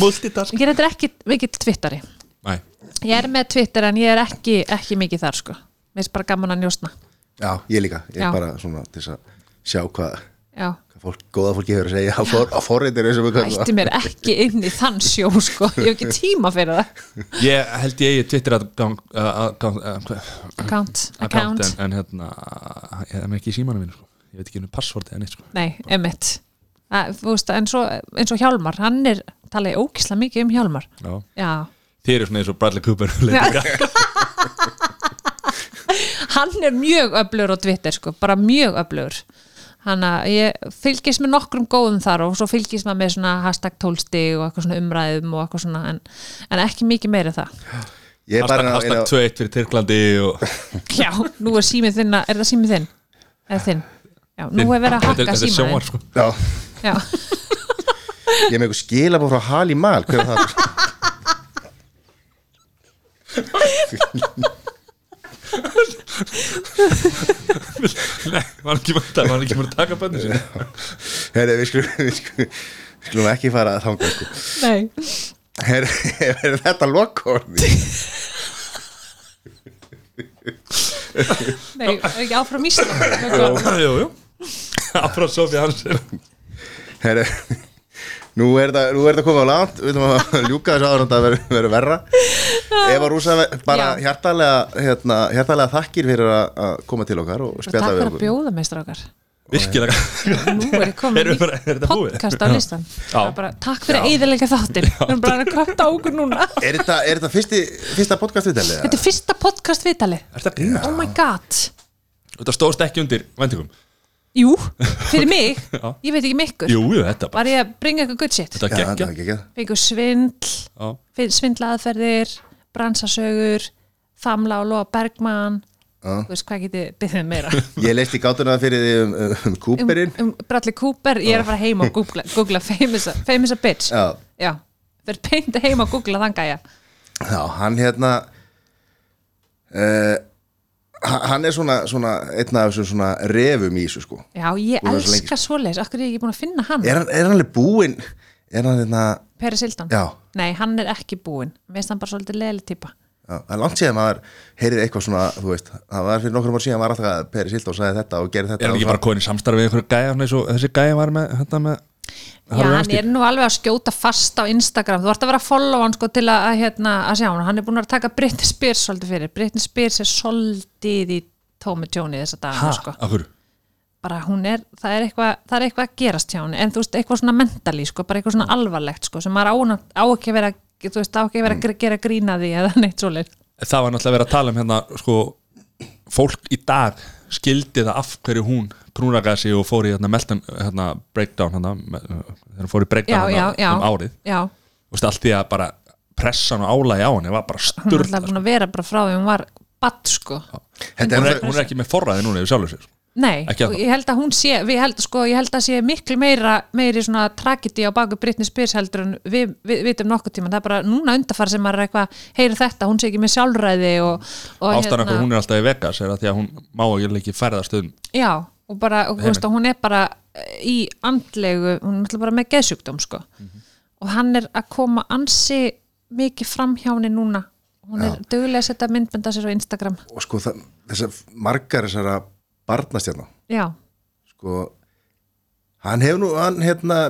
multitask. Ég er ekki mikill twittari. Nei. ég er með Twitter en ég er ekki, ekki mikið þar sko. Mér finnst bara gaman að njósna. Já, ég líka, ég er bara svona til að sjá hvað, já, hvað fólk, góða fólki hefur að segja á, for, á forritir eins og við kallum ætti mér ekki inn í þann sjó sko, ég hef ekki tíma fyrir það. Ég held ég eigi Twitter account, uh, account, uh, account, account. en, en hérna ég er með ekki í símanum mínu sko. ég veit ekki um passvortið en eitt sko. nei, emitt en svo, eins og Hjálmar hann er, tala ég ókislega mikið um Hjálmar. Já. já, þið eru svona eins og Bradley Cooper hann er mjög öflugur á Twitter sko, bara mjög öflugur hann að ég fylgist með nokkrum góðum þar og svo fylgist maður með svona hashtag tólsti og eitthvað svona umræðum og eitthvað svona en, en ekki mikið meira en það. Ég bara Hashtag, hashtag 2-1 fyrir Tyrklandi og já, nú er símið þinn að- er það símið þinn? eða þinn? já, nú er verið að hakka Þetta er símið sjónvar sko. Já, já, ég er með eitthvað skilabóð frá Hali Mal Hver er það? Nei, var ekki mörg að, var ekki mörg að taka bönni sinni Herri, við skulum, við skulum, við skulum ekki fara að þanga sko. nei. Herri, er þetta lokkorni? Nei, er ekki áfram Ísland? Jú, jú. Afra Sofía Hansen. Herri, nú er þetta er komið á langt Við ætlum að ljúka þessu áður en það verður verra. Eva Rúsa, bara hjartalega, hérna, hjartalega þakkir fyrir að að koma til okkar og Takk spjalla við fyrir að okkur. bjóða mig strákar Virkilega. Nú er er þetta búið? podcast á listan bara, Takk fyrir að eðalega þáttin Við erum bara að kvötta á okkur núna. Er þetta, er þetta fyrsti, fyrsta podcast viðtalið? Þetta er fyrsta podcast viðtali Er þetta grínast? Oh my god. Þetta stóðst ekki undir vendingum Jú, fyrir mig. Ég veit ekki mikkur. Jú, jú, þetta bara Var ég að bringa eitthvað good shit? Þetta Já, það geggja er ekki ekki Fengur svindl Já. fin- Svindlaðferðir Bransasögur Famla og Lóa Bergmann. Já. Þú veist hvað getið byggðið meira? Ég leist í gátuna fyrir því um, um, um um, Cooperinn. Um Bradley Cooper Ég er að fara heim og googla, googla famous, a- famous a bitch. Já, Já, fyrir peint heim og googla þann gæja já, hann hérna uh, Hann er svona, svona einn af þessum svona refum í þessu sko. Já, ég lengi, elska svoleiðis. Akkur er ég ekki búin að finna hann? Er hann, er hann alveg búinn? Er hann hérna Peri Sildan Já, Nei, hann er ekki búinn. Mér finnst hann bara svolítið leðli típa já, það er langt síðan maður heyrið eitthvað svona, þú veist Það var fyrir nokkrum ár síðan var alltaf að Peri Sildó sagði þetta og gerði þetta Er hann ekki bara komin í samstarfi við einhverju gæja svona eins og þessi gæja var með þetta með Já, hann er nú alveg að skjóta fast á Instagram. Þú ert að vera að follow hann sko til að, að, hérna, að sjá hann Hann er búin að taka Britney Spears svolítið fyrir. Britney Spears er svolítið í Tómi Tjóni þessa Ha, dagana sko. af hverju? bara hún er, það er eitthvað það er eitthvað að gerast hjá henni, en þú veist, eitthvað svona mentali sko, bara eitthvað svona alvarlegt sko, sem maður á, á ekki að vera, þú veist, á ekki að vera að gera grína því eða neitt svoleið Það var náttúrulega verið að tala um hérna sko, fólk í dag skildi það af hverju hún trúnagaði sig og fór í hérna, meltan hérna, breakdown hérna, þegar hún fór í breakdown já, já, hérna, já, um árið. Veist, allt því að bara pressan og álægi á henni var bara hún er alltaf búin að vera bara frá því hún var badd sko. Hún er ekki með forræði núna yfir sjálfur sér sko. Nei, og ég held að hún sé við held, sko, ég held að sé miklu meira meiri svona tragedi á baku Britney Spears heldur en við, við vitum nokkuð tíma það er bara núna undarfara sem maður er eitthvað heyri þetta, hún sé ekki með sjálfræði og, og hérna- Ástæðan okkur hún er alltaf í Vegas er að því að hún má ekki ekki ferðast um Já, og bara, og, þú veist, hún er bara í andlegu, hún er náttúrulega bara með geðsjúkdóm sko. og hann er að koma ansi mikið fram hjá henni núna. Hún er duglega að setja myndbenda sér á Instagram. Og sko það, þessar margar þessara barnastjarnar Já, sko hann hefur nú, hann hérna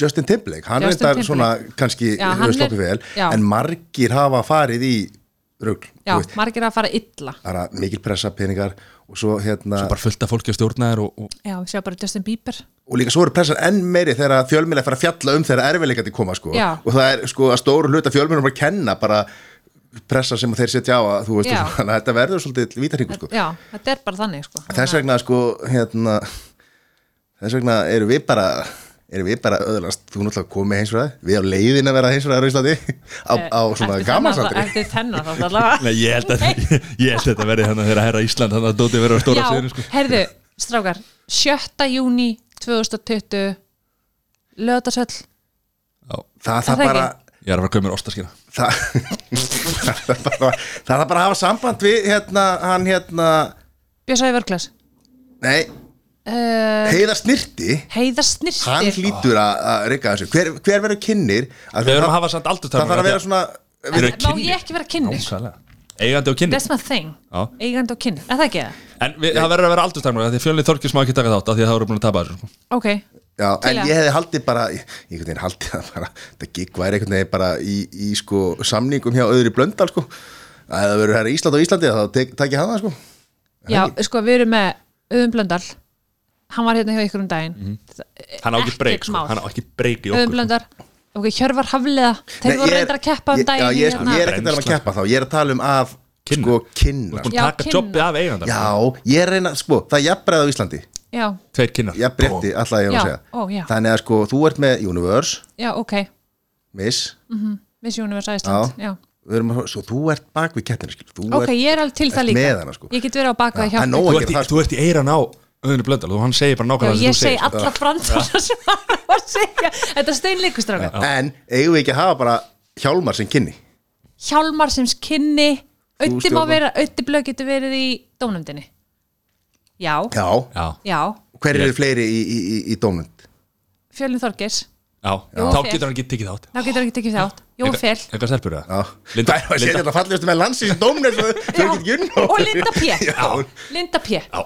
Justin Timberlake, hann Justin reyndar Timberlake. svona kannski Já, er- vel já. en margir hafa farið í rugl, já, margir að fara illa það er mikil pressa peningar og svo hérna svo bara fullt af fólki á stjórnaðir og, og Já, við sjá bara Justin Bieber og líka svo eru pressan enn meiri þegar fjölmjöla fara að fjalla um þegar erfiðleikandi koma sko. Já. og það er sko að stóru hluta fjölmjöla bara kenna bara pressa sem þeir setja á að þú veist, Já. þannig að þetta verður svolítið vítarhingur sko. Já, þetta er bara þannig sko. þess vegna sko hérna, þess vegna eru við bara erum við bara öðlast, þú náttúrulega komið heimsfræði við á leiðin að vera heimsfræðar í Íslandi á, á svona gamansandri Eftir þennan þá allavega Nei, ég held að, ég held að þetta verði hann að þeirra herra Ísland þannig að Dóti verður á stóra Já, sviðinu sko. herðu, strákar 7. júni 2020 lögðarsöll Já, það, það það bara ég er að fara að köpa mér ostaskina það, það, er bara, það bara að hafa samband við hérna, hann hérna Bjösa í vörglas. Nei, uh, heiða snirti Heiða hann snirtir hlýtur að, að reyka þessu. Hver, hver verður kynnir? Að Við það, að hafa samt það aldurstarfur þarf að vera svona Við erum Má kynni ég ekki vera kynni? Eigandi og kynni That's my thing. Já. Eigandi og kynni, er það ekki það? En við, það verður að vera aldurstarfur Því fjölnið Þorkis má ekki taka þátt af Því að það voru búin að tapa þessu sko. Ok, Já, en að- ég hefði haldið bara ég einhvern veginn haldið það bara þetta gig væri einhvern veginn bara í, í sko samningum hjá öðru blöndal sko. Að það verður hér í Ísland og Íslandi þá tek, takk ég hann það sko já, sko við erum með Öðum Blöndal. Hann var hérna hjá ykkur um daginn. Mhm. Hann á ekki Ekkert breyk sko. mál. Hann á ekki breyk í Öðum okkur sko. Blöndal. Ok, Hjörvar Hafliða. Þeir voru ég reyndar að keppa um ég- daginn ég, sko, hérna- ég er ekkert að vera að keppa þá, ég er að tala um að Kynna. sko kynna Búin Já, taka kynna. jobbið af eigandar Já, ég reyna, sko, það er jafnbreið á Íslandi. Já, tveir kynnar Já, bretti, alltaf ég var að Já, segja. ó, já. Þannig að sko, þú ert með Universe, já, ok. Miss. Miss Universe Iceland, já, við erum að, Svo þú ert bak við kettinu skil Þú ok, ert, ég er alveg til það ert líka. með hana, sko. ég get verið á baka Já, hjá það er nóg þú að ert, gera í, það þú ert í eiran á auðvinu blöndal og hann segir bara Já, nákvæmlega ég segi sko. alla framtala sem hann var að segja. Þetta er steinleikustráka En eigum við ekki að hafa bara Hjálmar sem kynni? Hjálmar sem kynni Ötti má vera, Ötti blöð getur verið í dónumdini Já, Já, já, já. Hver eru fleiri í, í, í, í dómund? Fjölin Þorgers, já, þá fer. getur hann ekki tekið þátt. Þá getur ekki tekið þátt. Jón Fjell eitthvað stelpur það Já, Linda- það er að setja Linda- þetta fallegustu með landsins Þau Já, og Linda P. Já, Linda P, já,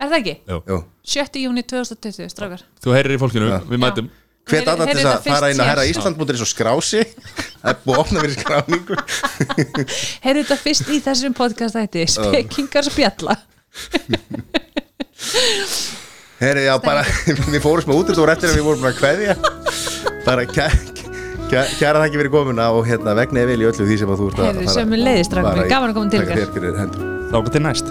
er það ekki? já. Jú. 7. júni 2020, strákar. Þú heyrir í fólkinu, við mætum Hvet annað til þess að þetta fara inn að herra. Ísland.is og skrási Það er búið að opna fyrir skráningu. Heyrðu þetta fyrst í þessum podcast þætti. Spekingar spjalla. Herri, já, bara, við fórum smá út og eftir að við vorum að kveðja. Bara kæ, kæ, kæra þakki fyrir komuna og hérna vegna ég vel í öllu því sem að þú ert að fara- strákar. fara mínir. í- Gaman að koma til þér þá til næst